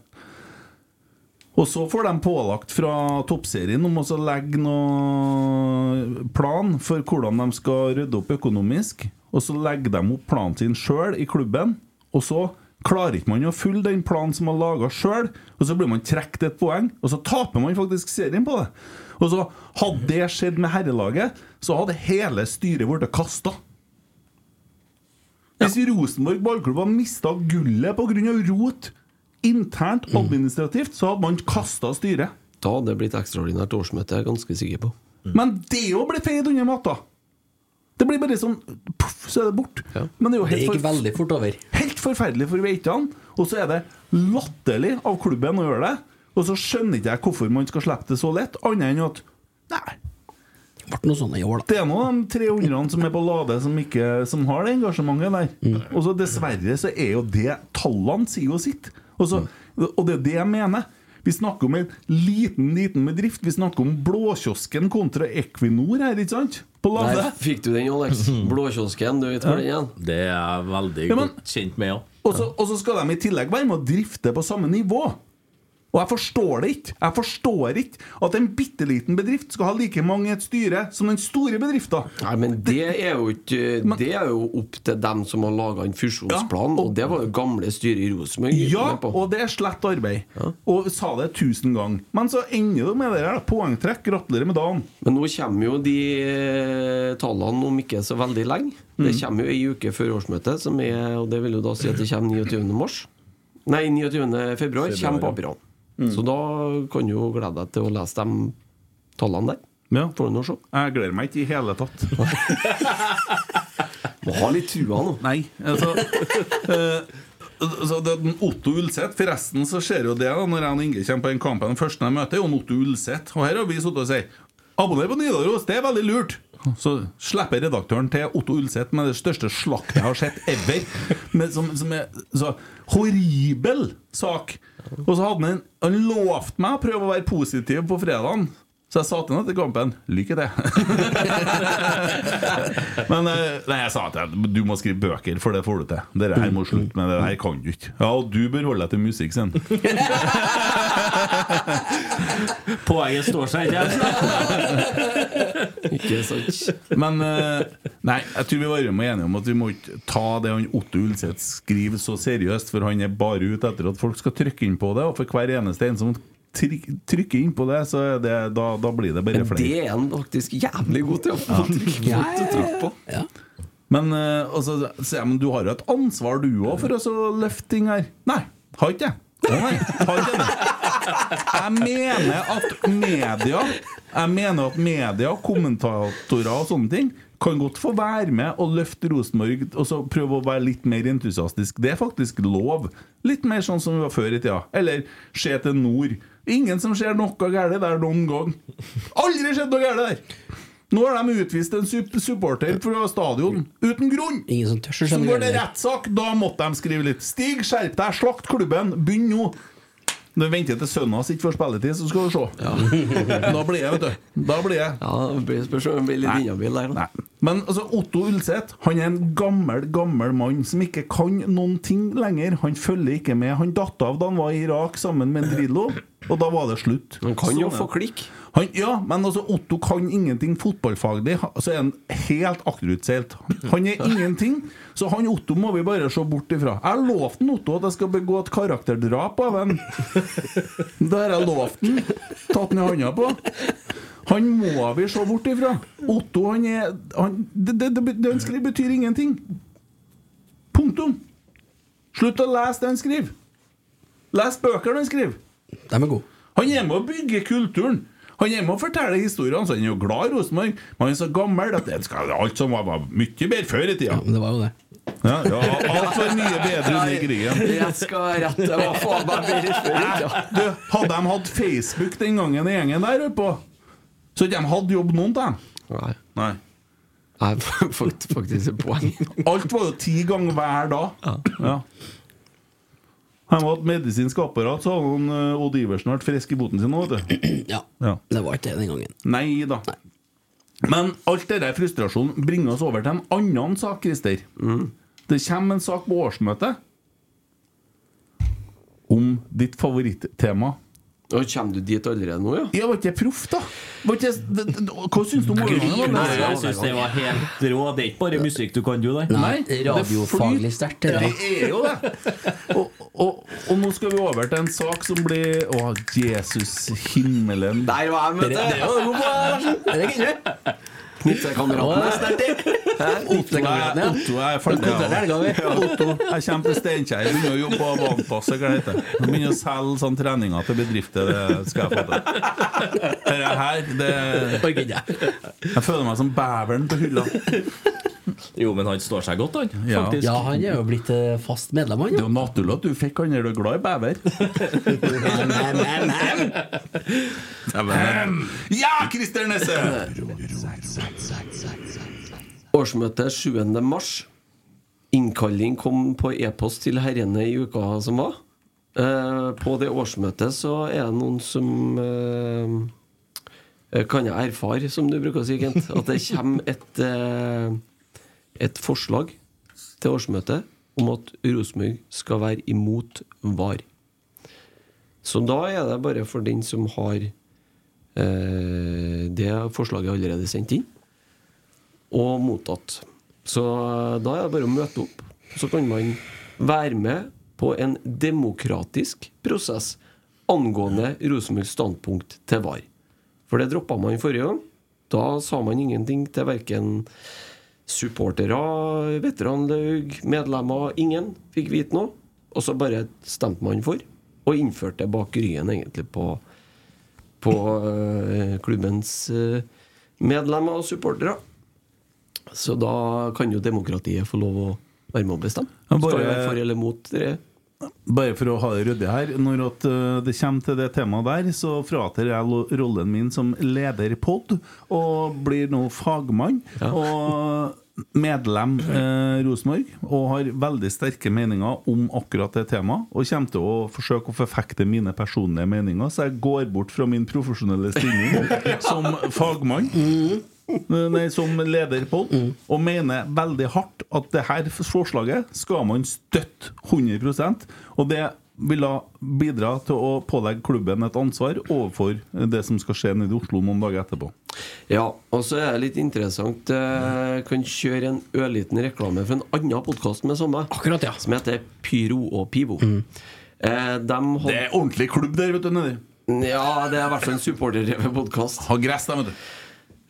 Og så får de pålagt fra toppserien om å legge noe plan for hvordan de skal rydde opp økonomisk. Og så legger de opp planen sin sjøl i klubben. Og så klarer ikke man å følge den planen som man laga sjøl, og så blir man trukket et poeng, og så taper man faktisk serien på det. Og så Hadde det skjedd med herrelaget, så hadde hele styret blitt kasta. Hvis Rosenborg ballklubb hadde mista gullet pga. rot internt administrativt, så hadde man kasta styret. Da hadde det blitt ekstraordinært årsmøte, jeg er ganske sikker på. Men det òg ble feid under matta! Det blir bare sånn Poff, så er det bort. Men det er jo Det gikk for, veldig fort over. helt forferdelig for veitene. Og så er det latterlig av klubben å gjøre det. Og så skjønner ikke jeg hvorfor man skal slippe det så lett, annet enn at Nei. Det ble noe sånn i år, da. Det er nå de 300 som er på Lade, som, ikke, som har det engasjementet der. Og så dessverre så er jo det Tallene sier jo sitt. Og, så, og det er det jeg mener. Vi snakker om en liten liten bedrift. Vi snakker om Blåkiosken kontra Equinor her, ikke sant? På Lade. Der fikk du den, Alex. [LAUGHS] Blåkiosken, du vet hvor den er? Det er jeg veldig Ja, men- godt kjent med, ja. Og så, og så skal de i tillegg være med å drifte på samme nivå. Og jeg forstår det ikke. Jeg forstår ikke at en bitte liten bedrift skal ha like mange i et styre som den store bedriften. Nei, men det er jo ikke Det er jo opp til dem som har laga en fusjonsplan, og det var jo gamle styret i Rosenborg. Ja, på. og det er slett arbeid. Og sa det tusen ganger. Men så ender det med det der. Poengtrekk. Gratulerer med dagen. Men nå kommer jo de eh, tallene om ikke så veldig lenge. Det Mm. kommer jo ei uke før årsmøtet, som er, og det vil jo da si at det kommer 29. mars. Nei, 29. februar kommer papirene. Mm. Så da kan du glede deg til å lese de tallene der. Ja. Får du nå se. Jeg gleder meg ikke i hele tatt. [LAUGHS] Må ha litt trua nå. Nei, altså uh, så det, er Otto Ulseth Forresten så skjer jo det da når jeg og Inge kommer på den kampen. Den første jeg møter, er jo Otto Ulseth. Og her har vi sittet og sagt Abonner på Nidaros, det er veldig lurt. Så slipper redaktøren til Otto Ulseth med det største slaktet jeg har sett ever. Som, som er så horribel sak. Og så hadde han Han lovt meg å prøve å være positiv på fredagen. Så jeg sa til ham etter kampen lykke til. [LAUGHS] Men eh, nei, jeg sa til ham du må skrive bøker, for det får du til. Det her må slutte med det her kan du ikke. Ja, og du bør holde deg til musikk, sen. [LAUGHS] Poenget står seg ikke. [LAUGHS] Ikke sant? Men eh, nei, jeg tror vi var enige om at vi må ikke ta det han Otto Ulseth skriver så seriøst, for han er bare ute etter at folk skal trykke inn på det, og for hver eneste en som trykker inn på det, så det, da, da blir det bare Men det er han faktisk jævlig god til å få trykk på. på. Men, eh, og så ja, men du har jo et ansvar du òg for å løfte ting her. Nei, har ikke det. Nei, har ikke det. Jeg mener at media Jeg mener at media, kommentatorer og sånne ting kan godt få være med og løfte Rosenborg og så prøve å være litt mer entusiastisk. Det er faktisk lov. Litt mer sånn som vi var før i tida. Eller se til nord. Ingen som ser noe galt der noen gang. Aldri skjedd noe galt der! Nå har de utvist en sup- supporter fra stadion uten grunn! Ingen som tør å Så skjønne går det det. rettssak, da måtte de skrive litt. Stig, skjerp deg, slakt klubben, begynn nå! Når vi venter til sønnen hans ikke får spilletid, så skal du se. [LAUGHS] Da blir jeg, vet du. Da blir jeg. Ja, det blir spørs om blir litt inhabil der, da. Nei. Men altså, Otto Ulseth Han er en gammel gammel mann som ikke kan noen ting lenger. Han følger ikke med. Han datt av da han var i Irak sammen med en Drillo, og da var det slutt. Han kan jo Sånn få klikk. Han, ja, men altså Otto kan ingenting fotballfaglig. Så er han helt akterutseilt. Han er ingenting. Så han Otto må vi bare se bort ifra. Jeg lovte lovt Otto at jeg skal begå et karakterdrap av ham. [LAUGHS] Det har jeg lovt ham. Tatt i handa på. Han må vi se bort ifra. Otto, han er han, det, det, det, det han skriver, betyr ingenting. Punktum. Slutt å lese det han skriver. Les bøkene han skriver. De er gode. Han er med å bygge kulturen. Han er med og forteller historiene. Så han er jo glad i Rosenborg, men han er så gammel at det skal, alt som var, var mye bedre før i tida. Men det var jo det. Ja, ja, alt var mye bedre under krigen. Rett skal være rett. Det var faen meg bedre før i tida. Du, hadde de hatt Facebook den gangen i gjengen der oppe, så hadde de hatt jobb noen til dem. Nei. Nei. Nei, [LAUGHS] har faktisk et poeng. Alt var jo ti ganger hver dag. Ja. Han var et medisinsk apparat, så hadde han, eh, Odd Iversen vært frisk i boten sin nå, vet du. [CLEARS THROAT] Ja. Ja. Det var ikke det den gangen. Nei da. Nei. Men alt denne frustrasjonen bringer oss over til en annen sak, Christer. Det kommer en sak på årsmøtet om ditt favorittema. Og Kommer du dit allerede nå, ja? Ja, var ikke proff, da. Var ikke, det, det, hva syns du om? Nei, jeg syns det var helt rå. Det er ikke bare musikk du kan, du, der. Nei, radiofaglig sterkt. det Det er jo det. Og, [LAUGHS] og, og nå skal vi over til en sak som blir Å, Jesus himmelen. Der var jeg, vet Det du! Larsen. Er ikke det? Otto er, Otto ferdig. Jeg kommer til Steinkjer. Begynner å jobbe på Jeg begynner å selge sånn treninger til bedrifter. Det skal jeg få til. Dette her, det. Jeg føler meg som beveren på hylla. [LAUGHS] Jo, men han står seg godt, han. Ja. Faktisk. Ja, han er jo blitt eh, fast medlem, han. Det er jo naturlig at du fikk han er du er glad i bever. Men, men, men, men. Ja, Christer Nesse! Årsmøte 7. mars. Innkalling kom på e-post til herrene i uka som var. Eh, på det årsmøtet så er det noen som eh, eh, Kan jeg erfare, som du bruker å si, Kent, at det kommer et, eh, et forslag til årsmøtet om at Rosenborg skal være imot VAR. Så da er det bare for den som har eh, det forslaget allerede sendt inn og mottatt. Så da er det bare å møte opp. Så kan man være med på en demokratisk prosess angående Rosenborgs standpunkt til VAR. For det droppa man forrige gang. Da sa man ingenting til verken supportere, veteranlaug, medlemmer. Ingen fikk vite noe. Og så bare stemte man for, og innførte det bak ryggen egentlig på, på uh, klubbens uh, medlemmer og supportere. Så da kan jo demokratiet få lov å være med å bestemme. Skal vi være for eller mot det? Bare for å ha det ryddig her Når at uh, det kommer til det temaet der, så frater jeg rollen min som lederpod og blir nå fagmann. Og medlem eh, Rosenborg og har veldig sterke meninger om akkurat det temaet. Og kommer til å forsøke å forfekte mine personlige meninger, så jeg går bort fra min profesjonelle stilling [LAUGHS] som fagmann. [LAUGHS] Nei, som lederpod, og mener veldig hardt at det her forslaget skal man støtte 100% Og det vil da bidra til å pålegge klubben et ansvar overfor det som skal skje nede i Oslo noen dager etterpå. Ja, og så er det litt interessant Jeg kan kjøre en ørliten reklame for en annen podkast med samme, Akkurat, ja. som heter Pyro og Pivo. Eh, dem Det er ordentlig klubb der, vet du. nedi ja, det er i hvert fall en supporterdrevet podkast. Ha gress da, vet du.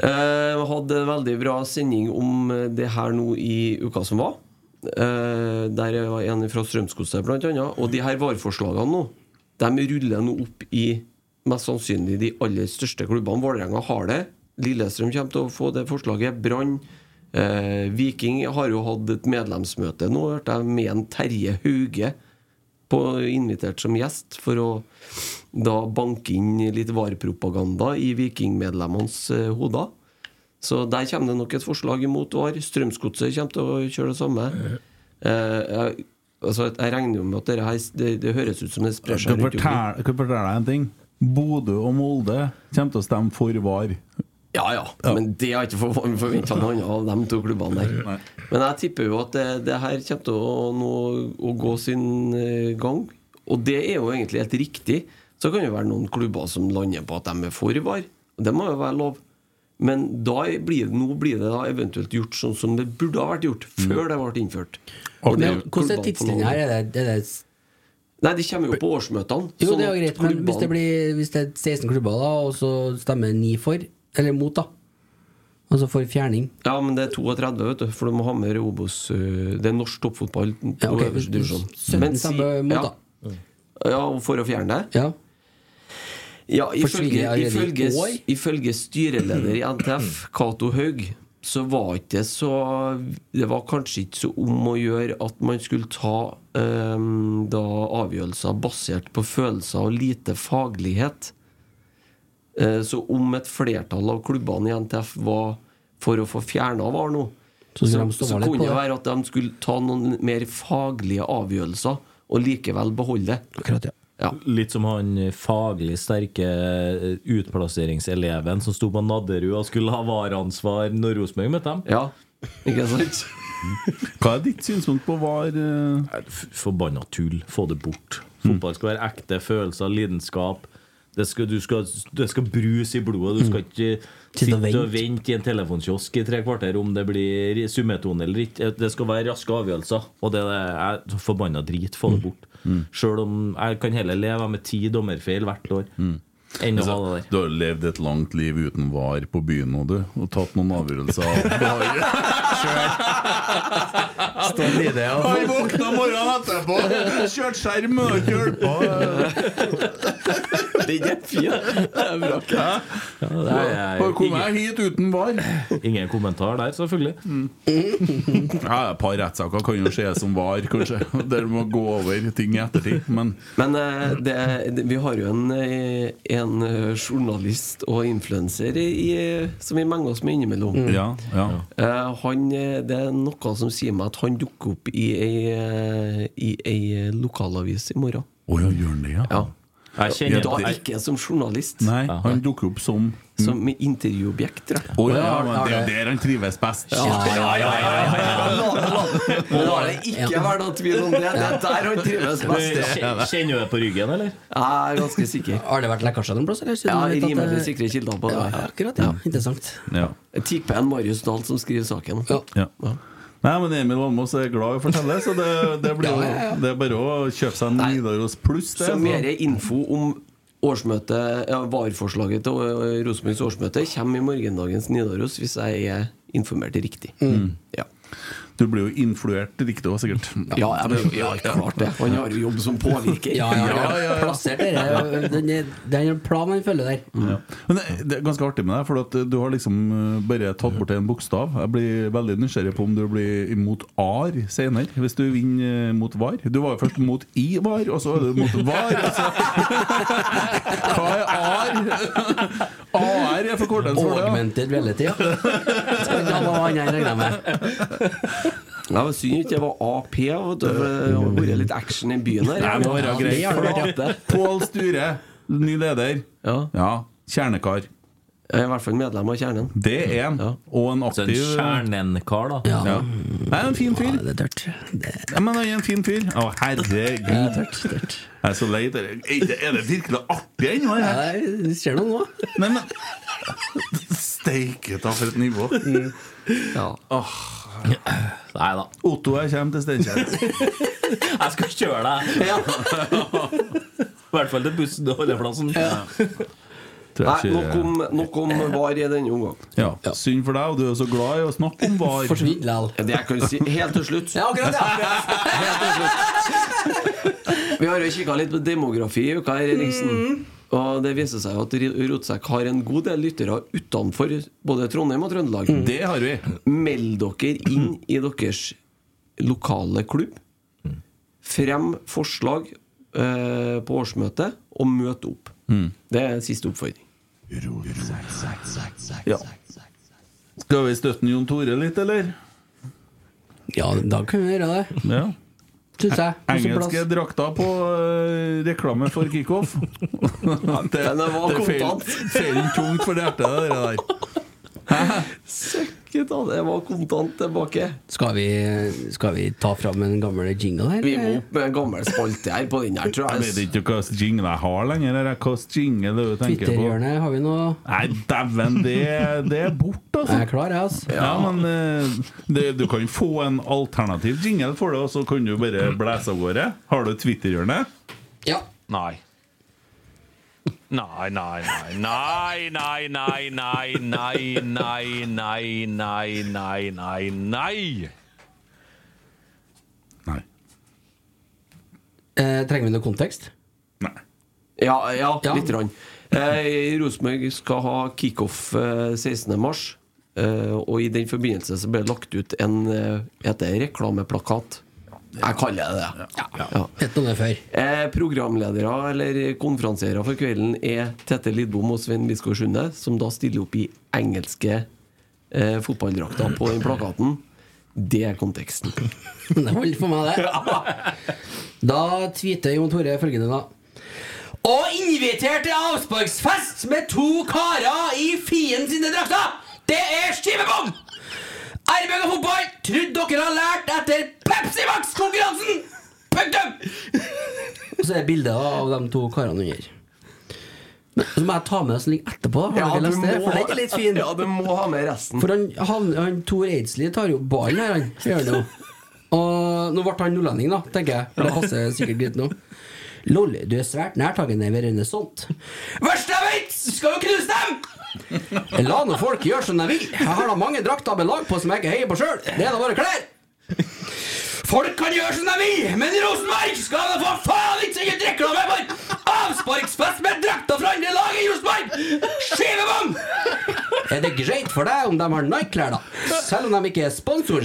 Eh, hadde en veldig bra sending om eh, det her nå i uka som var. Eh, der var en fra Strømsgodset, blant annet. Og de her vareforslagene nå, de ruller nå opp i mest sannsynlig de aller største klubbene. Vålerenga har det. Lillestrøm kommer til å få det forslaget. Brann, Eh, Viking har jo hatt et medlemsmøte nå, hørte jeg, med en Terje Hauge på, invitert som gjest for å da banke inn litt varepropaganda i vikingmedlemmenes eh, hoder. Så der kommer det nok et forslag imot VAR. Strømsgodset kommer til å kjøre det samme. Eh, jeg, altså, jeg regner jo med at dere her, det, det høres ut som det sprer seg rundt omkring. jeg kan fortelle deg en ting. Bodø og Molde kommer til å stemme for VAR. Ja, ja, men det har ikke forventa noe annet av de to klubbene der. Men jeg tipper jo at det, det her kommer til å, nå, å gå sin eh, gang. Og det er jo egentlig helt riktig. Så kan det være noen klubber som lander på at de er for VAR. Og det må jo være lov. Men da blir, det- nå blir det da eventuelt gjort sånn som det burde ha vært gjort før det ble innført. Men hvordan er tidslinja her? Er det, er det Nei, det kommer jo på årsmøtene. Jo, det er jo greit, men hvis det, blir, hvis det er 16 klubber, da, og så stemmer 9 for, eller mot, da Altså for fjerning Ja, men det er 32, vet du, for du må ha med Obos øh, Det er norsk toppfotball Ja, okay. divisjon. Men si- ja. Ja, for å fjerne det? Ja. Ja, ifølge, ifølge, ifølge styreleder i NTF, [CLEARS THROAT] Cato Haug, så var ikke det så Det var kanskje ikke så om å gjøre at man skulle ta um, da avgjørelser basert på følelser og lite faglighet. Eh, så om et flertall av klubbene i NTF var for å få fjerna VAR nå, Så så, de så, kunne det være at de skulle ta noen mer faglige avgjørelser og likevel beholde det. Akkurat, ja. Ja. Litt som han faglig sterke eh, utplasseringseleven som sto på Nadderud og skulle ha varansvar når Rosenborg møtte dem. Ja, ikke sant? [LAUGHS] Hva er ditt synspunkt på VAR? eh? Forbanna tull. Få det bort. Fotball skal være ekte følelser, lidenskap. Det skal, du skal, det skal bruse i blodet. Du skal ikke Sitte og vente. vent i en telefonkiosk i tre kvarter om det blir summetone eller ikke. Det skal være raske avgjørelser. Og det er forbanna drit. Få det bort. Sjøl om jeg kan heller leve med ti dommerfeil hvert år enn å ha der. Du har levd et langt liv uten VAR på byen nå, du, og tatt noen avgjørelser. Stål i det, og Han våkna morgenen etterpå, kjørt skjerm og ikke hjulpet. [LAUGHS] Den er fin! Det er bra. Ja, det er Hvor kom jeg hit uten VAR? ingen kommentar der, selvfølgelig. Ja, et par rettssaker kan jo skje som VAR, kanskje. Der du må gå over ting i ettertid. Men Men eh, det, det, vi har jo en, eh, en eh, journalist og influenser i, i- som vi menger oss med innimellom. ja, ja. Eh, han, eh, det er noe som sier meg at han dukker opp i ei, i ei lokalavis i morgen. Å ja, gjør han det, ja? Ja. Jeg kjenner Da jeg, ikke som journalist, Nei, han dukker opp som som intervjuobjekt, tror jeg. Å ja, men det er jo der han trives best. Nå La det ikke være noen tvil om det. Det er der han trives best. kjen- Kjenner du det på ryggen, eller? Jeg er ganske sikker. Har det vært lekkasjer noen plass? Eller? Siden Ja, du vet at rimelig det- sikre kilder på det. Ja, akkurat, ja. Interessant. Ja. Tipper en Marius Dahl som skriver saken. Ja. Ja. Nei, men Emil Almås er glad i å fortelle, så det, det, blir [LAUGHS] Ja, ja, det er bare å kjøpe seg en Nidaros pluss. Så mer info om årsmøtet, ja, VAR-forslaget til eh, Rosenborgs årsmøte kommer i morgendagens Nidaros, hvis jeg er informert riktig. Ja. Du blir jo influert riktig òg, sikkert. Ja, ja, men, ja, klart det. Han har jo jobb som påvirker. Ja, ja, ja. Plassert dere. Den er- Det er en plan han følger der. Ja. Men det, det er ganske artig med deg, for at du har liksom uh, bare tatt bort en bokstav. Jeg blir veldig nysgjerrig på om du blir imot AR senere, hvis du vinner uh, mot VAR. Du var jo først mot i VAR, og så er du mot VAR. Altså. [LAUGHS] Hva er AR? [LAUGHS] AR er forkortelsen for det. ja. Augmented reality, ja. Skal ikke ha noe annet regna med. Ja, men Synd ikke det var AP, det har vært litt action i byen her. Nei, det må være det det det. Pål Sture, ny leder. Ja. Ja, Kjernekar. Jeg er i hvert fall medlem av Kjernen. Det er han. Ja. Og en Så en aktiv kjernenkar, da. Ja. Ja. Nei, en fin fyr. Ja, det er tørt. Det Ja, men han er en fin fyr. Å, herregud. er tørt. tørt. Jeg er så lei. Er det- er det virkelig artig ennå? Nei, det skjer noe nå. Men, men [LAUGHS] Steike ta for et nivå. Ja. Nei da. Otto, jeg kommer til Steinkjer. [LAUGHS] Jeg skal kjøre deg. [LAUGHS] I hvert fall til bussen og holdeplassen. Ja. Nei, nok om, nok om VAR i denne omgang. Ja, Synd for deg, og du er så glad i å snakke om VAR. Forsvinn likevel. Det jeg kan si helt til slutt Ja, akkurat, ja. [LAUGHS] Helt til slutt. Vi har jo kikka litt på demografi i uka her, Eriksen. Og det viser seg at Rotsekk har en god del lyttere utenfor både Trondheim og Trøndelag. Det har vi. Meld dere inn i deres lokale klubb. Frem forslag eh, på årsmøtet, og møt opp. Det er siste oppfordring. Ja. Skal vi støtte Jon Tore litt, eller? Ja, da kan vi gjøre det. Ja. Syns jeg. Engelske drakter på uh, reklame for kickoff. [LAUGHS] det, Den var det feil- feilen tungt for hjertet, det der. Søkke ta, det var kontant tilbake. Skal vi, skal vi ta fram en gammel jingle her? Vi må opp med en gammel spalte her på den her, tror Jeg jeg. vet ikke hva jingle jeg har lenger. eller Hva jingle du tenker på? Twitterhjørnet, har vi noe Nei, dæven, det, det er borte, altså. Jeg er klar, jeg, altså. Ja, men eh, det, du kan få en alternativ jingle for det, og så kan du bare blæse av gårde. Har du Twitter-hjørnet? Ja. Nei. Nei, nei, nei, nei, nei, nei, nei, nei, nei, nei, nei, nei, nei, nei. Nei. Eh, trenger vi noe kontekst? Nei. Ja, ja, Ja. litt. Rann. Eh, Rosenborg skal ha kickoff eh, 16. mars. Eh, og i den forbindelse så ble det lagt ut en eh, heter det reklameplakat. Jeg kaller det det. Ja. Hett noe før. Eh, programledere eller konferansiere for kvelden er Tette Lidbom og Svein Bisgaard Sunde, som da stiller opp i engelske eh, fotballdrakter på den plakaten. Det er konteksten. [LAUGHS] Det holder for meg, det. [LAUGHS] Da tweeter Jon Tore følgende, da. Og inviter til avsparksfest med to karer i Fien sine drakter! Det er skivebom! RBK fotball, trodde dere har lært etter Pepsi Max-konkurransen! Punktum! Og så er det bilde av de to karene under. Men så må jeg ta med det som ligger etterpå. Ja, du må, det? For den er litt fin. Ja, du må ha med resten. For han, han, han Tor Eidsli tar jo ballen her, han. Gjør det jo. Og nå ble han nordlending, da, tenker jeg. For det passer sikkert greit nå. Lolly, du er svært nærtagende ved sånt. Verst jeg veit, Skal jo knuse dem! [LAUGHS] La nå folk gjøre som de vil. Jeg har da mange drakter med lag på som jeg ikke heier på sjøl. Det er da bare klær. Folk kan gjøre som de vil, men Rosenborg skal da for faen ikke sende reklame for! Avsparksfest med drakter fra andre lag i Rosenborg! Skivebom! Er det greit for deg om de har Nike-klær, da? Selv om de ikke er sponsor?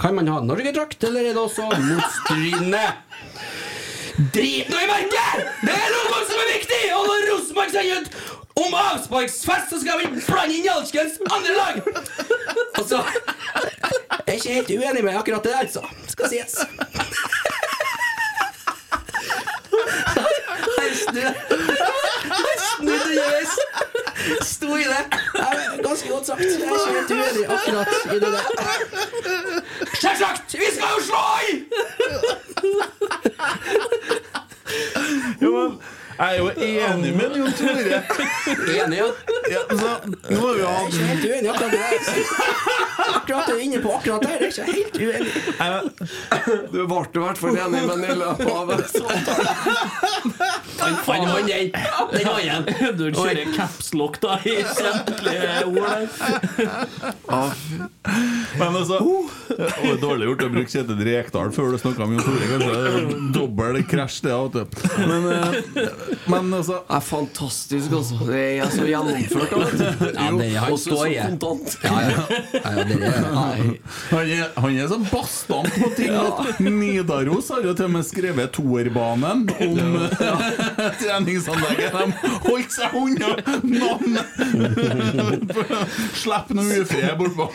Kan man ha Norgedrakt, eller er det også motstridende? Drit nå i merket! Det er noe som er viktig! Og når Rosenborg sender ut om avsparksfest, så skal vi blande inn alskens andre lag! Altså Jeg er ikke helt uenig med akkurat det der, altså. Skal sies. Jeg snudde underveis. Sto i det. Ganske godt sagt. Jeg er ikke helt uenig akkurat i det der. Selvsagt! Vi skal jo slå i! Jo, men jeg er jo enig med Jon Tore. [LAUGHS] Enig, ja. Ja, så, nå har vi Jeg er hatt ikke helt uenig akkurat det der. Akkurat det du er inne på akkurat der, jeg er ikke helt uenig. Du ble i hvert fall enig med av samtalen. [LAUGHS] Han fant han den. Den var igjen Du kjører capslock da i samtlige ord der. Men altså Det var dårlig gjort å bruke Kjetil Rekdal før du snakka om Jon Tore. Kanskje dobbel krasj, det. Men, eh, men altså Det er fantastisk, altså. Det er så gjennomført. Ja, det er han Også står så i. kontant. Ja, ja. ja, ja det er. Han er, han er så bastant på ting at Nidaros har jo til og med skrevet toerbanen om treningsanlegget. De holdt seg unna navnet! Slipp noe ufred bortpå.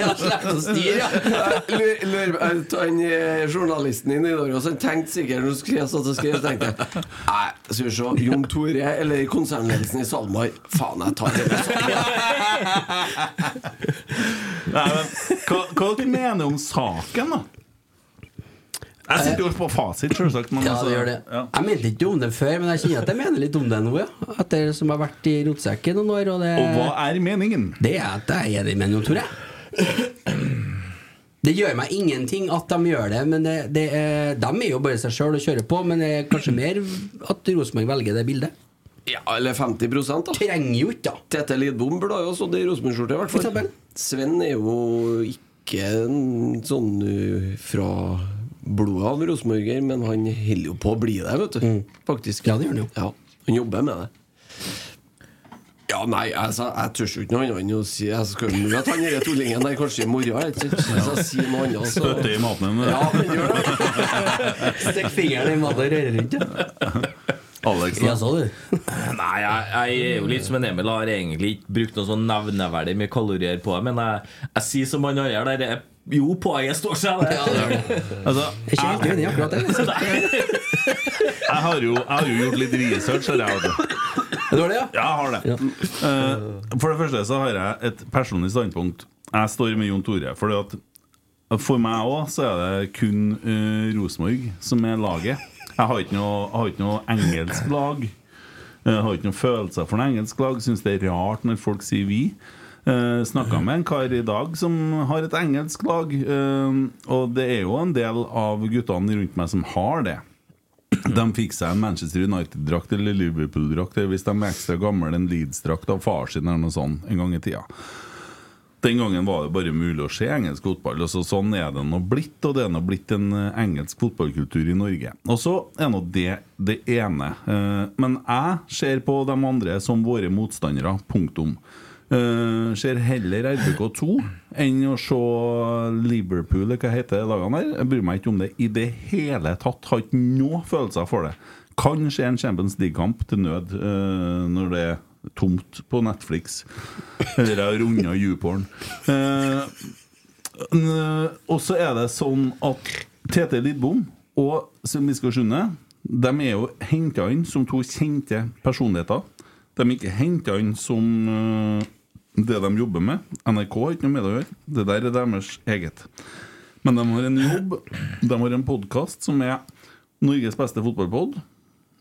Ja, slipp å styre, ja. Eh, journalisten i Nidaros Han tenkte sikkert når han skrev, satt og skrev, tenkte jeg Nei, skal vi se Jon Tore eller konsernledelsen i SalMar Faen, jeg tar det. Nei, men, hva, hva dere mener om saken, da? Jeg sitter jo på fasit, selvsagt. Men Ja, altså, det gjør det. ja. Jeg mente ikke om det før, men jeg kjenner at jeg mener litt om det nå, ja. Etter som har vært i rotsekken noen år. Og det, Og hva er meningen? det er at jeg er enig med Jon Tore. Det gjør meg ingenting at de gjør det, men det, det er, de er jo bare seg sjøl og kjører på. Men det er kanskje mer at Rosenborg velger det bildet. Ja, eller 50 da. Trenger jo ikke, da. Tete Lidbom burde ha stått i Rosenborg-skjorte, i hvert fall. Sven er jo ikke en sånn uh, fra blodet av rosenborger, men han holder jo på å bli det, vet du. Faktisk. Ja, det gjør han jo. Ja, han jobber med det. Ja, nei, altså, jeg tør jo ikke noe annet enn å si Jeg skal jo at han denne tullingen der kanskje i morgen. Jeg sier noe annet, så Spytte i maten din. Ja, men gjør det. Stikk fingeren i maten og rører rundt, ja. Alex, da? Ja, så du. Nei, jeg, jeg er jo litt som en Emil. Har egentlig ikke brukt noe sånn nevneverdig mye kalorier på det. Men jeg, jeg sier som han andre der jeg- Jo, poenget står seg, det. Altså, Jeg er ikke helt enig i akkurat det. liksom. [LAUGHS] jeg har jo gjort litt research. Her, jeg, du. Er det det, ja? Ja, jeg har det. Eh, for det første så har jeg et personlig standpunkt. Jeg står med Jon Tore. Fordi at for meg òg så er det kun uh, Rosenborg som er laget. Jeg har ikke noe, har ikke noe engelsk lag. Jeg har ikke noen følelser for noe engelsk lag. Syns det er rart når folk sier vi. Uh, Snakka med en kar i dag som har et engelsk lag. Uh, og det er jo en del av guttene rundt meg som har det. De fikk seg en Manchester United-drakt eller Liverpool-drakt hvis de er ekstra gamle, en Leeds-drakt av far sin eller noe sånt en gang i tida. Den gangen var det bare mulig å se engelsk fotball. og så sånn er det nå blitt, og det er nå blitt en eh, engelsk fotballkultur i Norge. Og så er nå det det ene. Eh, Men jeg ser på de andre som våre motstandere. Punktum. Eh, ser heller RBK2 enn å se Liverpool, eller hva heter lagene der. Jeg bryr meg ikke om det i det hele tatt. Har ikke noe følelser for det. Kan skje en Champions League-kamp til nød uh, når det er tomt på Netflix. Eller har runda YouPorn. Uh, n- og så er det sånn at Tete Lidbom og Sven Biskar Sunde De er jo henta inn som to kjente personligheter. De er ikke henta inn som eh, det de jobber med. NRK har ikke noe med det å gjøre. Det der er deres eget. Men de har en jobb. De har en podkast som er Norges beste fotballpod.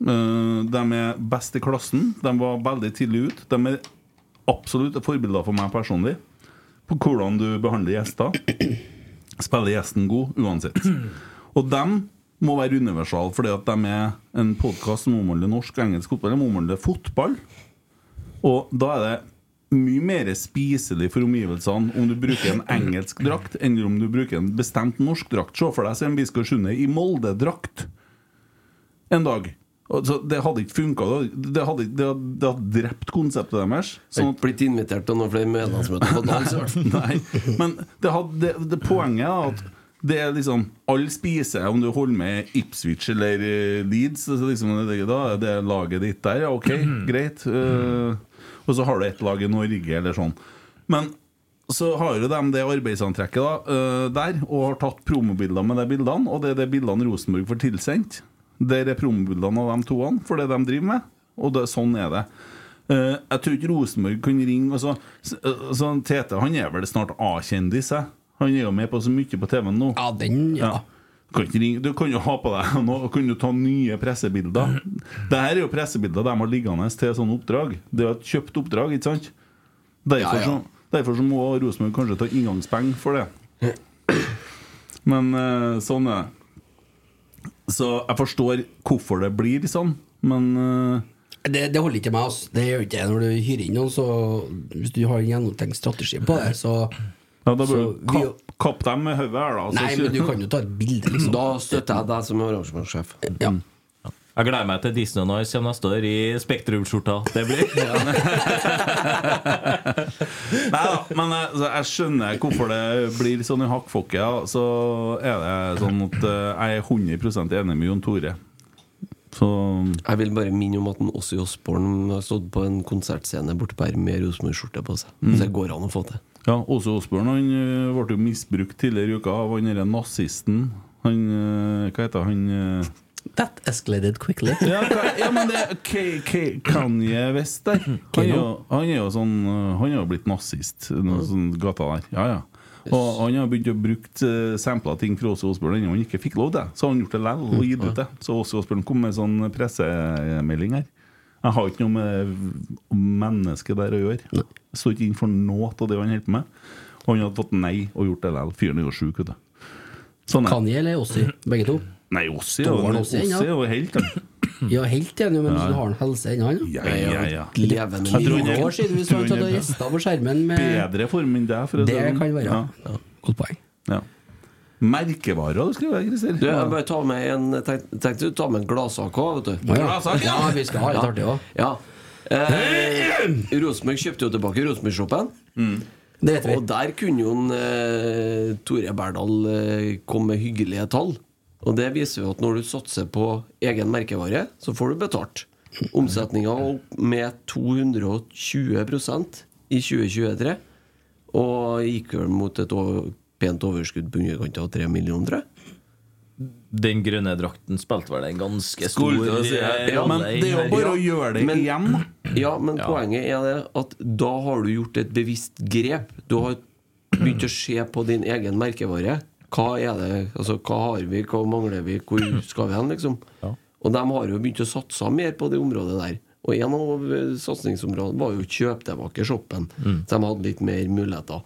Eh, De er best i klassen. De var veldig tidlig ut. De er absolutt forbilder for meg personlig på hvordan du behandler gjester. Spiller gjesten god uansett. Og dem må være universal, fordi at de er en podkast som omhandler norsk og engelsk fotball. De omhandler fotball. Og da er det mye mer spiselig for omgivelsene om du bruker en engelsk drakt enn om du bruker en bestemt norsk drakt. Se for deg Svein Biskar Sunde i Molde-drakt en dag. Altså, det hadde ikke funka. Det hadde, det hadde, det hadde drept konseptet deres. Sånn har blitt invitert til noen flere medlemsmøter på dans. [LAUGHS] Nei, men det, hadde, det, det poenget er at det er liksom Alle spiser om du holder med Ipswich eller eh, Leeds. Liksom, det, da er det laget ditt der. Ja, ok, greit. Eh, og så har du ett lag i Norge, eller sånn. Men så har jo de det arbeidsantrekket da, eh, der, og har tatt promobilder med de bildene. Og det er de bildene Rosenborg får tilsendt. Der er promobildene av de toene for det de driver med. Og det, sånn er det. Eh, jeg tror ikke Rosenborg kan ringe altså, så, altså, Tete han er vel snart A-kjendis. Han er jo med på så mye på TV-en nå. Ja, den, ja. Ringe, du kan jo ha på deg [LAUGHS] Nå kan du ta nye pressebilder. Dette er jo pressebilder de har liggende til sånne oppdrag. Det er jo et kjøpt oppdrag, ikke sant? Derfor, Ja, ja. Så, derfor så må Rosenborg kanskje ta inngangspenger for det. Men eh, sånn er det. Så jeg forstår hvorfor det blir sånn, men eh, Det, det holder ikke med oss. Det gjør ikke det når du hyrer inn noen. Så hvis du har en gjennomtenkt strategi på det, så ja, da bør du kappe kapp, kapp dem med hodet her, da. så Nei, men du kan jo ta et bilde, liksom. Da støtter jeg deg som arrangementssjef. Ja. Jeg gleder meg til Disney Nice kommer neste år i Spektrum-skjorta. Det blir [LAUGHS] Nei da, men jeg, jeg skjønner hvorfor det blir sånn i hakkfokke. Ja. Så er det sånn at eh, jeg er 100 enig med Jon Tore. Så Jeg vil bare minne om at en Åssi Osborn har stått på en konsertscene borte på her med Rosenborg-skjorte på seg. Så det går an å få til. Ja, Åse Osborn han eh, ble jo misbrukt tidligere i uka av han derre nazisten. Han eh, Hva heter han? eh? That escalated quickly. Ja, ja men det K- K- Kanye West der. Han er, jo, han er jo sånn Han er jo blitt nazist, noe sånn gata der. Ja, ja. Og han har begynt å bruke sampla ting fra Åse Osborn ennå han ikke fikk lov til. Så har han gjort det likevel og gitt ut det. Så Åse Osborn kom med sånn pressemelding her. Jeg har ikke noe med mennesket der å gjøre. Jeg står ikke inn for noe av det han holder på med. Og han hadde fått nei og gjort det likevel. Fyren er jo sjuk, vet du. Sånn det. Kanye eller Ossi? Begge to? Nei, Ossi er jo helt han. Ja, helt enig, men ja. du har en helse ennå, han Ja, ja, ja. Levende år siden hvis hadde han og er gjesta på skjermen med bedre form enn deg. For å si Det sånn. kan være. Ja. Ja. Godt poeng. Ja. Merkevarer du skriver, Christer? Du, jeg bare tar med en tenkte, tenkte du ta med en gladsak òg, vet du. Ja. Gladsak, ja. Ja, vi skal ha litt artig òg. Ja. Eh, Rosenborg kjøpte jo tilbake Rosenborg-shoppen. Mm. Og der kunne jo en, eh, Tore Berdal eh, komme med hyggelige tall. Og det viser jo at når du satser på egen merkevare, så får du betalt. Omsetninga opp med 220% i 2023. Og gikk vel mot et over, pent overskudd på underkant av 3 millioner. Den grønne drakten spilte vel en ganske stor si, ja. ja, Men det er jo bare å gjøre det Men- igjen. Ja, men Ja. poenget er det at da har du gjort et bevisst grep. Du har begynt å se på din egen merkevare. Hva er det, altså hva har vi, hva mangler vi, hvor skal vi hen, liksom? Og de har jo begynt å satse mer på det området der. Og en av satsingsområdene var jo å kjøpe tilbake shoppen, Mm. så de hadde litt mer muligheter.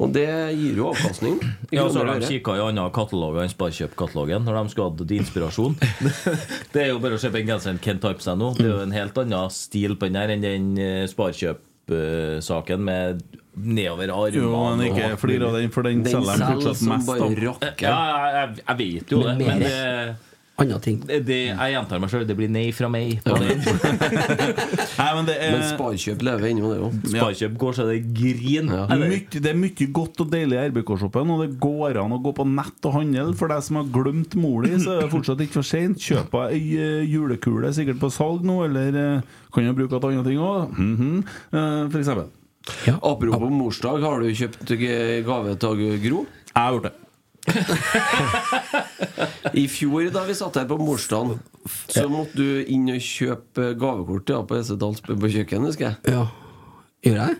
Og det gir jo avkastning. Ja, så har de kikka i andre kataloger enn Sparkjøp-katalogen når de skulle hatt inspirasjon. [LAUGHS] det er jo bare å se på den genseren Kent har på seg nå. Det er jo en helt annen stil på den her enn den eh, Sparkjøp-saken med nedover armene. Jo, men ikke flir av den, for den Den selger han fortsatt mest av. Ja, jeg, jeg vet jo det, Men det, Andre ting. det, det Jeg gjentar meg sjøl, det blir nei fra meg. På det. [LAUGHS] Nei, men det er Men Sparkjøp lever ennå, det jo. Sparkjøp går så det griner. Ja. Det er mye godt og deilig i RBK-shoppen, og det går an å gå på nett og handle. For deg som har glemt mor di, så er det fortsatt ikke for seint. Kjøp ei eh, julekule, sikkert på salg nå, eller eh, kan jo bruke til andre ting òg. For eksempel. Apropos morsdag, har du kjøpt gave til Gro? Jeg har gjort det. [LAUGHS] I fjor, da vi satt her på morsdagen, så måtte du inn og kjøpe gavekort ja, på Esedals på kjøkken, husker jeg. Ja. Gjør jeg?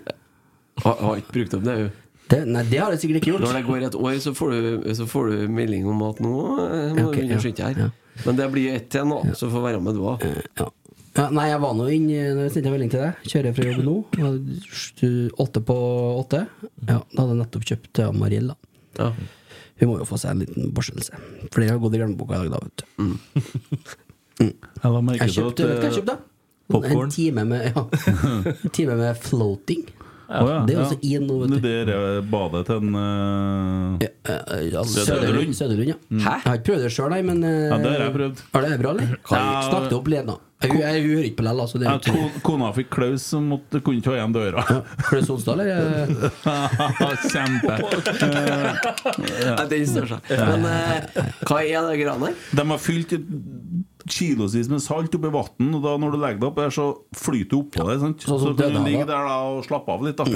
Har, har ikke brukt opp det, hun. Det, nei, det har jeg sikkert ikke gjort. Når det går et år, så får du, så får du melding om at nå eh, må okay, ok, du begynne her. ja. Men det blir ett til nå, så får være med du òg. Ja. Ja, nei, jeg var nå inn Når jeg sendte en melding til deg. Kjører fra jobb nå. Åtte på åtte. Ja, Da hadde jeg nettopp kjøpt Mariell. da. Ja. Hun må jo få seg en liten børstelse. For det har gått i glemmeboka i dag, da. vet du [LAUGHS] Jeg la merke Jeg kjøpte, vet du hva jeg kjøpte, da? Popcorn. En time med, ja. [LAUGHS] en time med floating. Ja, Det er jo ja. nå, vet du. Det der er badet til en uh... Eh, ja, Søderlund. Søderlund, ja. Hæ? Jeg har ikke prøvd det sjøl, nei, men uh... Ja, det har jeg prøvd. Har det bra, eller? Ja. Snakk det opp Lena. Hun, jeg, hører ikke på lell, altså. ja, er ikke Kona fikk klaus som måtte kunne ikke ha igjen døra. Klaus Onsdal, eller? [LAUGHS] Kjempe. Nei, Den står seg. Men eh, hva er det greiene her? De har fylt kilosvis med salt oppi vann, og da når du legger det opp der, så flyter du oppå det. Sant? Sånn Så som kan du ligge der da og slappe av litt. Da.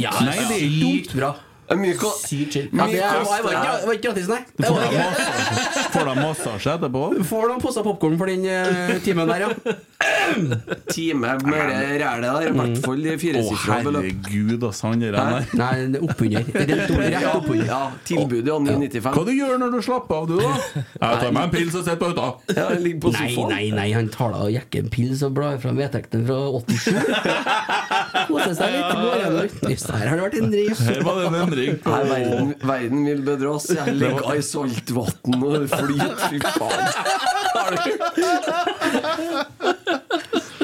Ja, Nei, det er ikke dumt. Bra. Mye Sykt chill. Ja, det er- var ikke var ikke gratis, nei. Du får deg massasje, får deg massasje etterpå. Du får noen poser popkorn for den eh, timen der, ja. [CLEARS THROAT] Time med det rælet der, i hvert fall i Å, firesifra beløp. herregud, altså, han der. Der. Nei, det er oppunder. Rett opp- rett oppunder. Ja, tilbud ja, 995. Hva du gjør når du slapper av, du, da? [LAUGHS] Jeg tar meg en pils og sitter på hytta. Ja, ligger på Nei, sofaen. nei, nei, han tar da og jekker en pils og blar fram vedtektene fra 87. [LAUGHS] Koser seg litt. Går gjennom. Jøss, her har det vært driv Her var det en endring. Nei, verden, verden vil oss Jeg ligger i saltvann og flyter. Fy faen.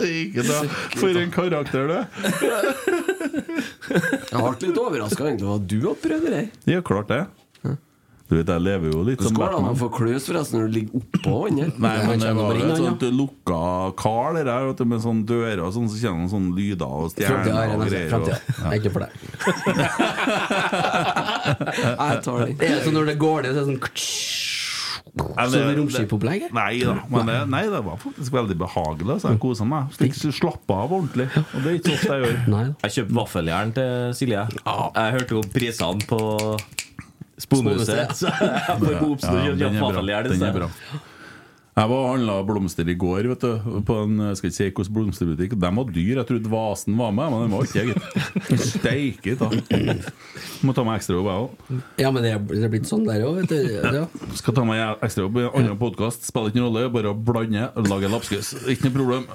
Ikke da. For en karakter, du. Jeg ble litt overraska over at du har prøvd det der. Ja, klart det. Du vet, jeg lever jo litt som går det an å få kløs forresten når du ligger oppå vannet. Nei, men det var et sånt lukka kar det der, vet du, med sånne dører og sånn, så kjenner man sånne lyder og stjerner er og greier. Framtida. Jeg er ikke for deg. [LAUGHS] Jeg tar den. Det er sånn når det går ned, så er det sånn Sånn romskipsopplegg? eller? Nei da, men det, nei, det var faktisk veldig behagelig. Så jeg kosa meg. Fikk slappe av ordentlig. Og det er ikke ofte jeg gjør. Jeg kjøpte vaffeljern til Silje. Jeg hørte jo prisene på Så jeg får Ja, kjøpte den er bra. vaffeljern i Den er stedet. Jeg var handla blomster i går vet du, på en skal ikke si hvilken blomsterbutikk. De var dyr. Jeg trodde vasen var med, men den var ikke det. Steike ta. Må ta meg ekstrajobb, jeg òg. Ja, men det er, blitt sånn der òg, vet du. Ja. Skal ta meg ekstrajobb i en annen podkast. Spiller ikke noen rolle, bare blande og lage lapskaus. Ikke noe problem.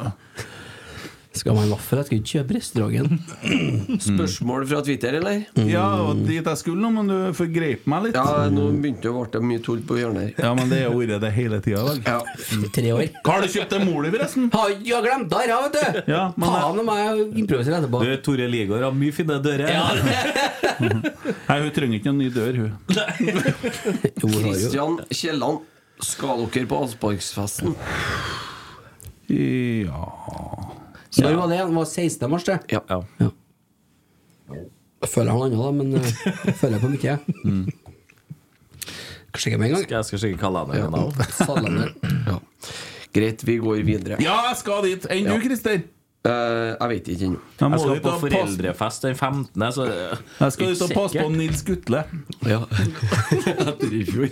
Skal man vaffel? Jeg skal ikke kjøpe restauranten. [CLEARS THROAT] Spørsmål fra Twitter, eller? Ja, og dit jeg skulle nå, men du forgrep meg litt. Ja, nå begynte det å bli mye tull på hjørnet her. Ja, men det har vært det hele tida i dag. Ja. Tre år. Hva har du kjøpt til mor di, forresten? Har jeg glemt det her, vet du! Ja, men Faen om jeg improviserer etterpå. Du, Tore Ligård har mye fine dører. [LAUGHS] Nei, hun trenger ikke noen ny dør, hun. Kristian Kielland, skal dere på Asparksfesten? Ja Når var det? Det var 16. mars, det. Ja. Ja. Jeg føler han andre, da, men eh, jeg føler på mye. Kanskje ikke med en gang. Skal jeg skal sjekke kalenderen nå. Salander. [LAUGHS] ja. Greit, vi går videre. Ja, jeg skal dit! Enn Ja. du, Christer? Uh, jeg vet ikke ennå. Jeg skal på foreldrefest den 15., så Jeg skal ut og passe på Nils Gutle. Ja. Etter i fjor.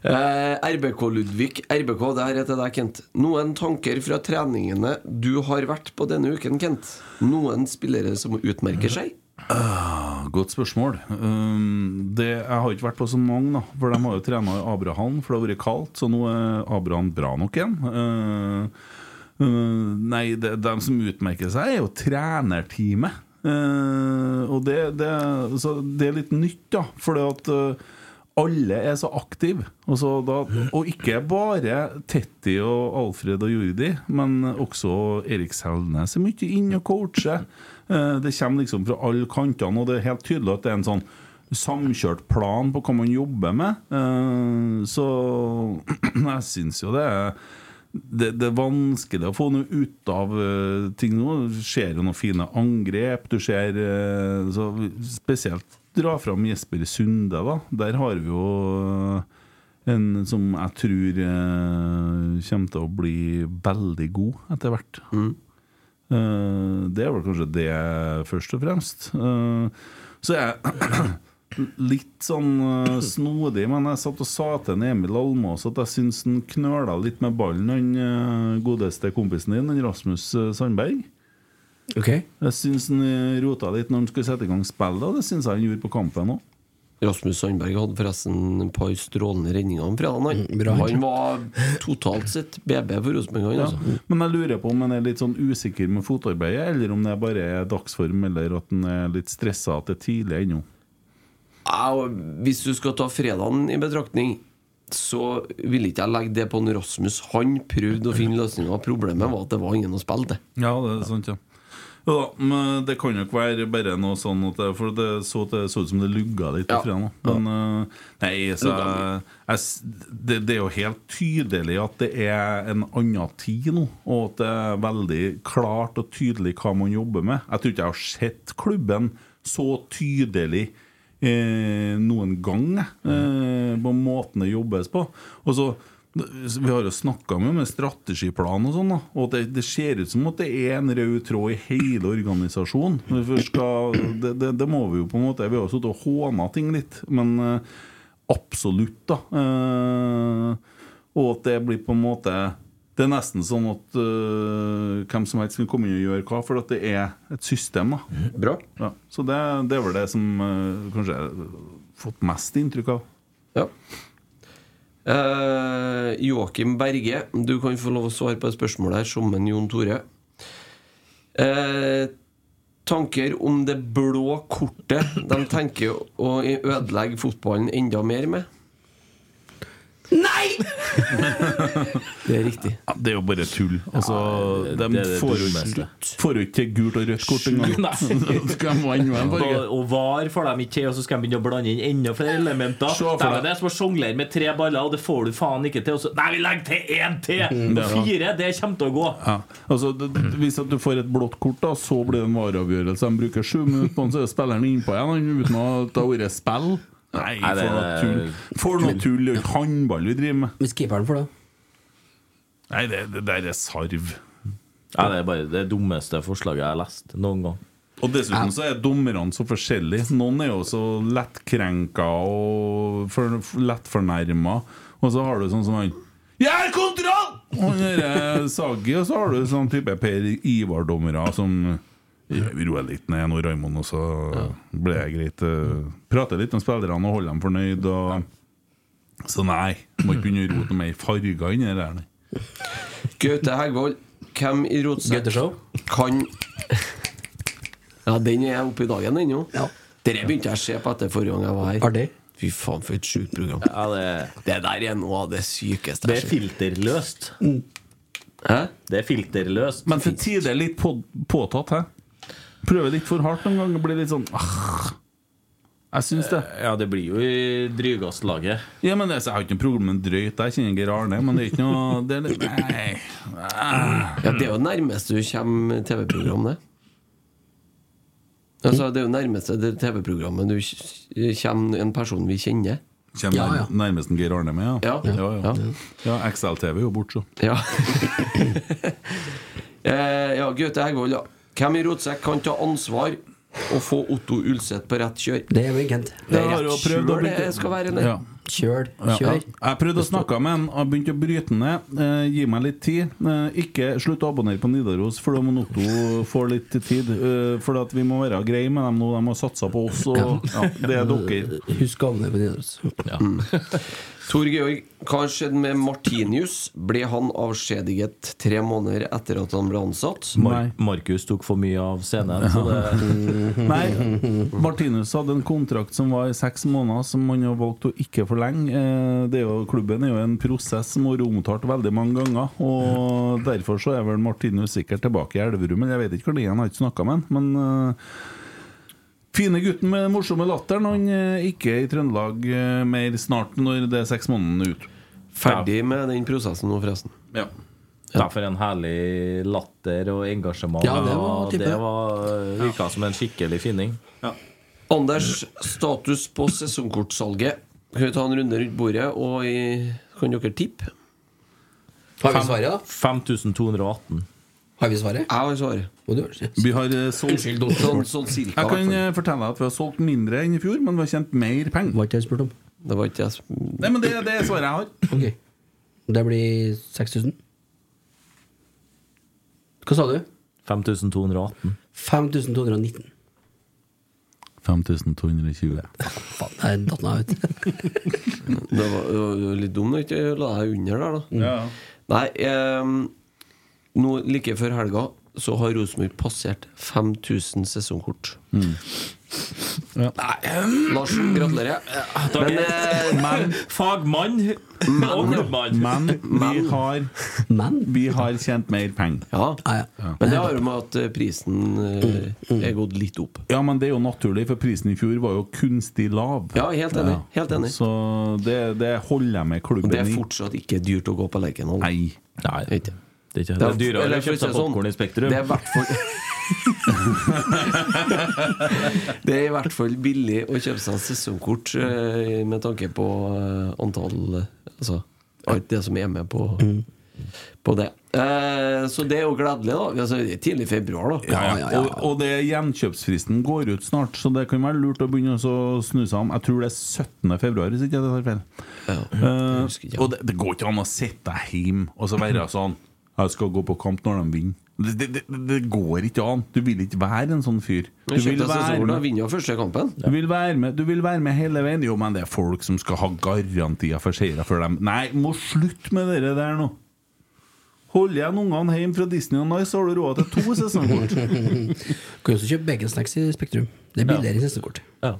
Eh, RBK Ludvig. RBK, det her er til deg, Kent. Noen tanker fra treningene du har vært på denne uken, Kent? Noen spillere som utmerker seg? Uh, Godt spørsmål. Um, det, jeg har ikke vært på så mange, da. For de har jo trena i Abraham, for det har vært kaldt. Så nå er Abraham bra nok igjen. Uh, uh, nei, det, de som utmerker seg, er jo trenerteamet. Uh, og det, det, det er litt nytt, da. For at uh, alle er så aktive. Og, ikke bare Tetti og Alfred og Jordi, men også Erik Selnes er mye inne og coacher. Eh, Det kommer liksom fra alle kantene, og det er helt tydelig at det er en sånn samkjørt plan på hva man jobber med. Eh, Så [CLEARS THROAT] jeg syns jo det er det, det er vanskelig å få noe ut av eh, ting nå. Du ser jo noen fine angrep. Du ser så Spesielt dra fram Jesper Sunde, da. Der har vi jo eh, en som jeg tror eh, kommer til å bli veldig god etter hvert. Eh, det er vel kanskje det først og fremst. Eh, så jeg [CLEARS THROAT] litt sånn eh, snodig, men jeg satt og sa til Emil Almås at jeg syns han knøla litt med ballen, den eh, godeste kompisen din, Rasmus Sandberg. Ok. Jeg syns han eh, rota litt når han skulle sette i gang spillet, og det syns jeg han gjorde på kampen òg. Rasmus Sandberg hadde forresten et par strålende redninger om fredagen. Han. Mm, han var totalt sett BB for Rosenborg. Ja. Altså. Men jeg lurer på om han er litt sånn usikker med fotarbeidet, eller om det bare er dagsform, eller at han er litt stressa at det er tidlig ennå. Ja, Hvis du skal ta fredagen i betraktning, så vil ikke jeg legge det på en Rasmus. Han prøvde å finne løsninger. Problemet var at det var ingen å spille til. Ja, det er sant, ja. Jo da, men det kan jo ikke være bare noe sånn at det, For det så, det så ut som det lugga litt Ja. fredag. Men eh, nei, så jeg, jeg, det, det er jo helt tydelig at det er en annen tid nå, og at det er veldig klart og tydelig hva man jobber med. Jeg tror ikke jeg har sett klubben så tydelig eh, noen gang, eh, på måten det jobbes på. Og så vi har jo snakka mye om strategiplan og sånn, og det, det ser ut som at det er en rød tråd i hele organisasjonen. Det, det, det må vi jo på en måte Vi har jo sittet og håna ting litt, men eh, absolutt, da. Eh, og at det blir på en måte Det er nesten sånn at uh, hvem som helst kan komme inn og gjøre hva, for at det er et system. da Bra. ja, Så det, det er vel det som uh, kanskje jeg har fått mest inntrykk av. Ja. Eh, Joakim Berge, du kan få lov å svare på et spørsmål her, som en Jon Tore. Uh, tanker om det blå kortet de tenker å ødelegge fotballen enda mer med? Nei! [LAUGHS] Det er riktig. Ja, det er jo bare tull. Altså, det- de det er det får jo ikke- til gult og rødt kort engang. [LAUGHS] De? Og, og VAR får de ikke til, og så skal de begynne å blande inn enda flere elementer. Det er det som å sjonglere med tre baller, og det får du faen ikke til. Og så, nei, vi legger til én til! Mm, det er. Fire, det kommer til å gå. Ja. Altså, det, hvis at du får et blått kort, da så blir det en vareavgjørelse. De bruker sju minutter på den, så er spilleren innpå igjen uten at det har vært spill. Nei, Nei, for noe tull. For noe tull. Håndball vi driver med. Hvis keeperen får det. Nei, det, det der er sarv. Ja, det er bare det dummeste forslaget jeg har lest noen gang. Og dessuten så er dommerne så forskjellige. Noen er jo så lettkrenka og for, lettfornærma. Og så har du sånn som han Gjør kontroll! Og han derre og så har du sånn type Per Ivar-dommere som vi roer litt ned nå, Raymond, og så ble det greit. eh, Prate litt med spillerne og holde dem fornøyd. Og... Så nei, må ikke begynne å rote mer farger inni i det der. Gaute Hegvold, hvem i Rotsekk? Kan Ja, den er oppe i dagen ennå. Ja. Dette begynte jeg å se på etter forrige gang jeg var her. Artig. Fy faen, for et sjukt program. Ja, det, Det der er noe av det sykeste det jeg er filterløst. Hæ? Det er filterløst. Men til tider litt på, påtatt, hæ? Prøver litt for hardt noen ganger. Blir litt sånn ah. Jeg syns det. Ja, det blir jo i Drygastlaget. Ja, men det, jeg har ikke noe problem med drøyt. Jeg kjenner Geir Arne, men det er ikke noe det er litt, Nei. Ah. Ja, det er jo nærmest du kommer TV-program, det. Altså, det er jo nærmeste det TV-programmet du kommer en person vi kjenner. Kjem Ja, ja. nærmest en Geir Arne med, ja. Ja. ja, ja. Ja. ja XL-TV er jo borte, så. Ja. [LAUGHS] eh, ja, Gaute Hegvold, ja. Hvem i Rotsekk kan ta ansvar og få Otto Ulseth på rett kjør? Det er Weekend. Det er har rett å kjør det skal være Ja. Kjør. Kjør. Ja. Jeg prøvde å snakke med han, har begynt å bryte ned. Eh, gi meg litt tid. Eh, ikke slutt å abonnere på Nidaros, for da må Otto få litt tid. Eh, for at vi må være greie med dem nå. De har satsa på oss, og ja, det er dere. Husk gavene på Nidaros. Tor Georg, hva har skjedd med Martinius? Ble han avskjediget tre måneder etter at han ble ansatt? Nei. Markus tok for mye av scenen. Så det, [LAUGHS] Nei, Martinus hadde en kontrakt som var i seks måneder, som han har valgt å ikke forlenge. Eh, Det er jo, klubben er jo en prosess som har vært omtalt veldig mange ganger. Og Derfor så er vel Martinus sikkert tilbake i Elverum. Men jeg vet ikke hvor det er, han har ikke snakka med han. Men eh, fine gutten med den morsomme latteren, han er ikke i Trøndelag eh, mer snart når det er seks måneder ut. Ferdig med den prosessen nå, forresten. Ja. Derfor en herlig latter og engasjement. Ja, det var det var, virka som en skikkelig finning. Anders, status på sesongkortsalget. Kan vi ta en runde rundt bordet, og i, kan dere tippe? Har vi svaret, da? 5218. Har vi svaret? Jeg har svaret. Vi har eh, solgt Unnskyld. Sånn, sånn cirka. Jeg kan eh, fortelle deg at vi har solgt mindre enn i fjor, men vi har tjent mer penger. Var ikke det jeg spurte om? Det var ikke jeg som Nei, men det, det er svaret jeg har. Ok. Det blir 6000. Hva sa du? 5218. 5219. 5220. Faen, jeg datt meg ut. Det var, det var litt dumt å ikke la deg under der, da. Ja. Nei, ehm, nå like før helga så har Rosenborg passert 5000 sesongkort. Lars, gratulerer. Men, eh, Men fagmann og klubbmann. Men vi har, Men vi har tjent mer penger. ja. ja, ja. Men det har jo med at eh, prisen eh, er gått litt opp. Ja, men det er jo naturlig, for prisen i fjor var jo kunstig lav. Ja, helt enig. Helt enig. Så det, det holder jeg med klubben Det er fortsatt ikke dyrt å gå på Lerkendal. Nei. Nei, Det er er er- er dyrere å kjøpe seg sånn, popkorn i Spektrum. Det er i hvert fall [LAUGHS] Det er i hvert fall billig å kjøpe seg sesongkort eh, med tanke på eh, antall Altså alt det som er med på, på det. Eh, så det er jo gledelig, da. Altså, tidlig februar, da. Ja, ja, Og, og det gjenkjøpsfristen går ut snart, så det kan være lurt å begynne å snu seg om. Jeg tror det er 17. februar, hvis ikke jeg tar feil. Ja. Eh, og det, det går ikke an å sitte hjemme og så være [LAUGHS] sånn Jeg skal gå på kamp når de vinner. Det, det, det, det går ikke an. Du vil ikke være en sånn fyr. Du vil være med, første kampen. du vil være med, du vil være med hele veien. Jo, men det er folk som skal ha garantier for seire for dem. Nei, må slutte med det der nå. Hold igjen ungene hjem fra Disney og Nice, så har du råd til to sesongkort. [LAUGHS] Kan også kjøpe baconsnacks i Spektrum. Det er billigere i sesongkort. Ja.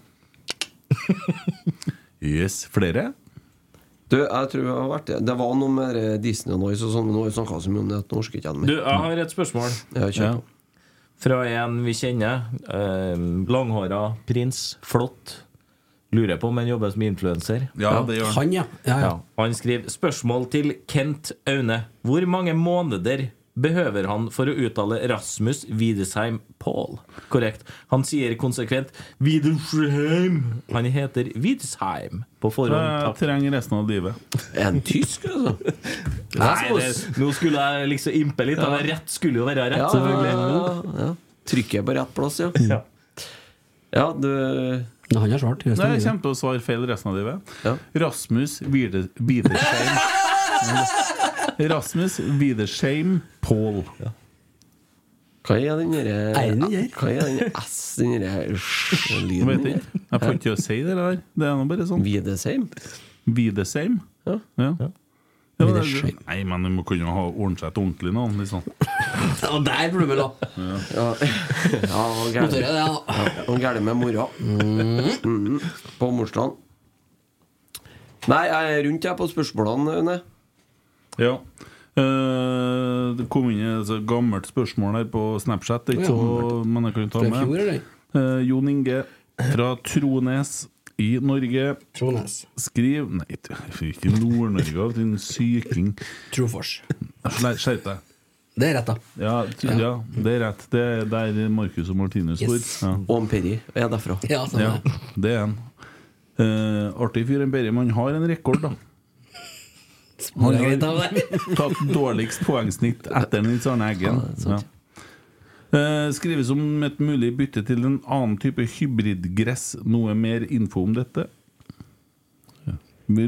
Yes, flere? Du, jeg tror jeg har vært det. Det var noe med Disney og Noise og sånn, men nå har vi snakka så mye om det at nå orker ikke jeg Du, jeg har et spørsmål. Ja. Fra en vi kjenner. Eh, langhåra prins. Flott. Lurer på om han jobber som influenser. Ja, det gjør han. Han, ja. ja, ja. Ja. Han skriver spørsmål til Kent Aune. Hvor mange måneder behøver han for å uttale Rasmus Widesheim Paul? Korrekt. Han sier konsekvent Widesheim. Han heter Widesheim på forhånd. Jeg trenger resten av livet. Er han tysk, altså? [LAUGHS] Nei, det, nå skulle jeg liksom impe litt. er Rett skulle jo være rett, Ja, selvfølgelig. ja, Trykker jeg på rett plass, ja. Ja. Ja, du Nei, han har svart. Nei, jeg kommer til å svare feil resten av livet. Ja. Rasmus Widersheim. [LAUGHS] Rasmus Widershame Paul. Hva er den derre Er? Hva er den S, den derre Jeg vet ikke. Jeg får ikke å si det der. Det er nå bare sånn. Widershame? Widershame. Ja. Ja. Ja, det det, nei, men du må kunne ha ordne seg et ordentlig navn. Liksom. ja, der burde du vel ha! Ja, ja og gæren ja, med mora. Mm. På morsdagen. Nei, jeg er rundt jeg på spørsmålene, Aune. Ja. Uh, det kom inn et gammelt spørsmål her på Snapchat, det ikke så, men jeg kan ta med. Uh. Eh, Jon Inge fra Trones i Norge Trones. Skriv Nei, ikke Nord-Norge, av din syking. Trofors. Skjerp deg. Det er rett, da. Ja, ja, det er rett. Det er der Marcus og Martinus Yes. står. Ja. Og Peri er derfra. Ja, sånn Ja, det. er han. Uh, artig fyr, en. Man har en rekord, da. Han har [LAUGHS] tatt dårligst poengsnitt etter Nils Arne Eggen. Ja, Eh, skrives om et mulig bytte til en annen type hybridgress. Noe mer info om dette? Ja.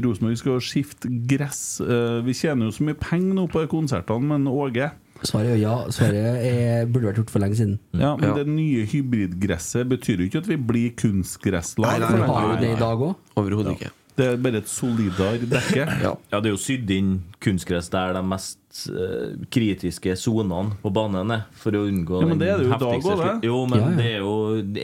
Rosenborg skal skifte gress. Eh, vi tjener jo så mye penger nå på konsertene, men Åge Svaret er ja. Svaret er, burde vært gjort for lenge siden. ja, men Ja. Det nye hybridgresset betyr jo ikke at vi blir kunstgresslag. Nei, for nei. har jo det i dag òg. Overhodet ikke. Det er bare et solidar dekke. [CLEARS THROAT] Ja. Ja, det er jo sydd inn kunstgress der de mest uh, kritiske sonene på banen er, for å unngå Ja, men det er det jo i dag òg, det. Jo, men Ja, ja. det er jo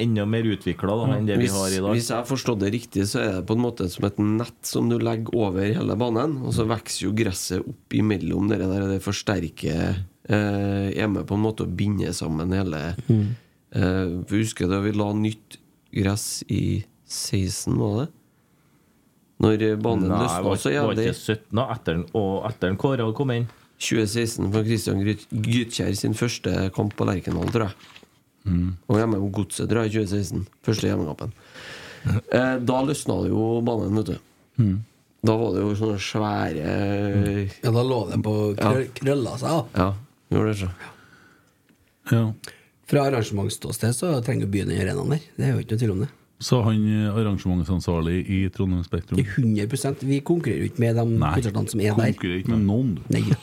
enda mer utvikla enn det vi har i dag. hvis jeg har forstått det riktig, så er det på en måte som et nett som du legger over hele banen, og så vokser jo gresset opp imellom det der, og det forsterker eh, Er med på en måte å binde sammen hele Mm. eh, Husker du da vi la nytt gress i 16, var det? Når banen løsna, så var, det var ikke 17 etter den, og etter den Kåre kom inn. 2016 for Christian Gytkjær sin første kamp på Lerkendal, tror jeg. Og hjemme mot Godset, tror jeg, i 2016. Første hjemmekampen. [LAUGHS] Eh, da løsna det jo banen, vet du. Da var det jo sånne svære Ja, da lå det på krø krølla seg. da. Ja, gjorde det så. Ja. Fra arrangementsståsted så trenger byen den arenaen der. Det er jo ikke noe tvil om det. Så han eh, arrangementsansvarlig i Trondheim Spektrum Det er 100% Vi konkurrerer jo ikke med de Nei, konsertene som er der. konkurrerer ikke med noen. du.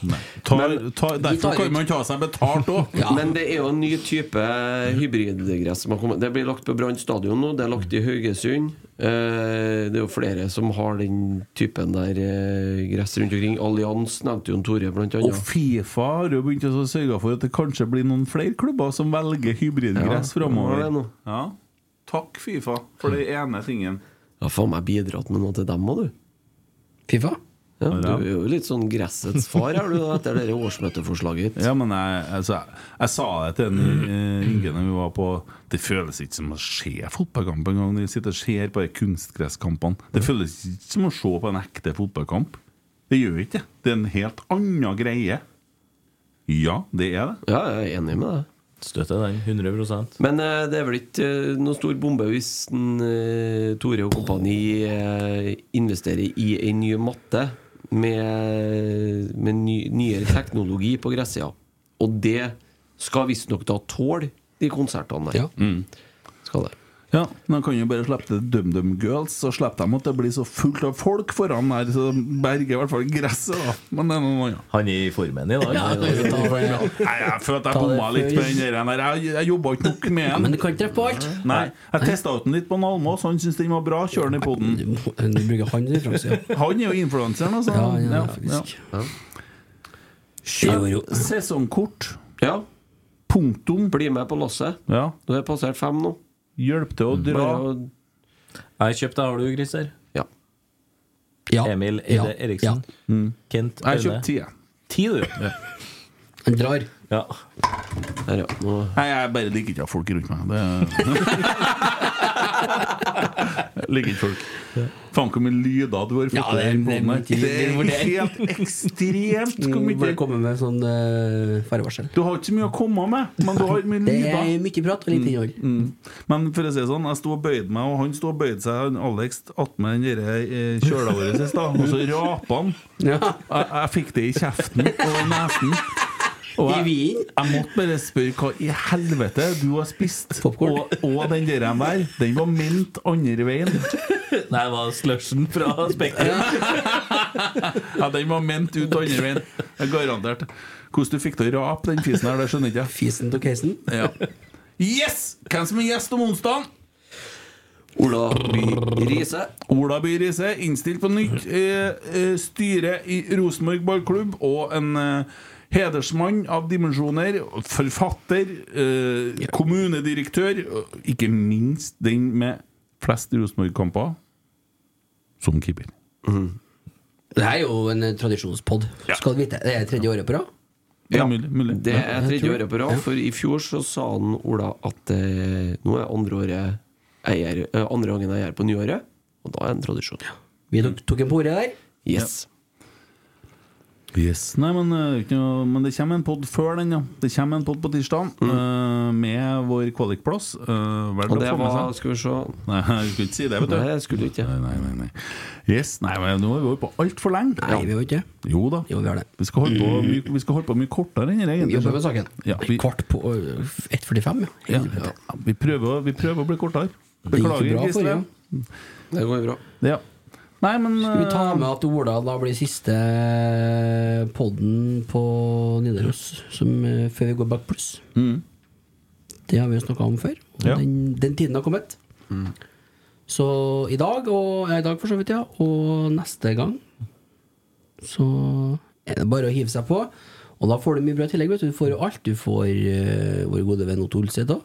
Nei. Ta, Men- ta, derfor kan man ta seg betalt òg. [LAUGHS] Ja. Men det er jo en ny type hybridgress som har kommet. Det blir lagt på Brann stadion nå. Det er lagt i Haugesund. Eh, det er jo flere som har den typen der eh, gress rundt omkring. Allians nevnte jo en Tore, blant Og annet. Fifa har jo begynt å sørge for at det kanskje blir noen flere klubber som velger hybridgress Ja, framover. er. Ja. Takk, Fifa, for den ene tingen. har faen meg bidratt med noe til dem òg, du. Fifa? Ja, du er jo litt sånn gressets far, er du, etter det årsmøteforslaget. Ja, men jeg, altså, jeg, jeg sa det til en, eh, Inge når vi var på Det føles ikke som å se fotballkamp engang De sitter og ser på de kunstgresskampene. Det føles ikke som å se på en ekte fotballkamp. Det gjør ikke det. Det er en helt annen greie. Ja, det er det. Ja, jeg er enig med deg. Støtter den 100% Men eh, det er vel ikke eh, noen stor bombe hvis den, eh, Tore og kompani eh, investerer i en ny matte med, med ny, nyere teknologi på gressida. Og det skal visstnok da tåle de konsertene der. Ja. Skal det. Ja, men kan jo bare slippe til DumDum Girls, så slipper de at det blir så fullt av folk foran der, så de berger i hvert fall gresset, da. Men det er noe annet. Han er i formen i dag. Ja. Nei, jeg føler at jeg bomma litt med den der. Jeg, jeg jobba ikke nok med Ja, den. men du kan ikke treffe på alt. Nei, jeg testa ut den litt på Almås, han syntes den var bra. Kjør den i poden. Du, bruker han i framsida. [LAUGHS] Han er jo influenseren, altså. Ja, ja, Ja, faktisk. ja. Kjøp sesongkort. Ja, Punktum. bli med på lasset. Ja. Du har passert fem nå. Hjelp til å dra. Jeg kjøpte, har du, Christer? Ja. Ja. Emil Ja. Eide Eriksen. Kent Jeg har Aune. kjøpt ti. jeg. Ti, du? Han drar. Ja. Der, ja. Nå. Nei, jeg bare liker ikke å ha folk rundt meg. Det [LAUGHS] [LAUGHS] Liker ikke folk. Faen hvor mye lyder du har fått Ja, det det her. det er Det er helt [LAUGHS] ekstremt hvor Må bare komme med sånn uh, farevarsel. Du har ikke så mye å komme med, men du har mye Det er mye prat og lite innhold. Mm. Men for å si det sånn, jeg sto og bøyde meg, og han sto og bøyde seg, Alex, attmed den eh, kjøla vår i stad, og så rapa han. [LAUGHS] Ja. Jeg, jeg fikk det i kjeften og nesen. Og I jeg, jeg måtte bare spørre hva i helvete du har spist. Popcorn. Og, og den der der, den var ment andre veien. Nei, det var slushen fra Spektrum. Ja, [LAUGHS] den var ment ut andre veien. Jeg Garantert. Hvordan du fikk til å rape den fisen her, det skjønner ikke. Fisen til casen. Ja. Yes! Hvem som er gjest om onsdag? Ola By Riise. Ola By Riise, innstilt på nytt eh, eh, styre i Rosenborg ballklubb og en eh, hedersmann av dimensjoner. Forfatter, eh, kommunedirektør, ikke minst den med flest Rosenborg-kamper som keeper. Det er jo en tradisjonspod, skal du vite. Det er tredje året på rad. Ja, mulig, mulig. Det er tredje året på rad, for i fjor så sa han Ola at eh, nå er andre året eier, eh, andre gangen her på nyåret, og da er det en tradisjon. Vi tok, tok en på ordet der. Yes. Yes, nei, men, eh, noe, men det kommer en pod før den, ja. Det kommer en pod på tirsdag eh, med vår kvalikplass. Uh, Og det var Skal vi se Nei, [LAUGHS] jeg skulle ikke si det, vet du. Nei, jeg skulle ikke. Nei, nei, nei, nei. Yes, nei, men nå har vi vært på altfor lenge. Nei, vi har ikke. Jo da. Jo, vi har det. Vi skal holde på mye, vi skal holde på mye kortere enn det, Vi egentlig. jobber med saken. Ja, vi, Kvart på øh, 1.45, ja. ja, ja, vi, prøver, vi prøver å bli kortere. Beklager, bra Det går bra. Ja. Nei, men Skal vi ta eh, med at Ola da blir siste podden på Nidaros som, eh, før vi går bak pluss? mm. Det har vi jo snakka om før. Og Ja. den, den tiden har kommet. Så i dag, og i dag for så vidt, ja, og neste gang så er det bare å hive seg på. Og da får du mye bra tillegg. Vet du. du får jo alt. Du får uh, vår gode venn Otto Olseth òg.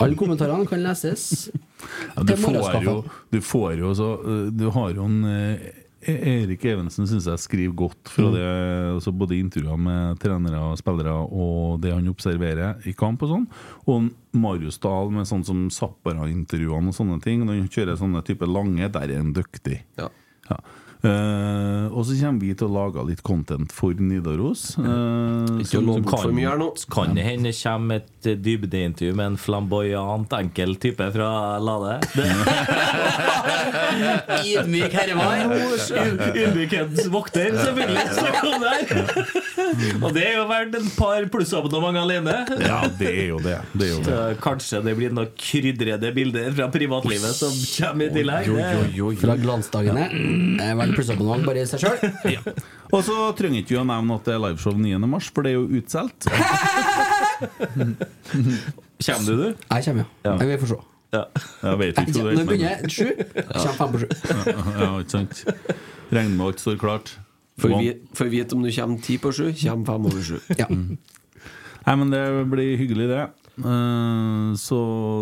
Alle kommentarene kan leses. Ja, du, får jo, du får jo så eh, Du har jo en eh, Erik Evensen syns jeg skriver godt fra Mm. det, altså både intervjuer med trenere og spillere og det han observerer i kamp og sånn. Og Marius Dahl med sånn som Zappara-intervjuene og sånne ting. Når han kjører sånne type lange, der er han dyktig. Ja. Ja. Uh, og så kommer vi til å lage litt content for Nidaros. Uh, Ikke som- å love for kan- mye her nå. Kan det hende det kommer et eh, dybdeintervju med en flamboyant enkel type fra Lade? [LAUGHS] Ydmyk herremann. Ydmykhetens vokter, selvfølgelig. Så kom der. Og det er jo verdt en par plussabonnement alene. Ja, det er jo det. det, er jo det. Kanskje det blir noen krydrede bilder fra privatlivet som kommer i tillegg. Det- Fra glansdagene. Eh, Vel plussabonnement bare i seg sjøl. Og så trenger ikke vi å nevne at det er liveshow 9. mars, for det er jo utsolgt. [LAUGHS] [LAUGHS] Kommer du, du? Jeg kommer, ja. Jeg vil få se. Ja. Jeg vet ikke hva det Når begynner sju, kommer fem på sju. Ja, ikke sant. Regner med alt står klart. Får vi- får vite om du kommer ti på sju, kommer fem over sju. Ja. Nei, men det blir hyggelig, det. Eh, Så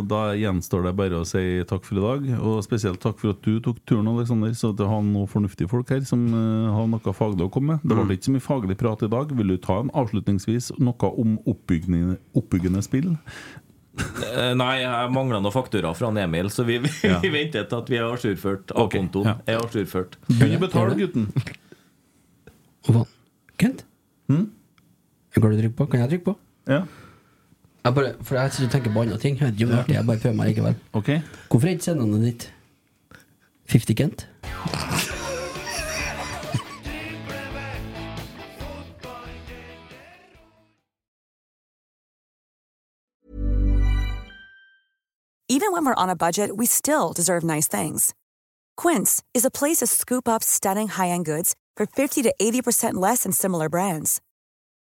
da gjenstår det bare å si takk for i dag. Og spesielt takk for at du tok turen, Aleksander. Så at du har noen fornuftige folk her som eh, har noe faglig å komme med. Det ble ikke så mye faglig prat i dag. Vil du ta en avslutningsvis noe om oppbyggende, oppbyggende spill? Eh, Nei, jeg mangler noen fakturaer fra Emil, så vi, vi, Ja. vi venter til at vi er ajourført av okay, kontoen. ja. Er ajourført. Begynn å betale, gutten. Hva? Kent? Hm? Hva har du trykke på? Kan jeg trykke på? Ja, Jeg bare, for jeg sitter og tenker på andre ting. Jeg vet ikke om det er artig, jeg bare prøver meg likevel. ok. Hvorfor er ikke sendene ditt 50 Kent? Even when we're on a budget, we still deserve nice things. Quince is a place to scoop up stunning high-end goods for 50 to 80% less than similar brands.